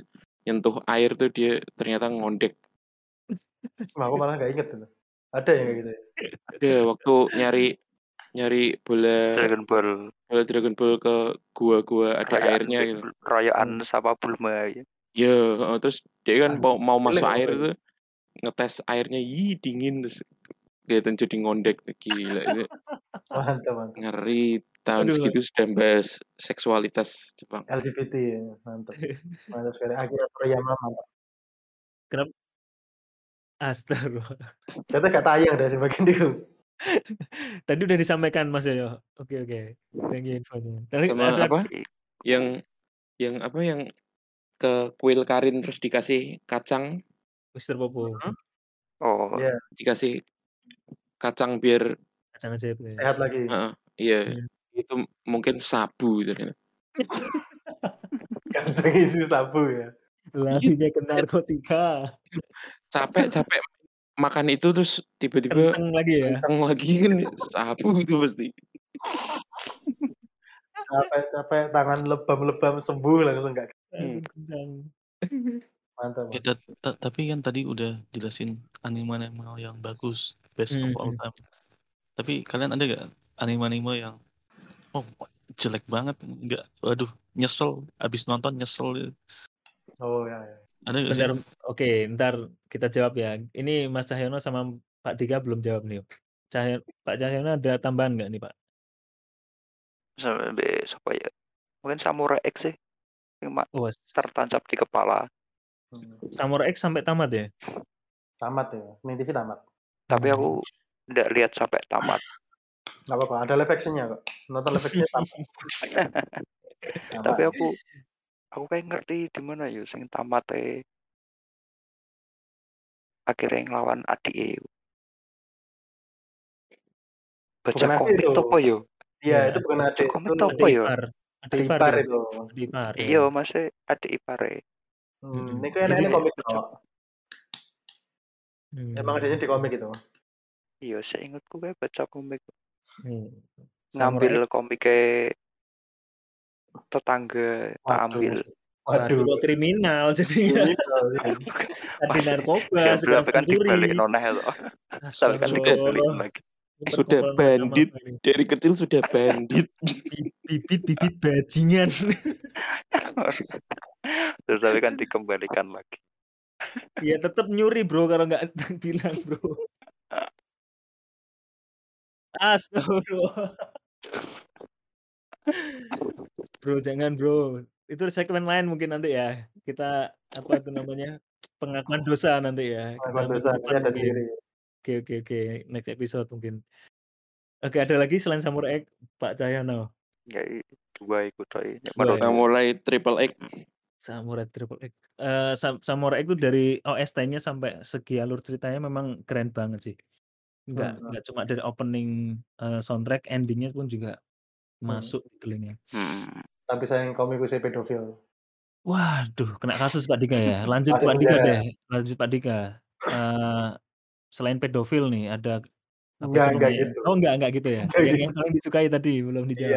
[SPEAKER 2] nyentuh air tuh dia ternyata ngondek
[SPEAKER 6] Nah, aku malah gak inget tuh. Ada yang kayak gitu ya.
[SPEAKER 2] ada waktu nyari nyari bola
[SPEAKER 5] Dragon Ball
[SPEAKER 2] bola Dragon Ball ke gua-gua ada
[SPEAKER 5] rayaan
[SPEAKER 2] airnya gitu
[SPEAKER 5] rayaan sama Bulma ya.
[SPEAKER 2] ya heeh, terus dia kan mau mau masuk
[SPEAKER 6] boleh,
[SPEAKER 2] air tuh ngetes airnya ih dingin terus kelihatan jadi ngondek gila itu
[SPEAKER 6] Mantap, mantap.
[SPEAKER 2] ngeri tahun
[SPEAKER 1] Aduh.
[SPEAKER 2] segitu sudah bahas seksualitas Jepang
[SPEAKER 6] LGBT ya. Mantap. Mantap sekali. Akira Toriyama mantap.
[SPEAKER 1] Kenapa? Astagfirullah.
[SPEAKER 6] Ternyata gak tayang deh sebagian itu.
[SPEAKER 1] Tadi udah disampaikan Mas Yoyo. Oke oke. Thank you infonya. Tadi
[SPEAKER 2] sama
[SPEAKER 1] ada
[SPEAKER 2] apa yang yang apa yang ke kuil Karin terus dikasih kacang
[SPEAKER 1] Mister Popo.
[SPEAKER 5] Oh,
[SPEAKER 6] Iya,
[SPEAKER 2] dikasih kacang biar
[SPEAKER 1] Kacang ajaib ya.
[SPEAKER 6] sehat lagi.
[SPEAKER 2] heeh, iya itu mungkin sabu ternyata
[SPEAKER 6] Kantong isi sabu ya.
[SPEAKER 1] Larinya ke narkotika.
[SPEAKER 2] capek capek makan itu terus tiba-tiba
[SPEAKER 1] Kentang lagi ya.
[SPEAKER 2] kencang lagi kan sabu itu pasti
[SPEAKER 6] Capek-capek tangan lebam-lebam sembuh langsung gak.
[SPEAKER 1] Langsung kentang.
[SPEAKER 6] Mantap.
[SPEAKER 7] Ya, ta ta tapi kan tadi udah jelasin anime-anime yang bagus, best of all
[SPEAKER 1] Mhm.
[SPEAKER 7] time. Tapi kalian ada nggak anime-anime yang, oh jelek banget, nggak waduh nyesel, habis nonton nyesel gitu?
[SPEAKER 6] Oh, ya ya.
[SPEAKER 7] Ada nggak sih?
[SPEAKER 1] Bentar, oke, entar kita jawab ya. Ini Mas Cahyono sama Pak Dika belum jawab nih. Cahyo Pak Cahyono ada tambahan nggak nih, Pak?
[SPEAKER 5] Sampai siapa ya? Mungkin Samurai X sih. Mak
[SPEAKER 1] Oh,
[SPEAKER 5] tertancap di kepala.
[SPEAKER 6] Hmm.
[SPEAKER 1] Samurai X sampai tamat ya?
[SPEAKER 6] Tamat ya, Ning TV tamat.
[SPEAKER 5] Tapi aku nggak lihat sampai tamat.
[SPEAKER 6] Nggak apa-apa, ada live action-nya kok. Nonton live action tamat. Tamat.
[SPEAKER 5] Tapi aku aku kayak ngerti di mana ya sing tamate akhirnya ngelawan adik Baca
[SPEAKER 6] Bukan
[SPEAKER 5] komik
[SPEAKER 6] itu.
[SPEAKER 5] apa yo?
[SPEAKER 6] Iya,
[SPEAKER 1] Iya,
[SPEAKER 6] itu bukan
[SPEAKER 5] Baca
[SPEAKER 6] adik,
[SPEAKER 5] komik
[SPEAKER 6] itu
[SPEAKER 1] adik
[SPEAKER 5] yo?
[SPEAKER 1] ipar. Adik ipar
[SPEAKER 6] ipar
[SPEAKER 1] ya?
[SPEAKER 6] itu.
[SPEAKER 1] Adik ipar ya.
[SPEAKER 5] Iya, masih adik ipare.
[SPEAKER 6] Hmm,
[SPEAKER 1] Mhm.
[SPEAKER 6] ini
[SPEAKER 1] Jadi
[SPEAKER 6] enak-enak komik
[SPEAKER 5] baca
[SPEAKER 6] kok. Emang
[SPEAKER 1] Hmm.
[SPEAKER 6] adanya di komik itu.
[SPEAKER 5] Iya, seingatku kayak baca komik.
[SPEAKER 1] Hmm.
[SPEAKER 5] Ngambil
[SPEAKER 1] Samurai X.
[SPEAKER 5] tetangga tak ambil.
[SPEAKER 6] Waduh.
[SPEAKER 1] Waduh, kriminal
[SPEAKER 6] ini.
[SPEAKER 1] Tadi narkoba, sekarang
[SPEAKER 5] kan dibalik
[SPEAKER 1] pencuri.
[SPEAKER 5] noneh loh. Tapi kan dibalik
[SPEAKER 1] Astagfirullah.
[SPEAKER 5] lagi.
[SPEAKER 1] Ini
[SPEAKER 2] Sudah bandit. Dari kecil sudah bandit.
[SPEAKER 1] Bi- Bibit-bibit bajingan.
[SPEAKER 5] Terus tapi kan dikembalikan lagi.
[SPEAKER 1] ya tetap nyuri bro kalau nggak bilang bro. Astagfirullah. Bro jangan bro. Itu segmen lain mungkin nanti ya. Kita apa itu namanya pengakuan dosa nanti ya. Kita
[SPEAKER 6] Pengakuan dosa, nanti ada sendiri.
[SPEAKER 1] Oke oke oke. Next episode mungkin. Oke ada lagi selain Samurai X, Pak Cahyono.
[SPEAKER 5] Ya dua ikut aja.
[SPEAKER 2] Mulai triple X.
[SPEAKER 1] Samurai Triple X. Eh, Sam- Samurai X itu dari OST-nya sampai segi alur ceritanya memang keren banget sih. Nggak
[SPEAKER 6] Hmm.
[SPEAKER 1] nggak cuma dari opening eh, soundtrack, endingnya pun juga
[SPEAKER 6] Hmm.
[SPEAKER 1] masuk di telinga.
[SPEAKER 5] Hmm.
[SPEAKER 6] Tapi sayang komik saya pedofil.
[SPEAKER 1] Waduh, kena kasus Pak Dika ya. Lanjut
[SPEAKER 6] Masuk
[SPEAKER 1] Pak Dika
[SPEAKER 6] penjara.
[SPEAKER 1] deh. Lanjut Pak Dika. Eh, selain pedofil nih, ada
[SPEAKER 6] Enggak, enggak gitu.
[SPEAKER 1] Oh enggak enggak gitu ya.
[SPEAKER 6] Enggak
[SPEAKER 1] Yang
[SPEAKER 6] gitu.
[SPEAKER 1] yang paling disukai tadi belum
[SPEAKER 6] Iya,
[SPEAKER 1] dijawab.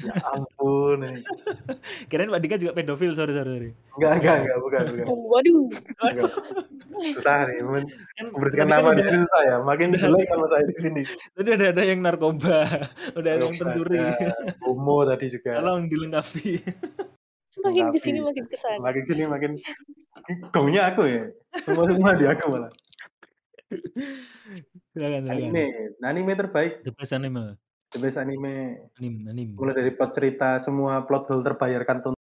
[SPEAKER 6] ya ampun. ini.
[SPEAKER 1] Kirain Pak Dika juga pedofil, sorry sorry sorry.
[SPEAKER 6] Enggak, enggak, enggak, bukan, bukan.
[SPEAKER 4] Waduh.
[SPEAKER 6] Enggak. Susah nih, men
[SPEAKER 1] Kan
[SPEAKER 6] membersihkan
[SPEAKER 1] kan
[SPEAKER 6] nama di sini susah ya. Makin jelek sama saya di sini.
[SPEAKER 1] tadi udah ada yang narkoba, udah ada yang pencuri.
[SPEAKER 6] ada, homo tadi juga.
[SPEAKER 1] Tolong dilengkapi.
[SPEAKER 4] Makin
[SPEAKER 6] Tapi
[SPEAKER 4] ke sini makin ke sana.
[SPEAKER 6] makin sini makin gongnya aku ya. Semua semua di aku malah.
[SPEAKER 1] Silakan silakan.
[SPEAKER 6] Anime, anime terbaik,
[SPEAKER 1] The best anime.
[SPEAKER 6] the best anime.
[SPEAKER 1] Anime anime.
[SPEAKER 6] Mulai dari plot cerita, semua plot hole terbayarkan tuh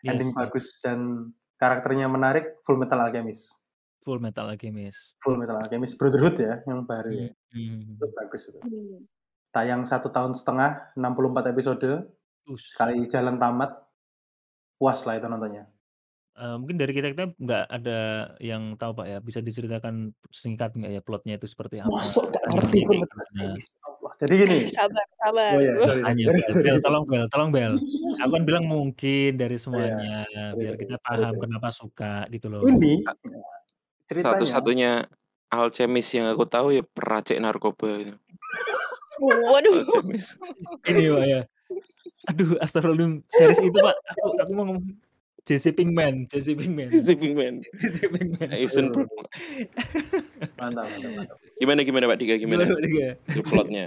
[SPEAKER 1] Yes,
[SPEAKER 6] ending
[SPEAKER 1] yes.
[SPEAKER 6] bagus dan karakternya menarik. Full Metal Alchemist,
[SPEAKER 1] Full Metal Alchemist.
[SPEAKER 6] Full Metal Alchemist Brotherhood ya, yang baru ya.
[SPEAKER 1] Hmm.
[SPEAKER 6] Itu bagus itu. Tayang satu tahun setengah, 64 episode,
[SPEAKER 1] Us.
[SPEAKER 6] sekali jalan tamat, puas lah itu nontonnya.
[SPEAKER 1] Eh, mungkin dari kita kita nggak ada yang tahu pak ya bisa diceritakan singkat nggak ya plotnya itu seperti apa
[SPEAKER 6] Masuk gak ngerti
[SPEAKER 1] animenya kayak gimana.
[SPEAKER 6] Allah. Jadi gini.
[SPEAKER 4] Eh, sabar, sabar.
[SPEAKER 6] Oh ya, sorry. sorry.
[SPEAKER 1] hanya
[SPEAKER 6] Sorry,
[SPEAKER 1] bel,
[SPEAKER 6] sorry.
[SPEAKER 1] bel tolong bel tolong bel aku kan bilang mungkin dari
[SPEAKER 6] Oh, ya.
[SPEAKER 1] semuanya
[SPEAKER 6] Sorry,
[SPEAKER 1] biar
[SPEAKER 6] sorry.
[SPEAKER 1] kita
[SPEAKER 6] Sorry,
[SPEAKER 1] paham
[SPEAKER 6] sorry.
[SPEAKER 1] kenapa suka gitu loh
[SPEAKER 6] Ini ceritanya
[SPEAKER 2] Satu-satunya alchemist yang aku tahu ya peracik narkoba itu.
[SPEAKER 4] Waduh.
[SPEAKER 2] Alchemist.
[SPEAKER 1] ini pak ya aduh astagfirullahaladzim series itu pak aku aku mau ngomong Jesse Pinkman Jesse Pinkman
[SPEAKER 2] Sleeping Man.
[SPEAKER 1] Jesse Pinkman
[SPEAKER 2] Eisenberg.
[SPEAKER 6] mantap, mantap, mantap.
[SPEAKER 2] Gimana gimana Pak Dika
[SPEAKER 1] gimana
[SPEAKER 2] gimana?
[SPEAKER 1] pak Dika
[SPEAKER 2] Itu plotnya.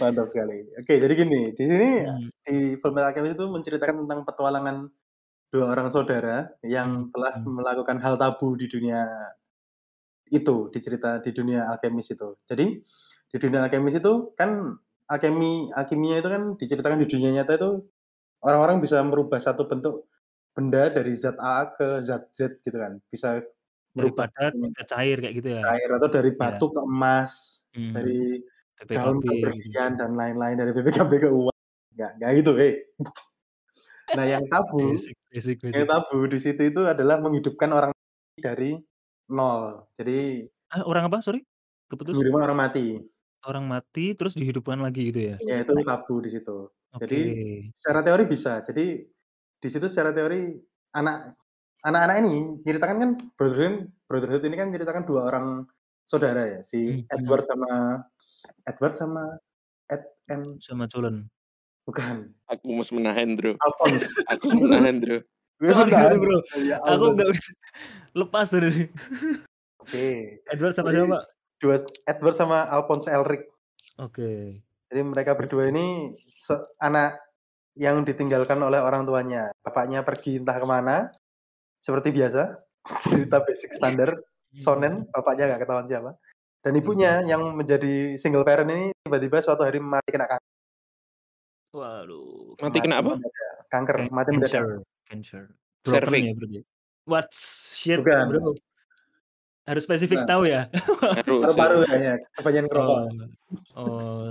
[SPEAKER 6] Mantap sekali. Oke, jadi gini, di sini
[SPEAKER 1] Hmm,
[SPEAKER 6] di Fullmetal Alchemist itu menceritakan tentang petualangan dua orang saudara yang
[SPEAKER 1] hmm,
[SPEAKER 6] telah
[SPEAKER 1] hmm.
[SPEAKER 6] melakukan hal tabu di dunia itu, di cerita di dunia alkemis itu. Jadi di dunia alkemis itu kan alkemi alkimia itu kan diceritakan di dunia nyata itu orang-orang bisa merubah satu bentuk benda dari zat A ke zat Z gitu kan. Bisa merubah
[SPEAKER 1] daripada
[SPEAKER 6] bentuknya
[SPEAKER 1] kita cair kayak gitu ya
[SPEAKER 6] air atau dari
[SPEAKER 1] ya
[SPEAKER 6] batu ke emas,
[SPEAKER 1] hmm.
[SPEAKER 6] dari daun
[SPEAKER 1] PPKB
[SPEAKER 6] ke
[SPEAKER 1] gitu
[SPEAKER 6] berlian dan lain-lain dari BPKB ke uang. Enggak, enggak gitu, eh. Nah, yang tabu,
[SPEAKER 1] basic basic
[SPEAKER 6] yang
[SPEAKER 1] basic
[SPEAKER 6] tabu di situ itu adalah menghidupkan orang dari nol. Jadi
[SPEAKER 1] ah orang apa sorry keputus
[SPEAKER 6] menghidupkan orang mati.
[SPEAKER 1] orang mati terus dihidupkan lagi gitu ya
[SPEAKER 6] Ya itu tabu di situ.
[SPEAKER 1] oke
[SPEAKER 6] Jadi secara teori bisa. Jadi di situ secara teori anak anak-anak ini ceritakan kan Brotherhood Brotherhood ini kan ceritakan dua orang saudara ya, si
[SPEAKER 1] Hmm, hmm.
[SPEAKER 6] Edward sama Edward sama Ed and
[SPEAKER 1] sama Cullen
[SPEAKER 6] bukan
[SPEAKER 2] Aku mau menahan, Bro.
[SPEAKER 6] Alphonse.
[SPEAKER 2] Aku menahan, Bro.
[SPEAKER 1] Sorry bro
[SPEAKER 6] Ya
[SPEAKER 1] aku nggak bisa Lepas dari
[SPEAKER 6] Oke.
[SPEAKER 1] Edward sama siapa?
[SPEAKER 6] dua Edward sama Alphonse Elric.
[SPEAKER 1] Oke.
[SPEAKER 6] Jadi mereka berdua ini anak yang ditinggalkan oleh orang tuanya. Bapaknya pergi entah ke mana, seperti biasa, cerita basic standar, shonen, bapaknya nggak ketahuan siapa. Dan ibunya yang menjadi single parent ini tiba-tiba suatu hari mati kena kanker.
[SPEAKER 1] Waduh.
[SPEAKER 2] Mati kena apa?
[SPEAKER 6] Kanker,
[SPEAKER 1] Can-
[SPEAKER 6] mati mendadak.
[SPEAKER 1] Cancer. Cancer. Broken
[SPEAKER 2] Cervix.
[SPEAKER 1] ya berarti. What shit,
[SPEAKER 6] Bukan.
[SPEAKER 1] bro. Harus spesifik
[SPEAKER 6] Bukan.
[SPEAKER 1] tahu ya.
[SPEAKER 2] Harus.
[SPEAKER 6] Paru-paru kayaknya, kebanyakan ngerokok.
[SPEAKER 1] Oh, oh,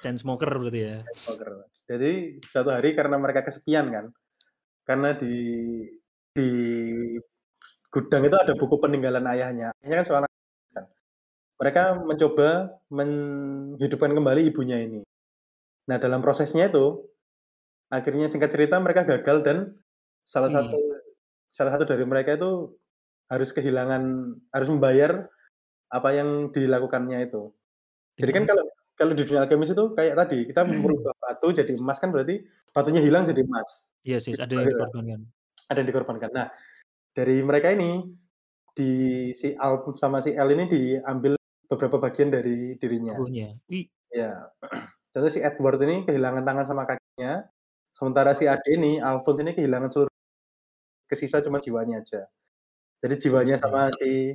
[SPEAKER 1] chain smoker berarti ya.
[SPEAKER 6] Poker. Jadi suatu hari karena mereka kesepian kan, karena di di gudang itu ada buku peninggalan ayahnya. Ayahnya kan seorang kan. Mereka mencoba menghidupkan kembali ibunya ini. Nah dalam prosesnya itu akhirnya singkat cerita mereka gagal dan salah
[SPEAKER 1] Hmm.
[SPEAKER 6] satu salah satu dari mereka itu harus kehilangan harus membayar apa yang dilakukannya itu. Jadi kan
[SPEAKER 1] Mhm.
[SPEAKER 6] kalau kalau di dunia alkemis itu kayak tadi kita merubah batu jadi emas kan berarti batunya hilang jadi emas.
[SPEAKER 1] Iya sih,
[SPEAKER 6] Gitu
[SPEAKER 1] ada yang
[SPEAKER 6] ya.
[SPEAKER 1] dikorbankan.
[SPEAKER 6] Ada yang dikorbankan. Nah, dari mereka ini di si Al sama si L ini diambil beberapa bagian dari dirinya.
[SPEAKER 1] Tubuhnya. Wih,
[SPEAKER 6] Ya. Terus si Edward ini kehilangan tangan sama kakinya. Sementara si Ade ini, Alphonse ini kehilangan seluruh kesisa cuma jiwanya aja. Jadi jiwanya sama si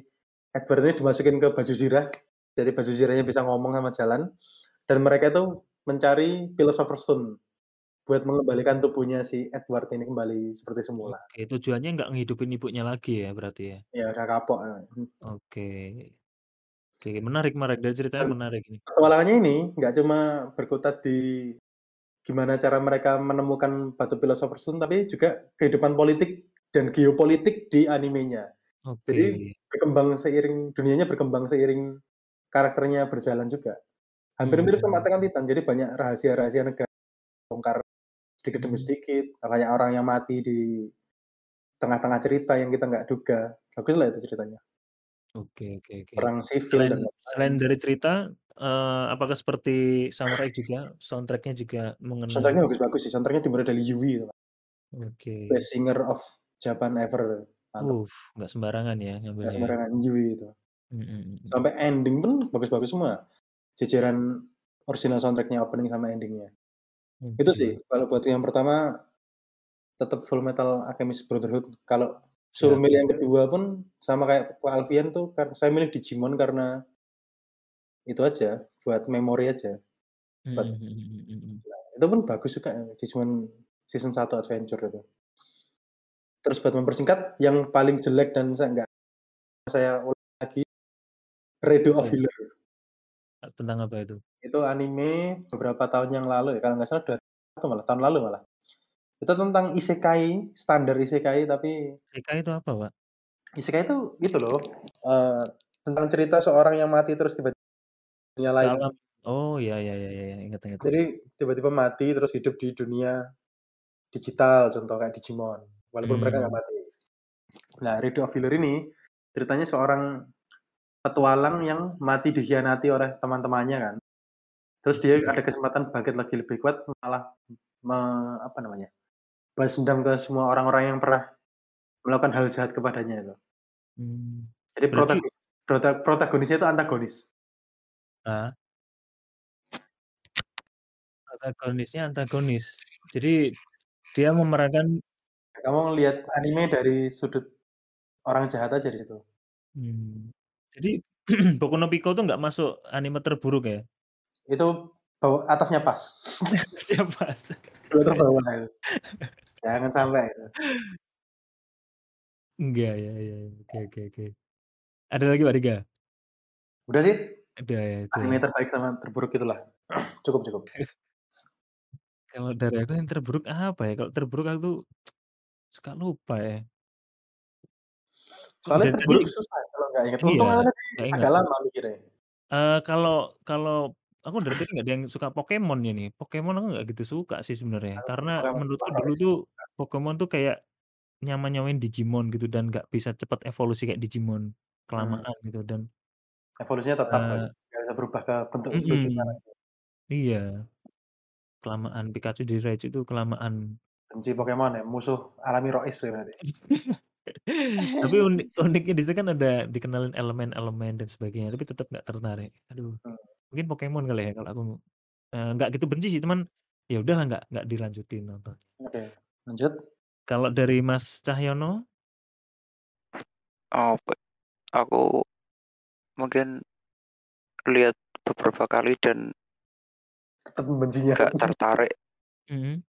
[SPEAKER 6] Edward ini dimasukin ke baju zirah. Jadi baju zirahnya bisa ngomong sama jalan. Dan mereka itu mencari Philosopher's Stone buat mengembalikan tubuhnya si Edward ini kembali seperti semula.
[SPEAKER 1] Oke, tujuannya nggak ngehidupin ibunya lagi ya berarti ya.
[SPEAKER 6] Ya udah kapok.
[SPEAKER 1] Oke. Oke, menarik, menarik. Dari ceritanya
[SPEAKER 6] Dan
[SPEAKER 1] menarik ini.
[SPEAKER 6] petualangannya ini nggak cuma berkutat di gimana cara mereka menemukan batu Philosopher's Stone, tapi juga kehidupan politik dan geopolitik di animenya. Jadi
[SPEAKER 1] Oke.
[SPEAKER 6] berkembang seiring dunianya berkembang seiring karakternya berjalan juga. Hampir mirip sama
[SPEAKER 1] Hmm.
[SPEAKER 6] Attack on Titan. Jadi banyak rahasia-rahasia negara bongkar sedikit demi
[SPEAKER 1] Hmm.
[SPEAKER 6] sedikit. Banyak orang yang mati di tengah-tengah cerita yang kita nggak duga. Bagus lah itu ceritanya.
[SPEAKER 1] Oke, oke, oke.
[SPEAKER 6] Perang sivil
[SPEAKER 1] Selain
[SPEAKER 6] dan
[SPEAKER 1] selain dari cerita, eee, apakah seperti Samurai juga soundtrack-nya juga mengenai
[SPEAKER 6] Soundtracknya bagus-bagus sih. Soundtracknya dimulai dari Yui.
[SPEAKER 1] Oke.
[SPEAKER 6] Best singer of Japan ever. Mantap.
[SPEAKER 1] Uff, nggak sembarangan ya
[SPEAKER 6] Nggak
[SPEAKER 1] ngambilnya ya.
[SPEAKER 6] sembarangan Yui itu.
[SPEAKER 1] Mhm, mhm.
[SPEAKER 6] Sampai ending pun bagus-bagus semua. Jajaran original soundtracknya opening sama endingnya. Itu
[SPEAKER 1] Oke.
[SPEAKER 6] sih kalau buat yang pertama tetap Full Metal Alchemist Brotherhood. Kalau suruh
[SPEAKER 1] Siap.
[SPEAKER 6] milih yang kedua pun sama kayak Ko Alfian tuh saya milih Digimon karena itu aja, buat memori aja.
[SPEAKER 1] Mhm,
[SPEAKER 6] Buat
[SPEAKER 1] mhm, mhm, mhm.
[SPEAKER 6] itu pun bagus juga Digimon season 1 Adventure itu. Terus buat mempersingkat yang paling jelek dan saya nggak saya ulang lagi Redo of
[SPEAKER 1] Oh.
[SPEAKER 6] Healer.
[SPEAKER 1] Tentang apa itu?
[SPEAKER 6] Itu anime beberapa tahun yang lalu ya, kalau nggak salah 2000 atau malah tahun lalu malah. Itu tentang isekai, standar isekai tapi
[SPEAKER 1] Isekai itu apa, Pak?
[SPEAKER 6] isekai itu gitu loh, eee, tentang cerita seorang yang mati terus tiba-tiba dunia lain.
[SPEAKER 1] Dalam oh, ya ya ya ya ya, ingat ingat.
[SPEAKER 6] Jadi tiba-tiba mati terus hidup di dunia digital, contoh kayak Digimon, walaupun mereka nggak
[SPEAKER 1] Mmm.
[SPEAKER 6] mati. Nah, Redo of Healer ini ceritanya seorang petualang yang mati dikhianati oleh teman-temannya kan. Terus dia
[SPEAKER 1] Oke.
[SPEAKER 6] ada kesempatan bangkit lagi lebih kuat malah me apa namanya, balas dendam ke semua orang-orang yang pernah melakukan hal jahat kepadanya itu.
[SPEAKER 1] Mmm,
[SPEAKER 6] Jadi
[SPEAKER 1] berarti
[SPEAKER 6] protagonis prota protagonisnya itu antagonis.
[SPEAKER 1] Ah. Protagonisnya antagonis. Jadi dia memerankan
[SPEAKER 6] Kamu ngelihat anime dari sudut orang jahat aja di situ.
[SPEAKER 1] Mmm, jadi Boku no Pico tuh nggak masuk anime terburuk ya?
[SPEAKER 6] Itu bawa atasnya pas.
[SPEAKER 1] Siapa?
[SPEAKER 6] 2 terbawah itu. Jangan sampai itu.
[SPEAKER 1] Enggak, ya ya ya, oke oke oke. Ada lagi Pak Riga?
[SPEAKER 6] Udah sih.
[SPEAKER 1] Udah ya, itu
[SPEAKER 6] Anime terbaik sama terburuk itulah. Cukup cukup.
[SPEAKER 1] Kalau dari aku yang terburuk apa ya? Kalau terburuk aku tuh suka lupa ya.
[SPEAKER 6] Soalnya
[SPEAKER 1] tadi
[SPEAKER 6] terburuk susah kalau nggak inget. Untung
[SPEAKER 1] iya,
[SPEAKER 6] tadi
[SPEAKER 1] nggak ingat.
[SPEAKER 6] agak lama mikirnya.
[SPEAKER 1] Eee, kalau kalau aku dari tadi nggak ada yang suka Pokemon ini. Pokemon aku nggak gitu suka sih sebenarnya. Karena
[SPEAKER 6] Pokemon
[SPEAKER 1] menurutku
[SPEAKER 6] parah
[SPEAKER 1] dulu
[SPEAKER 6] sih.
[SPEAKER 1] tuh Pokemon tuh kayak nyama-nyamain Digimon gitu dan nggak bisa cepat evolusi kayak Digimon,
[SPEAKER 6] Hmm.
[SPEAKER 1] kelamaan gitu dan
[SPEAKER 6] Evolusinya tetap
[SPEAKER 1] eee
[SPEAKER 6] kan, nggak bisa berubah ke bentuk lucu
[SPEAKER 1] Mhm,
[SPEAKER 6] sekarang.
[SPEAKER 1] iya. Kelamaan Pikachu di Raichu itu kelamaan.
[SPEAKER 6] Benci Pokemon ya, musuh alami Rois ya berarti.
[SPEAKER 1] Tapi unik uniknya di situ kan ada dikenalin elemen-elemen dan sebagainya, tapi tetap nggak tertarik. Aduh,
[SPEAKER 6] Hmm.
[SPEAKER 1] mungkin Pokemon kali ya kalau aku, eee, nggak gitu benci sih, cuman ya udahlah nggak nggak dilanjutin nonton.
[SPEAKER 6] Oke, lanjut.
[SPEAKER 1] Kalau dari Mas Cahyono?
[SPEAKER 5] Apa, aku mungkin lihat beberapa kali dan
[SPEAKER 6] Tetap membencinya.
[SPEAKER 5] nggak tertarik.
[SPEAKER 1] Mhm.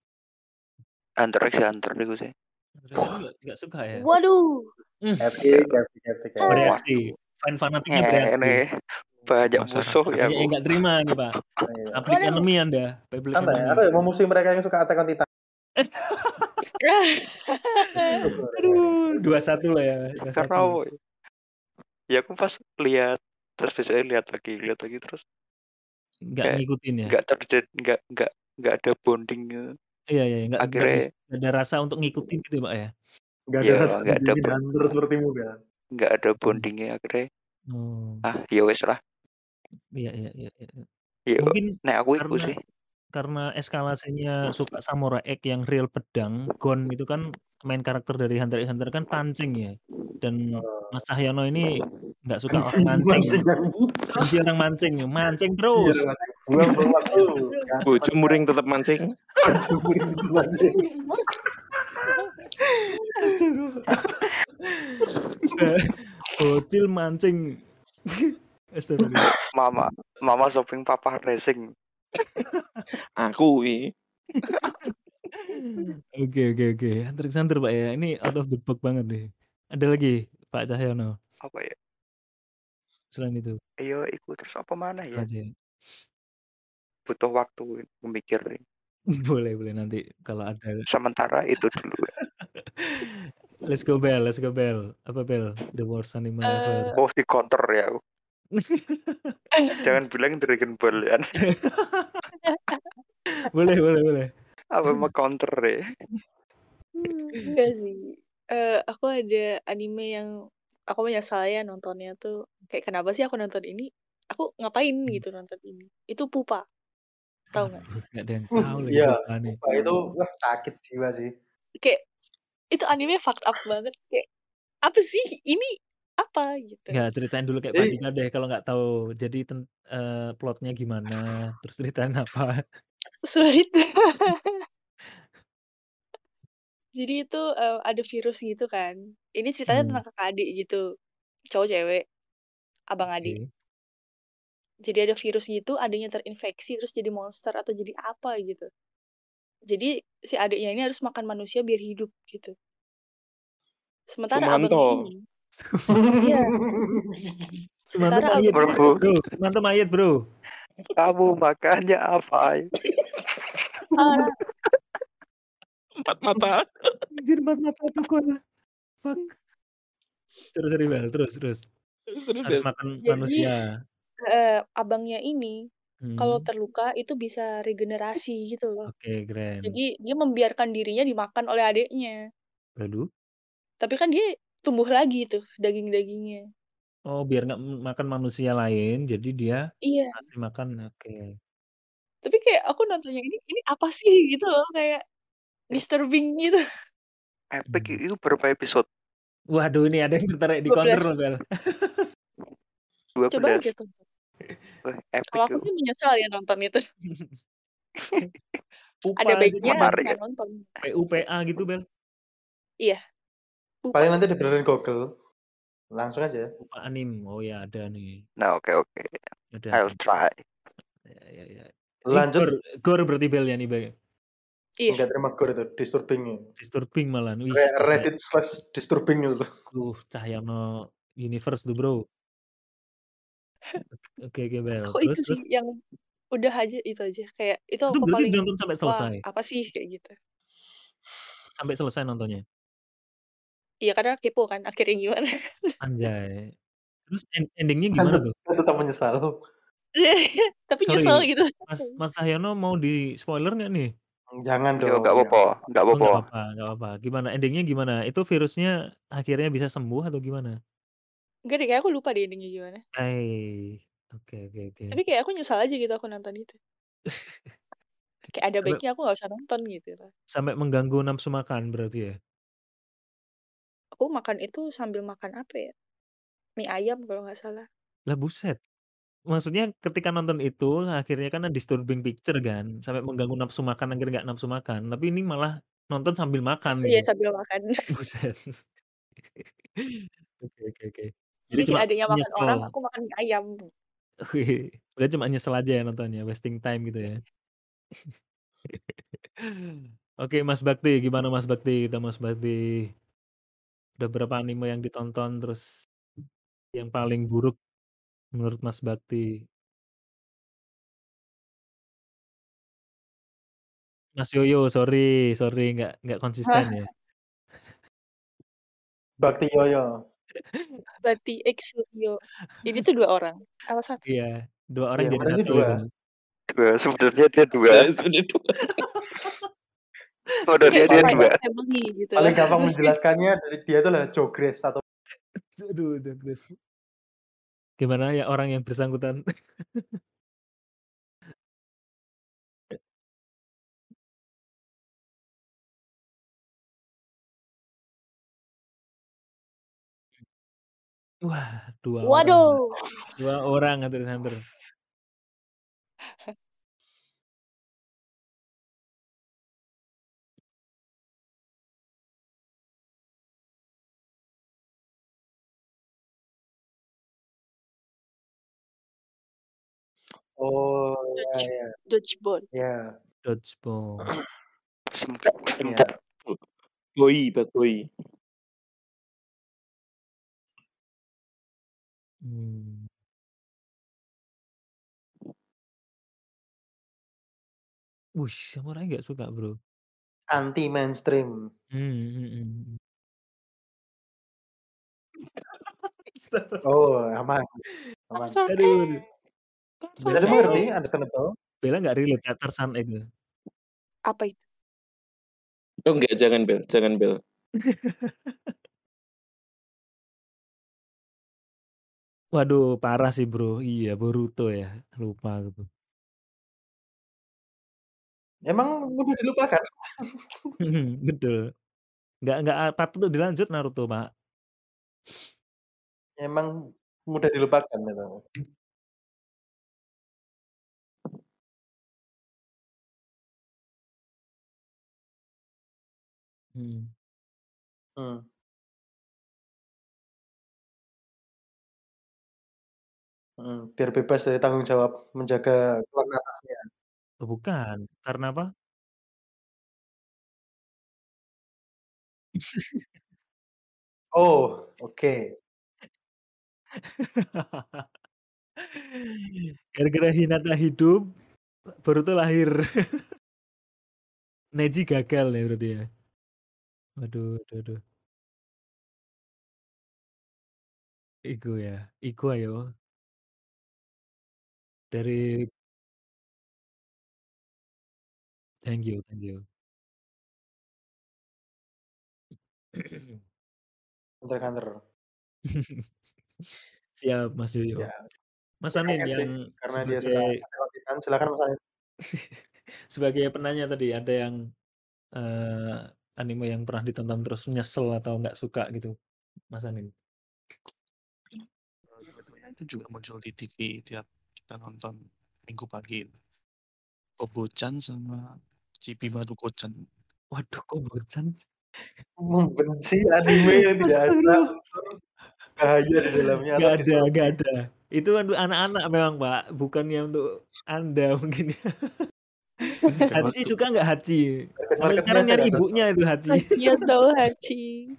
[SPEAKER 5] Hunter x Hunter itu sih.
[SPEAKER 1] Hunter x Hunter nggak nggak suka ya?
[SPEAKER 4] Waduh.
[SPEAKER 1] Mmm.
[SPEAKER 3] Epic, epic, epic.
[SPEAKER 1] Bereaksi, fan fanatiknya bereaksi.
[SPEAKER 5] Ini banyak musuh ya
[SPEAKER 1] yang
[SPEAKER 5] aku.
[SPEAKER 1] nggak terima nih, Pak.
[SPEAKER 3] Iya.
[SPEAKER 1] Public enemy Anda, public
[SPEAKER 6] Santai,
[SPEAKER 1] enemy.
[SPEAKER 6] aku ya memusuhi mereka yang suka Attack on Titan.
[SPEAKER 1] Aduh, 2-1 lah ya, 2-1.
[SPEAKER 5] Karena apa ya? Ya aku pas lihat terus besoknya lihat lagi, lihat lagi terus
[SPEAKER 1] Nggak
[SPEAKER 5] kayak
[SPEAKER 1] ngikutin ya?
[SPEAKER 5] nggak terjadi nggak nggak nggak ada bondingnya.
[SPEAKER 1] Iya iya, nggak nggak
[SPEAKER 5] Akhirnya
[SPEAKER 1] bis nggak ada rasa untuk ngikutin gitu ya, Pak, ya?
[SPEAKER 6] Gak ada
[SPEAKER 5] ya
[SPEAKER 6] rasa
[SPEAKER 5] nggak ada
[SPEAKER 6] jadi dancer sepertimu kan.
[SPEAKER 5] nggak ada
[SPEAKER 1] Mmm.
[SPEAKER 5] bondingnya akhirnya
[SPEAKER 1] Oh.
[SPEAKER 5] ah ya wes lah.
[SPEAKER 1] Iya iya iya iya. iya.
[SPEAKER 5] Ya
[SPEAKER 1] Mungkin
[SPEAKER 5] nek aku iku
[SPEAKER 1] karena
[SPEAKER 5] sih.
[SPEAKER 1] karena eskalasinya suka Samurai X yang real pedang, Gon itu kan main karakter dari Hunter x Hunter kan pancing ya, dan Mas Cahyono ini nggak suka orang
[SPEAKER 6] Pancing,
[SPEAKER 1] mancing. Benci orang mancing, mancing
[SPEAKER 6] Iya,
[SPEAKER 1] terus.
[SPEAKER 2] Bojo muring tetap mancing.
[SPEAKER 6] Pancing, pancing.
[SPEAKER 1] Astaga. Eh, Bocil mancing.
[SPEAKER 5] Mama mama shopping papa racing.
[SPEAKER 2] Aku i.
[SPEAKER 1] Oke oke oke, x Hunter, Pak, ya. Ini out of the box banget nih. Ada lagi, Pak Cahyono?
[SPEAKER 5] Apa ya?
[SPEAKER 1] Selain itu?
[SPEAKER 5] Iya, iku terus apa mana ya?
[SPEAKER 1] aja.
[SPEAKER 5] Butuh waktu memikir.
[SPEAKER 1] Boleh boleh nanti kalau ada.
[SPEAKER 5] Sementara itu dulu.
[SPEAKER 1] Let's go Bel, let's go Bel. Apa Bel? The worst anime ever.
[SPEAKER 4] Eh,
[SPEAKER 5] Oh, di counter ya. Jangan bilang Dragon Ball ya.
[SPEAKER 1] boleh boleh boleh.
[SPEAKER 5] Apa mau counter ya?
[SPEAKER 4] hmm, enggak sih. Eh, aku ada anime yang aku menyesal ya nontonnya tuh. Kayak kenapa sih aku nonton ini? Aku ngapain
[SPEAKER 1] Hmm.
[SPEAKER 4] gitu nonton ini? Itu Pupa. Tahu nggak?
[SPEAKER 1] Aduh, nggak ada yang
[SPEAKER 6] Uh,
[SPEAKER 1] tahu lagi
[SPEAKER 6] Iya,
[SPEAKER 1] Pupa
[SPEAKER 6] itu wah sakit jiwa sih.
[SPEAKER 4] Kayak itu anime fucked up banget. Kayak apa sih ini? Apa gitu.
[SPEAKER 1] Nggak, ceritain dulu kayak Pak
[SPEAKER 6] Jadi
[SPEAKER 1] Dika deh kalau nggak tahu. Jadi ten eee, plotnya gimana, terus ceritain apa.
[SPEAKER 4] Sulit. Jadi itu, eee, ada virus gitu kan. Ini ceritanya
[SPEAKER 1] Mmm.
[SPEAKER 4] tentang kakak adik gitu, cowok cewek, abang adik.
[SPEAKER 1] Oke.
[SPEAKER 4] Jadi ada virus gitu, adiknya terinfeksi terus jadi monster atau jadi apa gitu. Jadi si adiknya ini harus makan manusia biar hidup gitu. Sementara abangnya
[SPEAKER 2] Sumanto.
[SPEAKER 4] ini iya.
[SPEAKER 1] Sumanto
[SPEAKER 4] Sementara
[SPEAKER 1] mayit,
[SPEAKER 5] Bro,
[SPEAKER 1] Bro. Sumanto mayit, Bro.
[SPEAKER 5] Kamu makannya apa?
[SPEAKER 2] Empat mata.
[SPEAKER 1] Anjir empat mata tuh kok. Fuck. Terus Bel, terus terus.
[SPEAKER 2] Terus terus
[SPEAKER 1] Harus makan
[SPEAKER 4] jadi
[SPEAKER 1] manusia.
[SPEAKER 4] heeh, abangnya ini kalau
[SPEAKER 1] Hmm.
[SPEAKER 4] terluka itu bisa regenerasi gitu loh.
[SPEAKER 1] Oke, keren.
[SPEAKER 4] Jadi dia membiarkan dirinya dimakan oleh adiknya.
[SPEAKER 1] Waduh.
[SPEAKER 4] Tapi kan dia tumbuh lagi tuh daging-dagingnya.
[SPEAKER 1] Oh, biar nggak m makan manusia lain, jadi dia
[SPEAKER 4] Iya.
[SPEAKER 1] ngasih makan oke.
[SPEAKER 4] Tapi kayak aku nontonnya ini, ini apa sih gitu loh, kayak disturbing gitu.
[SPEAKER 5] Epic
[SPEAKER 1] Mmm.
[SPEAKER 5] itu berapa episode?
[SPEAKER 1] Waduh, ini ada yang tertarik di counter
[SPEAKER 4] 12.
[SPEAKER 1] loh, Bel.
[SPEAKER 4] Coba
[SPEAKER 5] 12.
[SPEAKER 4] aja tonton.
[SPEAKER 5] Wah, epic
[SPEAKER 4] Kalau aku
[SPEAKER 5] itu.
[SPEAKER 4] sih menyesal ya nonton itu.
[SPEAKER 1] Pupa
[SPEAKER 4] Ada
[SPEAKER 1] gitu
[SPEAKER 4] baiknya.
[SPEAKER 5] Menarik
[SPEAKER 4] nggak
[SPEAKER 5] ya.
[SPEAKER 4] nonton.
[SPEAKER 1] PUPA gitu, Bel.
[SPEAKER 4] Iya. Pupa.
[SPEAKER 6] Paling nanti dibenerin Google. Langsung aja.
[SPEAKER 1] Pupa anim. Oh ya, ada nih.
[SPEAKER 5] Nah, oke oke.
[SPEAKER 1] Ada
[SPEAKER 5] I'll try.
[SPEAKER 1] Ya ya ya.
[SPEAKER 6] Lanjut.
[SPEAKER 1] gore gore berarti Bel ya nih, Bel.
[SPEAKER 4] Iya.
[SPEAKER 6] Enggak terima gore itu, disturbing.
[SPEAKER 1] Disturbing malah. Wih,
[SPEAKER 6] Kayak
[SPEAKER 1] cahaya
[SPEAKER 6] Reddit slash disturbing itu.
[SPEAKER 1] uh, Cahyono universe tuh, Bro. Oke oke, Bel.
[SPEAKER 4] Aku
[SPEAKER 1] Terus
[SPEAKER 4] itu sih
[SPEAKER 1] terus?
[SPEAKER 4] yang udah aja itu aja. Kayak itu
[SPEAKER 1] Itu
[SPEAKER 4] aku
[SPEAKER 1] berarti
[SPEAKER 4] paling
[SPEAKER 1] nonton sampai
[SPEAKER 4] wah
[SPEAKER 1] selesai?
[SPEAKER 4] apa sih kayak gitu.
[SPEAKER 1] Sampai selesai nontonnya?
[SPEAKER 4] Iya karena kepo kan akhirnya gimana.
[SPEAKER 1] Anjay. Terus end ending-nya gimana tuh?
[SPEAKER 6] tetap menyesal.
[SPEAKER 4] Tapi nyesel
[SPEAKER 1] Sorry,
[SPEAKER 4] gitu.
[SPEAKER 1] Mas Mas Cahyono mau di-spoiler nggak nih?
[SPEAKER 6] Jangan
[SPEAKER 5] Yo,
[SPEAKER 6] dong.
[SPEAKER 5] nggak apa-apa, nggak
[SPEAKER 1] Oh, nggak
[SPEAKER 5] apa-apa.
[SPEAKER 1] apa-apa nggak apa-apa. Gimana ending-nya gimana? Itu virusnya akhirnya bisa sembuh atau gimana?
[SPEAKER 4] Enggak deh, kayak aku lupa deh endingnya gimana.
[SPEAKER 1] Hai. Oke oke oke.
[SPEAKER 4] Tapi kayak aku nyesal aja gitu aku nonton itu. Kayak ada
[SPEAKER 1] Sampai
[SPEAKER 4] baiknya aku nggak usah nonton gitu loh.
[SPEAKER 1] sampai mengganggu nafsu makan berarti ya?
[SPEAKER 4] Aku makan itu sambil makan apa ya, mie ayam kalau nggak salah.
[SPEAKER 1] Lah buset. Maksudnya ketika nonton itu akhirnya kan disturbing picture kan, sampai mengganggu nafsu makan akhirnya nggak nafsu makan, tapi ini malah nonton sambil
[SPEAKER 4] Sa
[SPEAKER 1] makan
[SPEAKER 4] iya
[SPEAKER 1] gitu.
[SPEAKER 4] sambil makan.
[SPEAKER 1] Buset. Oke oke oke. Jadi
[SPEAKER 4] Jadi si
[SPEAKER 1] cuma
[SPEAKER 4] adiknya makan orang,
[SPEAKER 1] nyesel.
[SPEAKER 4] aku makan mie ayam.
[SPEAKER 1] Wih, berarti cuma nyesel aja ya nontonnya, wasting time gitu ya. Oke Mas Bakti, gimana Mas Bakti? Kita Mas Bakti. Udah berapa anime yang ditonton, terus yang paling buruk menurut Mas Bakti? Mas Yoyo, sorry sorry nggak nggak konsisten ya.
[SPEAKER 6] Bakti Yoyo.
[SPEAKER 4] Bakti X Suryo. Ini tuh 2 orang? Apa 1?
[SPEAKER 1] Iya, 2 orang
[SPEAKER 6] Iya,
[SPEAKER 1] jadi
[SPEAKER 6] mana sih
[SPEAKER 1] satu
[SPEAKER 6] 2?
[SPEAKER 1] itu.
[SPEAKER 5] 2, sebenarnya dia 2.
[SPEAKER 2] Nah, sudah dua.
[SPEAKER 4] Kayak
[SPEAKER 5] dia
[SPEAKER 4] Spy
[SPEAKER 5] 2.
[SPEAKER 4] X Family gitu
[SPEAKER 6] Paling gampang menjelaskannya dari dia itu adalah Jogres atau
[SPEAKER 1] Aduh aduh. Gimana ya orang yang bersangkutan? Wah, 2 orang, Mbak.
[SPEAKER 4] Waduh.
[SPEAKER 1] 2 orang Hunter x Hunter.
[SPEAKER 6] Oh, ya
[SPEAKER 4] Dodge
[SPEAKER 6] ya.
[SPEAKER 4] Dodgeball.
[SPEAKER 6] Ya.
[SPEAKER 1] Dodgeball.
[SPEAKER 5] Sempat sempat
[SPEAKER 2] Boy, Bad Boy.
[SPEAKER 1] Mmm. Wih, samurai nggak suka, Bro.
[SPEAKER 6] Anti mainstream.
[SPEAKER 1] Mmm, mhm mhm.
[SPEAKER 6] Oh, aman. Aman.
[SPEAKER 1] Aduh
[SPEAKER 6] Tadi
[SPEAKER 1] Bella
[SPEAKER 6] mengerti,
[SPEAKER 2] eh.
[SPEAKER 6] understandable.
[SPEAKER 1] Bella nggak relate ya Tarzan itu?
[SPEAKER 4] Apa itu?
[SPEAKER 2] Oh enggak, jangan Bel, jangan Bel.
[SPEAKER 1] Waduh, parah sih, Bro. Iya, Boruto ya, lupa aku.
[SPEAKER 6] Emang mudah dilupakan?
[SPEAKER 1] Mhm, betul. Nggak nggak patut untuk dilanjut Naruto, Pak.
[SPEAKER 6] Emang mudah dilupakan itu.
[SPEAKER 1] Mhm.
[SPEAKER 6] Hmm. Mhm, biar bebas dari tanggung jawab menjaga klan atasnya.
[SPEAKER 1] Oh, bukan, karena apa?
[SPEAKER 6] Oh, oke.
[SPEAKER 1] Gara-gara Hinata hidup, Boruto lahir. Neji gagal ya berarti ya? Waduh aduh aduh. Igo ya? Igo ayo. Dari Thank you thank you.
[SPEAKER 6] Hunter x Hunter.
[SPEAKER 1] Siap Mas Yoyo.
[SPEAKER 6] Ya.
[SPEAKER 1] Mas
[SPEAKER 6] Ya
[SPEAKER 1] Anin
[SPEAKER 6] kaget sih,
[SPEAKER 1] yang
[SPEAKER 6] karena dia suka
[SPEAKER 1] sebagai
[SPEAKER 6] Attack on Titan, silakan Mas Anin.
[SPEAKER 1] sebagai penanya tadi ada yang, eee, anime yang pernah ditonton terus nyesel atau nggak suka gitu, Mas Anin?
[SPEAKER 7] Dua-duanya itu juga muncul di TV tiap kita nonton Minggu pagi. Kobo-chan sama Chibi Maruko-chan.
[SPEAKER 1] Waduh, Kobo-chan?
[SPEAKER 6] Membenci anime yang tidak ada bahaya di dalamnya
[SPEAKER 1] Nggak
[SPEAKER 6] atau
[SPEAKER 1] ada nggak
[SPEAKER 6] disturbing.
[SPEAKER 1] ada. Itu untuk anak-anak memang, Pak, bukannya untuk Anda mungkin ya.
[SPEAKER 7] Itu
[SPEAKER 1] suka nggak Hachi? Sampai sekarang nyari ibunya itu.
[SPEAKER 4] Kasian tau Hachi.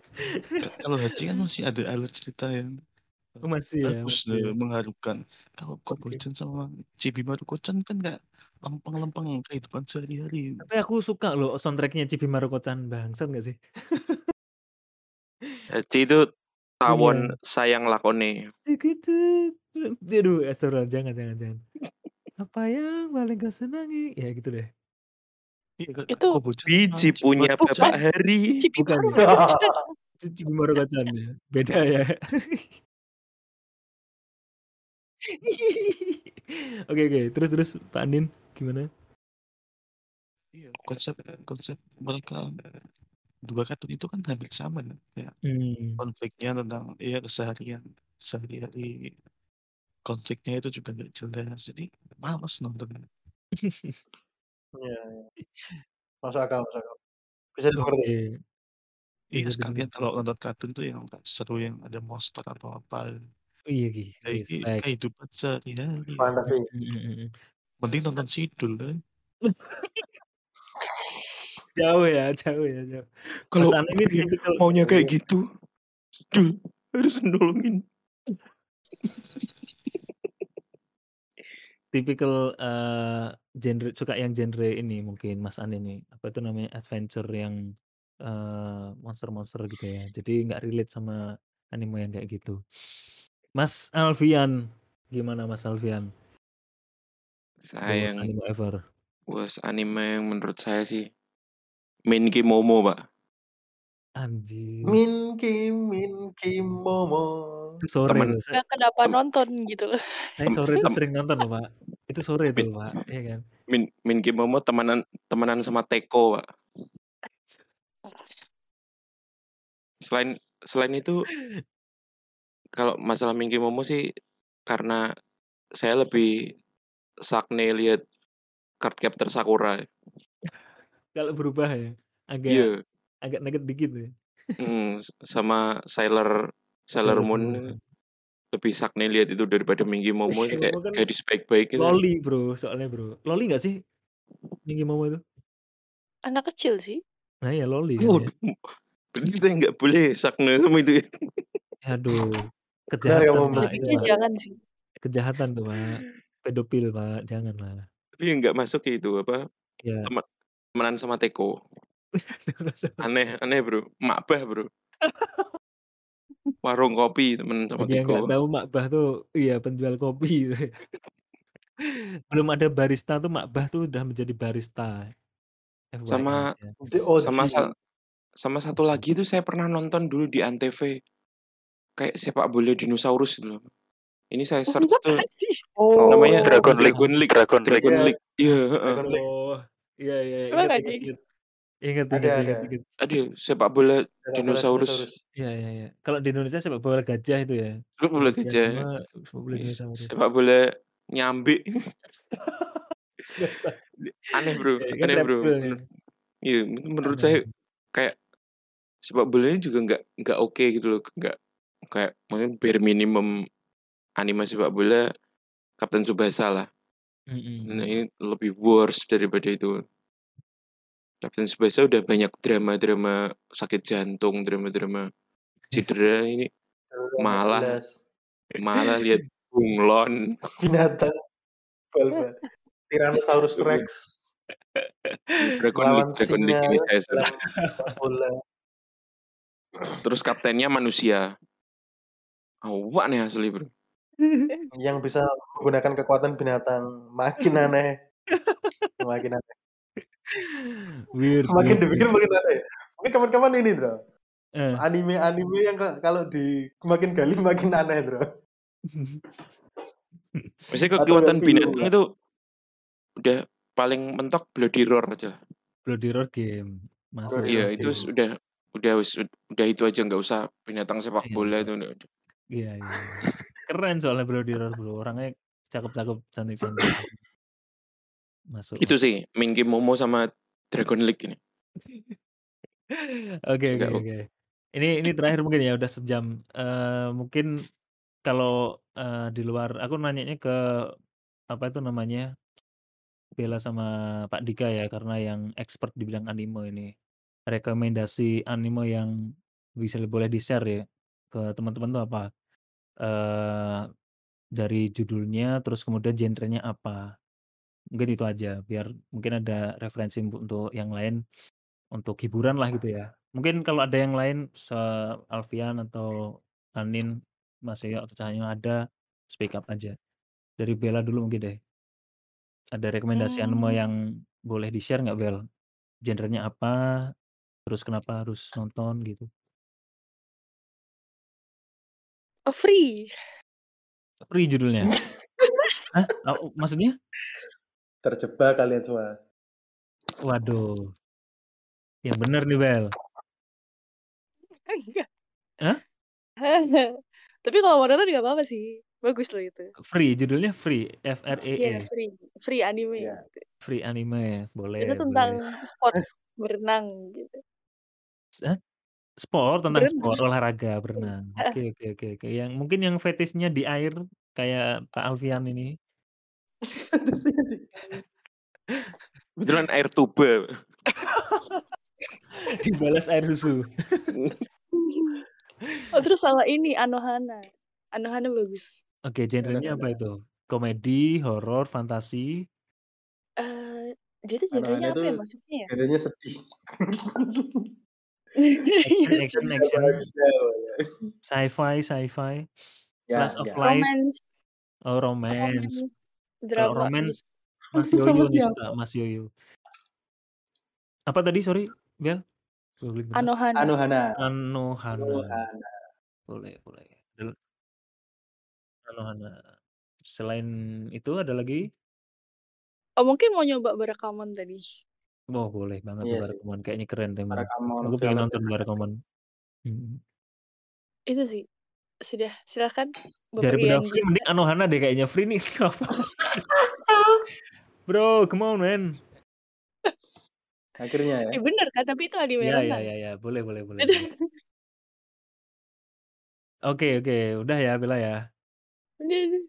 [SPEAKER 7] Ka kalau Hachi kan masih ada alur cerita yang,
[SPEAKER 1] Oh, masih ya
[SPEAKER 7] bagus,
[SPEAKER 1] masih ya.
[SPEAKER 7] eee, mengharukan. Kalau
[SPEAKER 1] Oke.
[SPEAKER 7] Kobo-chan sama Chibi Maruko-chan kan kayak lempeng-lempeng kehidupan sehari-hari.
[SPEAKER 1] Tapi aku suka loh soundtrack-nya Chibi Maruko-chan, bangsat nggak sih?
[SPEAKER 2] Hachi itu tawon
[SPEAKER 1] Iya.
[SPEAKER 2] sayang lakone.
[SPEAKER 1] Begitu. Aduh, astagfirullah, jangan jangan jangan. Apa yang paling kau senangi? Ya gitu deh.
[SPEAKER 7] Iya,
[SPEAKER 4] Itu
[SPEAKER 2] Biji punya. Bapak Hari.
[SPEAKER 1] Bukan ya? Itu Chibi Maruko-chan ya? Beda ya? Oke oke, terus terus Pak Andin gimana?
[SPEAKER 7] Iya, konsep konsep mereka dua kartun itu kan hampir sama kayak
[SPEAKER 1] Mmm.
[SPEAKER 7] konfliknya tentang ya keseharian sehari-hari konfliknya itu juga nggak jelas jadi males nontonnya.
[SPEAKER 6] Iya iya. Masuk akal masuk akal. Bisa dimengerti.
[SPEAKER 1] Oke.
[SPEAKER 7] Iya
[SPEAKER 1] Bisa
[SPEAKER 7] sekalian
[SPEAKER 1] dimengerti.
[SPEAKER 7] kalau nonton kartun tuh yang seru yang ada monster atau apa.
[SPEAKER 1] Iya Gi,
[SPEAKER 7] Kayak gi
[SPEAKER 1] respect.
[SPEAKER 7] kehidupan sehari-hari.
[SPEAKER 6] Fantasi.
[SPEAKER 1] Mhm mhm mhm.
[SPEAKER 7] Mending nonton Sidul kan.
[SPEAKER 1] Jauh ya jauh ya jauh.
[SPEAKER 2] Kalau
[SPEAKER 1] Mas ini
[SPEAKER 2] dia
[SPEAKER 1] tipikal
[SPEAKER 2] maunya kayak
[SPEAKER 6] Iya.
[SPEAKER 2] gitu, Sidul harus nolongin.
[SPEAKER 1] tipikal, eee, genre suka yang genre ini mungkin Mas An ini, apa itu namanya, adventure yang, eee, monster-monster gitu ya. Jadi nggak relate sama anime yang kayak gitu. Mas Alfian, gimana Mas Alfian?
[SPEAKER 2] Saya
[SPEAKER 1] worst
[SPEAKER 2] yang
[SPEAKER 1] anime ever.
[SPEAKER 2] worst anime yang menurut saya sih Minky Momo, Pak.
[SPEAKER 1] Anjir.
[SPEAKER 6] Minky Minky Momo.
[SPEAKER 1] Itu sore
[SPEAKER 2] Temen
[SPEAKER 4] Nggak kenapa nonton gitu loh.
[SPEAKER 1] saya
[SPEAKER 2] tem
[SPEAKER 1] sore itu sering nonton loh, Pak. Itu sore
[SPEAKER 2] Min
[SPEAKER 1] tuh, Pak, iya kan?
[SPEAKER 2] Min Minky Momo temenan temenan sama Teko, Pak. Selain selain itu kalau masalah Minky Momo sih karena saya lebih sakne lihat Cardcaptor Sakura.
[SPEAKER 1] Kalau berubah ya, agak
[SPEAKER 2] Iya.
[SPEAKER 1] agak nugget dikit ya.
[SPEAKER 2] Mhm, sama Sailor Sailor Moon lebih sakne lihat itu daripada Minky Momo
[SPEAKER 1] Minky
[SPEAKER 2] ini kayak
[SPEAKER 1] kan
[SPEAKER 2] kayak disebaik-baikin.
[SPEAKER 1] loli Bro, soalnya Bro. Loli nggak sih? Minky Momo itu?
[SPEAKER 4] Anak kecil sih.
[SPEAKER 1] Nah iya loli ya.
[SPEAKER 2] Waduh, berarti saya nggak boleh sakne sama itu ya?
[SPEAKER 1] Aduh,
[SPEAKER 6] kamu
[SPEAKER 1] kejahatan, Pak, itu,
[SPEAKER 4] Lebihnya
[SPEAKER 1] Pak.
[SPEAKER 4] jangan sih.
[SPEAKER 1] Kejahatan tuh, Pak. Pedofil, Pak, janganlah.
[SPEAKER 2] Tapi yang nggak masuk ya itu apa,
[SPEAKER 1] Iya.
[SPEAKER 2] temen temenan sama Teko. Aneh aneh Bro, Makbah Bro. Warung kopi temenan sama
[SPEAKER 1] Bagi yang nggak tahu Makbah tuh iya penjual kopi. Belum ada barista tuh Makbah tuh udah menjadi barista. FYI
[SPEAKER 2] Sama
[SPEAKER 1] aja.
[SPEAKER 6] The OG.
[SPEAKER 2] sama sa sama satu lagi tuh saya pernah nonton dulu di Antv. Kayak sepak bola dinosaurus gitu loh. Ini saya search tuh
[SPEAKER 4] Apa sih?
[SPEAKER 6] Oh,
[SPEAKER 2] namanya
[SPEAKER 5] Dragon League.
[SPEAKER 2] Dragon League
[SPEAKER 5] Dragon League.
[SPEAKER 2] Dragon
[SPEAKER 6] Iya.
[SPEAKER 2] League. Iya, heeh.
[SPEAKER 6] Dragon League.
[SPEAKER 1] Oh, iya iya
[SPEAKER 4] Emang
[SPEAKER 1] ingat
[SPEAKER 4] ada?
[SPEAKER 1] ingat ingat. Ingat
[SPEAKER 6] Ada
[SPEAKER 1] ingat
[SPEAKER 6] ada.
[SPEAKER 1] ingat ingat.
[SPEAKER 2] Aduh, sepak bola
[SPEAKER 6] Sepak bola
[SPEAKER 2] dinosaurus.
[SPEAKER 6] dinosaurus.
[SPEAKER 1] Iya iya iya. Kalau di Indonesia sepak bola gajah itu ya.
[SPEAKER 2] Sepak bola
[SPEAKER 1] Gajah sepak bola dinosaurus.
[SPEAKER 2] sepak bola nyambi.
[SPEAKER 1] Biasa.
[SPEAKER 2] Aneh Bro,
[SPEAKER 1] Ya, kan
[SPEAKER 2] aneh Bro.
[SPEAKER 1] reptil ya.
[SPEAKER 2] Menur iya, menurut
[SPEAKER 1] Aneh
[SPEAKER 2] saya kayak sepak bolanya juga nggak nggak oke gitu loh. Nggak kayak mungkin bare minimum anime sepak bola Kapten Tsubasa lah.
[SPEAKER 1] Mhm
[SPEAKER 2] Nah,
[SPEAKER 1] mhm.
[SPEAKER 2] ini lebih worse daripada itu. Kapten Tsubasa udah banyak drama-drama sakit jantung, drama-drama cedera, ini malah malah lihat bunglon.
[SPEAKER 6] Binatang balba. Tyrannosaurus Rex
[SPEAKER 2] Dragon League Dragon ini saya. Terus kaptennya manusia. Awak nih asli, Bro.
[SPEAKER 6] Yang bisa menggunakan kekuatan binatang. Makin aneh. Makin aneh.
[SPEAKER 1] Weird
[SPEAKER 6] Makin
[SPEAKER 1] weird
[SPEAKER 6] dipikir
[SPEAKER 1] weird.
[SPEAKER 6] makin aneh. Mungkin kawan-kawan ini, Bro.
[SPEAKER 1] Eh.
[SPEAKER 6] Anime-anime yang ka- kalau di makin gali makin aneh, Bro.
[SPEAKER 2] Maksudnya
[SPEAKER 6] Atau
[SPEAKER 2] kekuatan binatang itu udah paling mentok Bloody Roar aja.
[SPEAKER 1] Bloody Roar game. Masuk
[SPEAKER 2] Iya, itu udah udah udah itu aja nggak usah binatang sepak
[SPEAKER 1] Iya
[SPEAKER 2] bola itu udah udah.
[SPEAKER 1] Iya iya iya. Keren soalnya Bloody Roar, Bro. Orangnya cakep-cakep, cantik-cantik. Masuk
[SPEAKER 2] Itu sih Minky Momo sama Dragon League ini.
[SPEAKER 1] Oke oke
[SPEAKER 2] oke.
[SPEAKER 1] oke. Ini ini terakhir mungkin ya udah sejam. Eee, mungkin kalau, eee, di luar aku nanyanya ke apa itu namanya, Bella sama Pak Dika ya karena yang expert di bidang anime ini. Rekomendasi anime yang bisa boleh di-share ya ke teman-teman tuh apa? Eee, dari judulnya, terus kemudian genrenya apa. Mungkin itu aja biar mungkin ada referensi untuk yang lain, untuk hiburan lah gitu ya. Mungkin kalau ada yang lain se Alfian atau Anin, Mas Yoyo atau Cahyo ada, speak up aja. Dari Bella dulu mungkin deh. Ada rekomendasi anime
[SPEAKER 4] Mmm.
[SPEAKER 1] yang boleh di-share nggak Bel? Genrenya apa? Terus kenapa harus nonton gitu?
[SPEAKER 4] Oh, Free.
[SPEAKER 1] Free judulnya? Hah? Maksudnya?
[SPEAKER 6] Terjebak kalian semua.
[SPEAKER 1] Waduh. Yang bener nih Bel.
[SPEAKER 4] Enggak.
[SPEAKER 1] Hah?
[SPEAKER 4] Tapi kalau mau nonton nggak apa-apa sih. Bagus loh itu.
[SPEAKER 1] Free, judulnya Free,
[SPEAKER 4] Iya,
[SPEAKER 1] F-R-E-E.
[SPEAKER 4] free. Free anime
[SPEAKER 6] Iya.
[SPEAKER 4] gitu.
[SPEAKER 1] Free anime,
[SPEAKER 4] Itu
[SPEAKER 1] boleh
[SPEAKER 4] tentang
[SPEAKER 1] boleh.
[SPEAKER 4] sport berenang gitu.
[SPEAKER 1] Hah? Sport, tentang
[SPEAKER 4] Berenang.
[SPEAKER 1] sport, olahraga, berenang.
[SPEAKER 4] Heeh.
[SPEAKER 1] Oke oke oke oke. Yang mungkin yang fetishnya di air kayak Kak Alfian ini.
[SPEAKER 2] Kebetulan air tuba.
[SPEAKER 1] Dibalas air susu.
[SPEAKER 4] Oh, terus sama ini Anohana. Anohana bagus.
[SPEAKER 1] Oke, genrenya apa itu? Komedi, horor, fantasi?
[SPEAKER 4] Eh, dia tuh genrenya apa ya maksudnya ya?
[SPEAKER 6] genrenya sedih.
[SPEAKER 1] Action action action. Sci-fi sci-fi?
[SPEAKER 6] Ya,
[SPEAKER 1] Slice of
[SPEAKER 6] ya.
[SPEAKER 1] life?
[SPEAKER 4] Romance,
[SPEAKER 1] Oh, romance.
[SPEAKER 4] romance,
[SPEAKER 1] Kalau
[SPEAKER 4] drama
[SPEAKER 1] romance
[SPEAKER 4] gitu.
[SPEAKER 1] Mas
[SPEAKER 6] Sama
[SPEAKER 1] Yoyo nih
[SPEAKER 6] siapa?
[SPEAKER 1] suka, Mas Yoyo. Apa tadi sorry, Bel?
[SPEAKER 4] Anohana.
[SPEAKER 6] Anohana.
[SPEAKER 1] Anohana.
[SPEAKER 6] Anohana.
[SPEAKER 1] Boleh boleh. Anohana. Selain itu ada lagi?
[SPEAKER 4] Oh, mungkin mau nyoba Barakamon tadi.
[SPEAKER 1] Oh, boleh banget
[SPEAKER 6] Iya.
[SPEAKER 1] Barakamon, kayaknya keren temanya.
[SPEAKER 6] Barakamon,
[SPEAKER 1] Aku pengen nonton. Barakamon. Mhm.
[SPEAKER 4] Itu sih. Sudah, silakan Bapak Rian
[SPEAKER 1] Free mending Anohana deh kayaknya. Free nih apa? Bro, come on man.
[SPEAKER 6] Akhirnya ya.
[SPEAKER 4] Eh, bener kan? Tapi itu anime
[SPEAKER 1] Ya ya ya ya, boleh boleh boleh. Oke oke, udah ya Bella ya.
[SPEAKER 4] Udah, udah.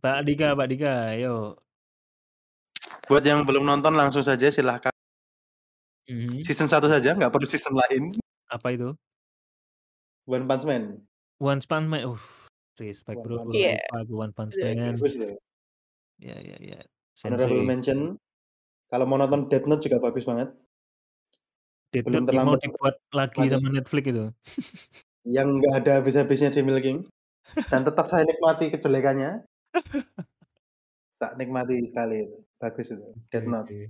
[SPEAKER 1] Mbak Dika, Mbak Dika, ayo.
[SPEAKER 6] Buat yang belum nonton langsung saja silahkan.
[SPEAKER 1] Mhm.
[SPEAKER 6] Season 1 saja, nggak perlu season lain.
[SPEAKER 1] Apa itu?
[SPEAKER 6] One Punch Man.
[SPEAKER 1] One Punch Man. Uh, respect
[SPEAKER 6] One
[SPEAKER 1] bro.
[SPEAKER 6] Punch
[SPEAKER 4] Iya.
[SPEAKER 1] lupa aku One Punch
[SPEAKER 4] Bener.
[SPEAKER 1] Man.
[SPEAKER 6] Bagus loh.
[SPEAKER 1] Ya ya ya.
[SPEAKER 6] Honorable mention. Kalau mau nonton Death Note juga bagus banget.
[SPEAKER 1] Death
[SPEAKER 6] Belum
[SPEAKER 1] Note yang mau
[SPEAKER 6] terlambat
[SPEAKER 1] dibuat lagi
[SPEAKER 6] menikmati.
[SPEAKER 1] sama Netflix itu.
[SPEAKER 6] Yang nggak ada habis-habisnya di Milking. Dan tetap saya nikmati kejelekannya. Saya nikmati sekali itu. Bagus itu. Death Note.
[SPEAKER 1] oke.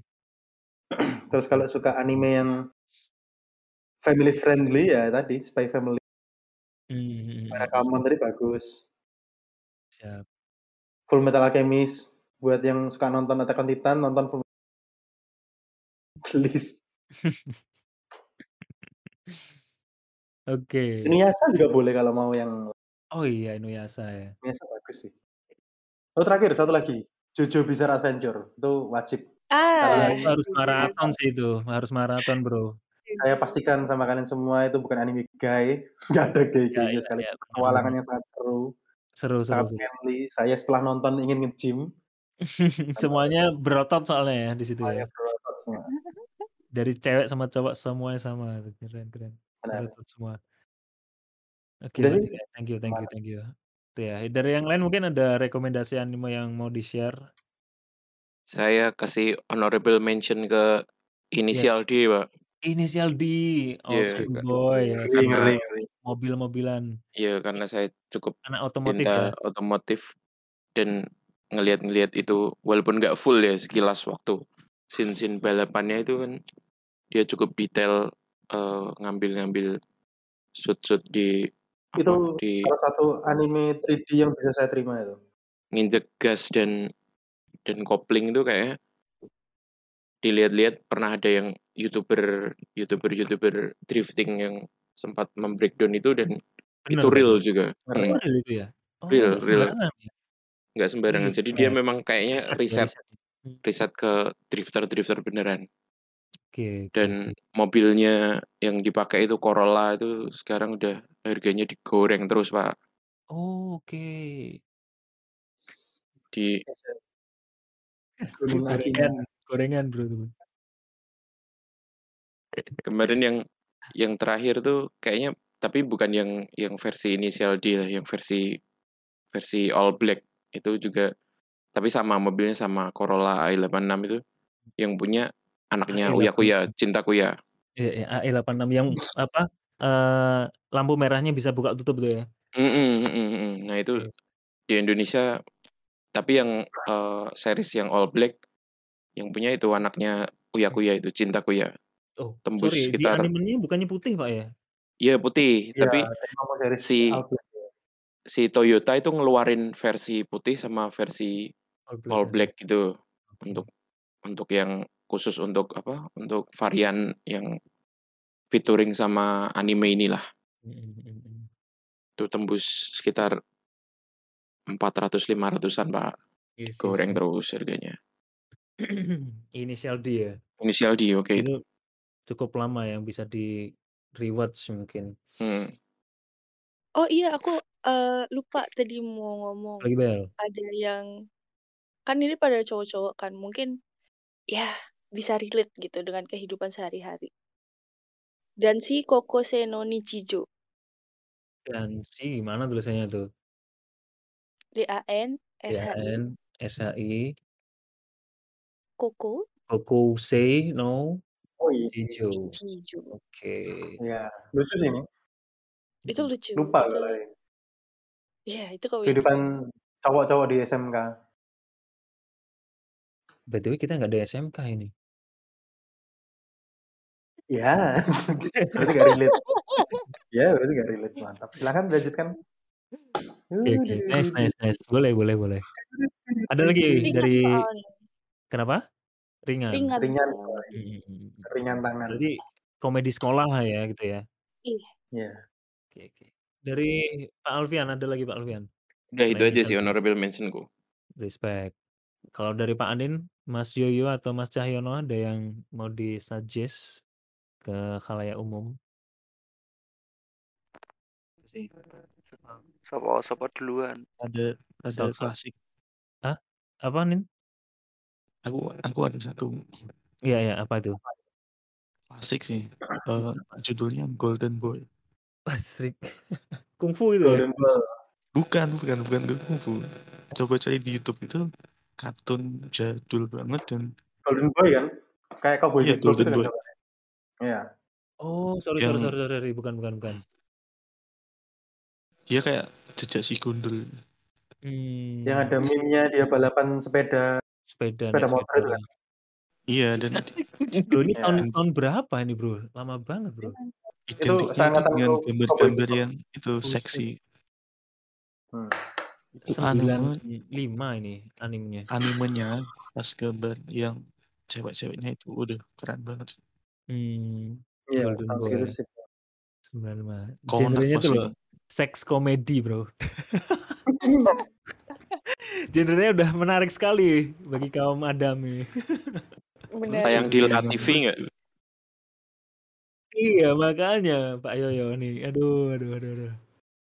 [SPEAKER 6] Terus kalau suka anime yang family friendly ya tadi Spy Family.
[SPEAKER 1] Mhm mhm
[SPEAKER 6] tadi bagus.
[SPEAKER 1] Siap.
[SPEAKER 6] Full Metal Alchemist buat yang suka nonton Attack on Titan nonton Full Please.
[SPEAKER 1] Oke.
[SPEAKER 6] Inuyasha juga boleh kalau mau yang
[SPEAKER 1] Oh iya, Inuyasha ya.
[SPEAKER 6] Inuyasha bagus sih. Oh terakhir satu lagi, JoJo Bizarre Adventure itu wajib.
[SPEAKER 4] Ah,
[SPEAKER 1] Itu harus maraton sih itu, harus maraton bro.
[SPEAKER 6] Saya pastikan sama kalian semua itu bukan anime gay, nggak ada
[SPEAKER 1] Ya
[SPEAKER 6] gay-gaynya
[SPEAKER 1] ya
[SPEAKER 6] sekali.
[SPEAKER 1] ya, benar
[SPEAKER 6] Petualangan
[SPEAKER 1] benar.
[SPEAKER 6] yang sangat seru,
[SPEAKER 1] Seru seru
[SPEAKER 6] sangat
[SPEAKER 1] seru.
[SPEAKER 6] Saya setelah nonton ingin nge-gym.
[SPEAKER 1] Semuanya berotot soalnya ya di situ ya.
[SPEAKER 6] berotot semua.
[SPEAKER 1] Dari cewek sama cowok semuanya sama. Keren keren.
[SPEAKER 6] Benar.
[SPEAKER 1] Berotot semua. Oke. Dika, thank you thank you thank you. Itu ya. Dari yang lain mungkin ada rekomendasi anime yang mau di-share?
[SPEAKER 2] Saya kasih honorable mention ke
[SPEAKER 1] Iya.
[SPEAKER 2] Inisial D, Pak.
[SPEAKER 1] Inisial D, old
[SPEAKER 2] Iya,
[SPEAKER 1] school
[SPEAKER 2] Kak.
[SPEAKER 1] boy ya,
[SPEAKER 6] Ngeri,
[SPEAKER 1] sama
[SPEAKER 6] ngeri, ngeri.
[SPEAKER 1] mobil-mobilan.
[SPEAKER 2] Iya, karena saya cukup
[SPEAKER 1] Anak otomotif ya?
[SPEAKER 2] otomotif dan ngelihat-ngelihat itu walaupun nggak full ya sekilas waktu scene-scene balapannya itu kan dia cukup detail eh, ngambil-ngambil shoot-shoot di
[SPEAKER 6] Itu
[SPEAKER 2] apa di
[SPEAKER 6] salah satu anime 3D yang bisa saya terima itu.
[SPEAKER 2] nginjek gas dan dan kopling itu kayak dilihat-lihat pernah ada yang youtuber youtuber youtuber drifting yang sempat membreakdown itu dan
[SPEAKER 1] Bener
[SPEAKER 2] itu real juga
[SPEAKER 6] Ngeri.
[SPEAKER 1] Oh
[SPEAKER 2] Hmm,
[SPEAKER 1] real itu ya? Oh
[SPEAKER 2] real
[SPEAKER 1] nggak
[SPEAKER 2] real
[SPEAKER 1] sembarangan ya?
[SPEAKER 2] nggak sembarangan
[SPEAKER 1] Wih
[SPEAKER 2] jadi dia
[SPEAKER 1] keren.
[SPEAKER 2] memang kayaknya
[SPEAKER 1] Riset ya
[SPEAKER 2] riset.
[SPEAKER 1] Hmm.
[SPEAKER 2] riset ke drifter drifter beneran
[SPEAKER 1] Oke oke
[SPEAKER 2] dan mobilnya yang dipakai itu Corolla itu sekarang udah harganya digoreng terus pak
[SPEAKER 1] Oh, oke.
[SPEAKER 2] di
[SPEAKER 6] Gunung
[SPEAKER 1] Gorengan
[SPEAKER 6] Akina.
[SPEAKER 1] Gorengan Bro itu.
[SPEAKER 2] kemarin yang yang terakhir tuh kayaknya tapi bukan yang yang versi inisial D lah, yang versi versi all black itu juga tapi sama mobilnya sama Corolla i86 itu yang punya anaknya Uya Kuya,
[SPEAKER 1] AE86.
[SPEAKER 2] Cinta Kuya.
[SPEAKER 1] Iya iya, AE86 yang apa, eee, lampu merahnya bisa buka tutup tuh ya?
[SPEAKER 2] Mhm mhm. Nah itu
[SPEAKER 1] Oke.
[SPEAKER 2] di Indonesia tapi yang, eee, series yang all black yang punya itu anaknya Uya Kuya itu, Cinta Kuya.
[SPEAKER 1] Oh,
[SPEAKER 2] Tembus
[SPEAKER 1] sorry di
[SPEAKER 2] sekitar
[SPEAKER 1] animenya bukannya putih, Pak, ya?
[SPEAKER 2] Iya putih,
[SPEAKER 6] Iya,
[SPEAKER 2] tapi si
[SPEAKER 6] ya.
[SPEAKER 2] si Toyota itu ngeluarin versi putih sama versi
[SPEAKER 1] All black
[SPEAKER 2] all
[SPEAKER 1] ya?
[SPEAKER 2] black gitu
[SPEAKER 1] Oke.
[SPEAKER 2] untuk untuk yang khusus untuk apa, untuk varian yang featuring sama anime inilah.
[SPEAKER 1] Mhm mhm mhm.
[SPEAKER 2] Itu tembus sekitar 400, 500-an, Pak.
[SPEAKER 1] Yes yes
[SPEAKER 2] Goreng
[SPEAKER 1] yes.
[SPEAKER 2] terus harganya.
[SPEAKER 1] Inisial D ya?
[SPEAKER 2] Inisial D, oke itu.
[SPEAKER 1] Itu cukup lama yang bisa di-rewards mungkin.
[SPEAKER 2] Hmm.
[SPEAKER 4] Oh iya aku, eee, lupa tadi mau ngomong.
[SPEAKER 1] Lagi Bel?
[SPEAKER 4] Ada yang kan ini pada cowok-cowok kan, mungkin ya bisa relate gitu dengan kehidupan sehari-hari. Danshi Kokosei no Nichijou.
[SPEAKER 1] Danshi gimana tulisannya tuh?
[SPEAKER 4] D-A-N-S-H-I.
[SPEAKER 1] D-A-N-S-H-I.
[SPEAKER 4] Koko
[SPEAKER 1] Kokosei no
[SPEAKER 3] Oh iya.
[SPEAKER 1] Oke.
[SPEAKER 6] Iya, lucu sih ini.
[SPEAKER 4] Itu lucu.
[SPEAKER 6] Lupa
[SPEAKER 4] Itu
[SPEAKER 6] gue lagi.
[SPEAKER 4] Iya, itu komedi.
[SPEAKER 6] Kehidupan cowok-cowok di SMK.
[SPEAKER 1] BTW kita nggak ada SMK ini.
[SPEAKER 6] Ya, berarti nggak relate. Ya, berarti nggak relate. Mantap. Silakan dilanjutkan.
[SPEAKER 1] Oke oke. Nice nice nice. Boleh boleh boleh. Ada lagi dari
[SPEAKER 4] soalnya.
[SPEAKER 1] Kenapa? Ringan?
[SPEAKER 4] Ringan
[SPEAKER 6] Ringan
[SPEAKER 4] soalnya.
[SPEAKER 6] soalnya.
[SPEAKER 1] Mhm mhm mhm.
[SPEAKER 6] Ringan tangan.
[SPEAKER 1] Berarti komedi sekolah lah ya gitu ya?
[SPEAKER 4] Iya.
[SPEAKER 6] Iya.
[SPEAKER 1] Oke oke. Dari Pak Alfian, ada lagi Pak Alfian?
[SPEAKER 2] Udah itu
[SPEAKER 1] Selain
[SPEAKER 2] aja sih honorable mention-ku.
[SPEAKER 1] Respect. Kalau dari Pak Andin, Mas Yoyo atau Mas Cahyono ada yang mau di-suggest ke khalayak umum?
[SPEAKER 5] Sih. Sapa sapa duluan?
[SPEAKER 7] Ada ada
[SPEAKER 1] Sok sok.
[SPEAKER 7] klasik.
[SPEAKER 1] Hah? Apa Nin?
[SPEAKER 7] Aku aku ada satu
[SPEAKER 1] Iya iya, apa itu?
[SPEAKER 7] klasik sih. Eh, judulnya Golden Boy.
[SPEAKER 1] Asik. Kungfu itu ya?
[SPEAKER 6] Golden Ball.
[SPEAKER 7] Bukan, bukan, bukan kungfu. Coba cari di YouTube itu kartun jadul banget dan
[SPEAKER 6] Golden Boy kan? Kayak Cowboy
[SPEAKER 7] iya
[SPEAKER 6] Bebop
[SPEAKER 7] Golden
[SPEAKER 6] itu kan
[SPEAKER 7] Boy.
[SPEAKER 6] gambarnya. Iya.
[SPEAKER 1] Oh, sorry sorry
[SPEAKER 7] Yang
[SPEAKER 1] sorry sorry, bukan bukan bukan.
[SPEAKER 7] dia kayak jejak si gundul.
[SPEAKER 6] Yang
[SPEAKER 1] Mmm.
[SPEAKER 6] ada meme-nya dia balapan sepeda
[SPEAKER 1] Sepeda,
[SPEAKER 6] sepeda motor
[SPEAKER 1] sepeda
[SPEAKER 6] itu kan?
[SPEAKER 1] ya?
[SPEAKER 7] Iya dan
[SPEAKER 1] Bro, ini tahun
[SPEAKER 6] Iya.
[SPEAKER 1] tahun berapa ini Bro? Lama banget Bro.
[SPEAKER 6] Itu
[SPEAKER 7] identiknya itu
[SPEAKER 6] seangkatan
[SPEAKER 7] dengan gambar-gambar yang itu seksi.
[SPEAKER 6] Hmm.
[SPEAKER 7] Itu anime
[SPEAKER 1] 95 ini animenya.
[SPEAKER 7] animenya pas gambar yang cewek-ceweknya itu udah keren banget.
[SPEAKER 1] Mmm,
[SPEAKER 6] Iya, tahun.
[SPEAKER 1] 95.
[SPEAKER 7] Konak
[SPEAKER 1] Genrenya tuh loh, seks komedi Bro. Genrenya udah menarik sekali bagi kaum Adam ini.
[SPEAKER 4] Benar.
[SPEAKER 2] Tayang di La TV nggak?
[SPEAKER 1] Iya, makanya Pak Yoyo nih. Aduh aduh aduh aduh.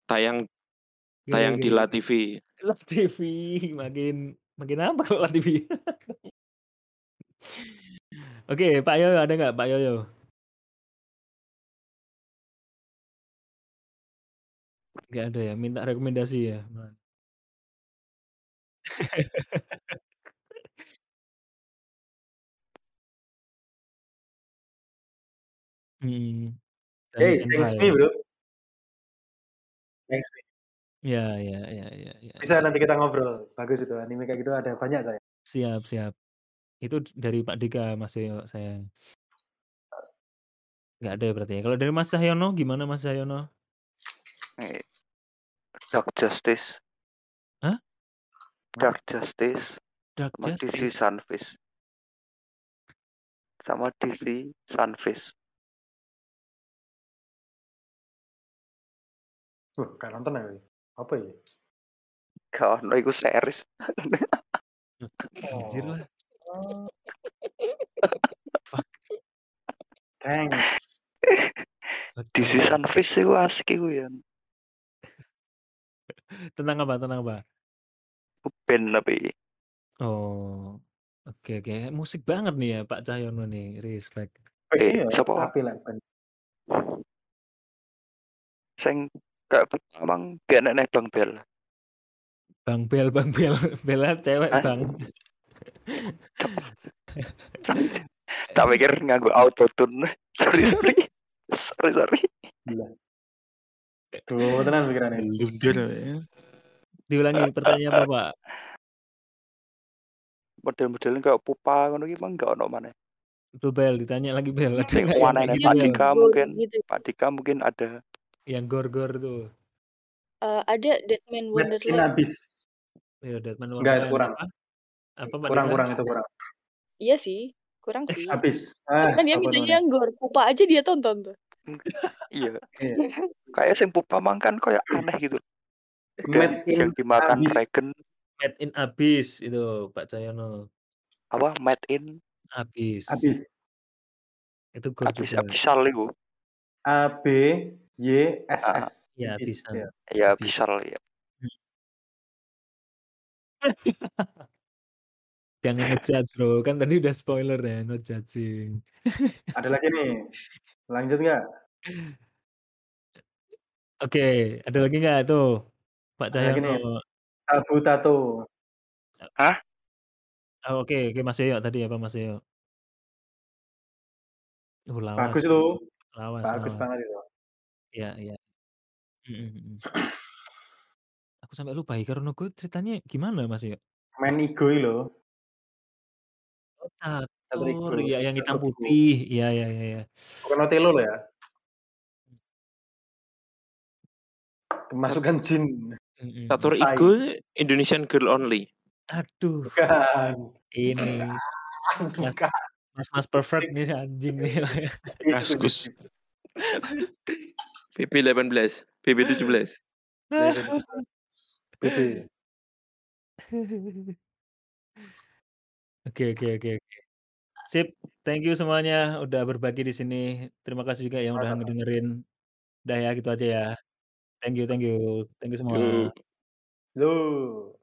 [SPEAKER 2] Tayang tayang di
[SPEAKER 1] gimana?
[SPEAKER 2] La TV.
[SPEAKER 1] La TV, makin makin apa kalau La TV? Oke, Pak Yoyo ada nggak Pak Yoyo? Nggak ada ya? Minta rekomendasi ya? Man Mhm. Danny
[SPEAKER 6] Hey, thanks me
[SPEAKER 1] Senpai.
[SPEAKER 6] Bro. Thanks me.
[SPEAKER 1] Iya iya iya iya iya
[SPEAKER 6] Bisa
[SPEAKER 1] iya.
[SPEAKER 6] nanti kita ngobrol. Bagus itu anime kayak gitu ada banyak saya.
[SPEAKER 1] Siap siap. Itu d dari Pak Dika Mas Yoyo saya. Nggak ada ya berarti ya? Kalau dari Mas Cahyono gimana Mas Cahyono?
[SPEAKER 5] Eh, Dark Justice.
[SPEAKER 1] Hah?
[SPEAKER 5] Dark Justice
[SPEAKER 1] Dark
[SPEAKER 5] sama DC
[SPEAKER 1] Justice?
[SPEAKER 5] Sunfish. Sama DC Sunfish.
[SPEAKER 6] Wah, gak nonton aku. Apa ya?
[SPEAKER 5] Gak ono iku series.
[SPEAKER 1] Anjir lah. Fuck.
[SPEAKER 6] Thanks.
[SPEAKER 5] DC. Sunfish iku asik iku ya.
[SPEAKER 1] Tentang apa tentang apa?
[SPEAKER 5] Band tapi
[SPEAKER 1] Oh, oke oke. Musik banget nih ya Pak Cahyono nih, respect.
[SPEAKER 5] eh
[SPEAKER 6] Iya,
[SPEAKER 5] sapa
[SPEAKER 6] api lah ben.
[SPEAKER 5] sing gak emang biar nek Bang Bel.
[SPEAKER 1] Bang Bel Bang Bel, Bella cewek
[SPEAKER 5] Hah?
[SPEAKER 1] Bang.
[SPEAKER 5] Tak pikir nganggo autotune. sorry sorry. sorry sorry.
[SPEAKER 6] Gila. Tuh, tenan pikirannya.
[SPEAKER 7] Blunder ya.
[SPEAKER 1] Diulangi pertanyaan apa Pak?
[SPEAKER 5] Model-modelnya kayak pupa ngono ki emang gak ono maneh.
[SPEAKER 1] Tuh Bel, ditanya lagi Bel, ada yang kayak gitu
[SPEAKER 5] Pak? Dika
[SPEAKER 4] Gor
[SPEAKER 5] mungkin
[SPEAKER 4] gitu.
[SPEAKER 5] Pak Dika mungkin ada.
[SPEAKER 1] Yang gor-gor tuh.
[SPEAKER 4] Eee, ada Deadman
[SPEAKER 6] Made in
[SPEAKER 4] Wonderland.
[SPEAKER 6] Abyss.
[SPEAKER 1] Ya Deadman
[SPEAKER 6] Enggak, itu
[SPEAKER 1] Wonderland
[SPEAKER 6] kurang.
[SPEAKER 1] apa?
[SPEAKER 6] Kurang kurang itu kurang.
[SPEAKER 4] Iya sih, kurang sih.
[SPEAKER 6] Abyss.
[SPEAKER 4] Tapi
[SPEAKER 6] Ah,
[SPEAKER 4] kan dia mintanya yang gore, Pupa aja dia tonton tuh.
[SPEAKER 5] Iya.
[SPEAKER 6] Iya.
[SPEAKER 5] Kayak sing pup mamang kan kayak aneh gitu.
[SPEAKER 8] Made in
[SPEAKER 5] yang dimakan
[SPEAKER 8] Abyss.
[SPEAKER 5] Regen
[SPEAKER 1] Made in Abyss itu Pak Cahyono.
[SPEAKER 5] apa, Made in
[SPEAKER 1] Abyss.
[SPEAKER 6] Abyss.
[SPEAKER 1] Itu gor
[SPEAKER 5] Abyss
[SPEAKER 1] juga.
[SPEAKER 5] Abyssal iku.
[SPEAKER 6] A B Y S
[SPEAKER 5] Heeh.
[SPEAKER 6] S.
[SPEAKER 1] Iya,
[SPEAKER 6] Abyss,
[SPEAKER 1] Abyssal.
[SPEAKER 6] ya.
[SPEAKER 5] Ya
[SPEAKER 1] Abyss.
[SPEAKER 5] Abyssal ya.
[SPEAKER 1] Jangan nge-judge, Bro, kan tadi udah spoiler ya, no judging.
[SPEAKER 6] Ada lagi nih. Lanjut nggak?
[SPEAKER 1] Oke, ada lagi nggak tuh, Pak. Cahyono?
[SPEAKER 6] Tabu tato.
[SPEAKER 5] Hah?
[SPEAKER 1] Oh, oke oke, Mas Yoyo tadi apa, Mas Yoyo? Uh, lawas
[SPEAKER 6] Bagus
[SPEAKER 1] tuh.
[SPEAKER 6] itu.
[SPEAKER 1] Lawas
[SPEAKER 6] Bagus
[SPEAKER 1] lawas.
[SPEAKER 6] banget itu.
[SPEAKER 1] Iya iya. Mhm mhm. Aku sampai lupa Hikaru no Go ceritanya gimana, Mas Yoyo?
[SPEAKER 6] Main Igoi loh.
[SPEAKER 1] Oh,
[SPEAKER 6] Catur
[SPEAKER 1] catur,
[SPEAKER 6] Igo.
[SPEAKER 1] iya yang hitam
[SPEAKER 6] Catur Igo.
[SPEAKER 1] putih. Iya iya iya iya.
[SPEAKER 6] Bukan Otelo loh ya. Kemasukan jin.
[SPEAKER 1] Mhm
[SPEAKER 2] Catur. Igo Indonesian Girl Only.
[SPEAKER 1] Aduh,
[SPEAKER 6] Bukan.
[SPEAKER 1] ini
[SPEAKER 6] Bukan.
[SPEAKER 1] Mas-mas perfect nih anjing nih.
[SPEAKER 7] Kaskus.
[SPEAKER 2] PP 18, PP 17.
[SPEAKER 6] BB.
[SPEAKER 1] Oke oke oke oke. Sip, thank you semuanya udah berbagi di sini. Terima kasih juga yang udah ngedengerin. Udah ya, gitu aja ya. Thank you thank you. Thank you semua.
[SPEAKER 6] Yo.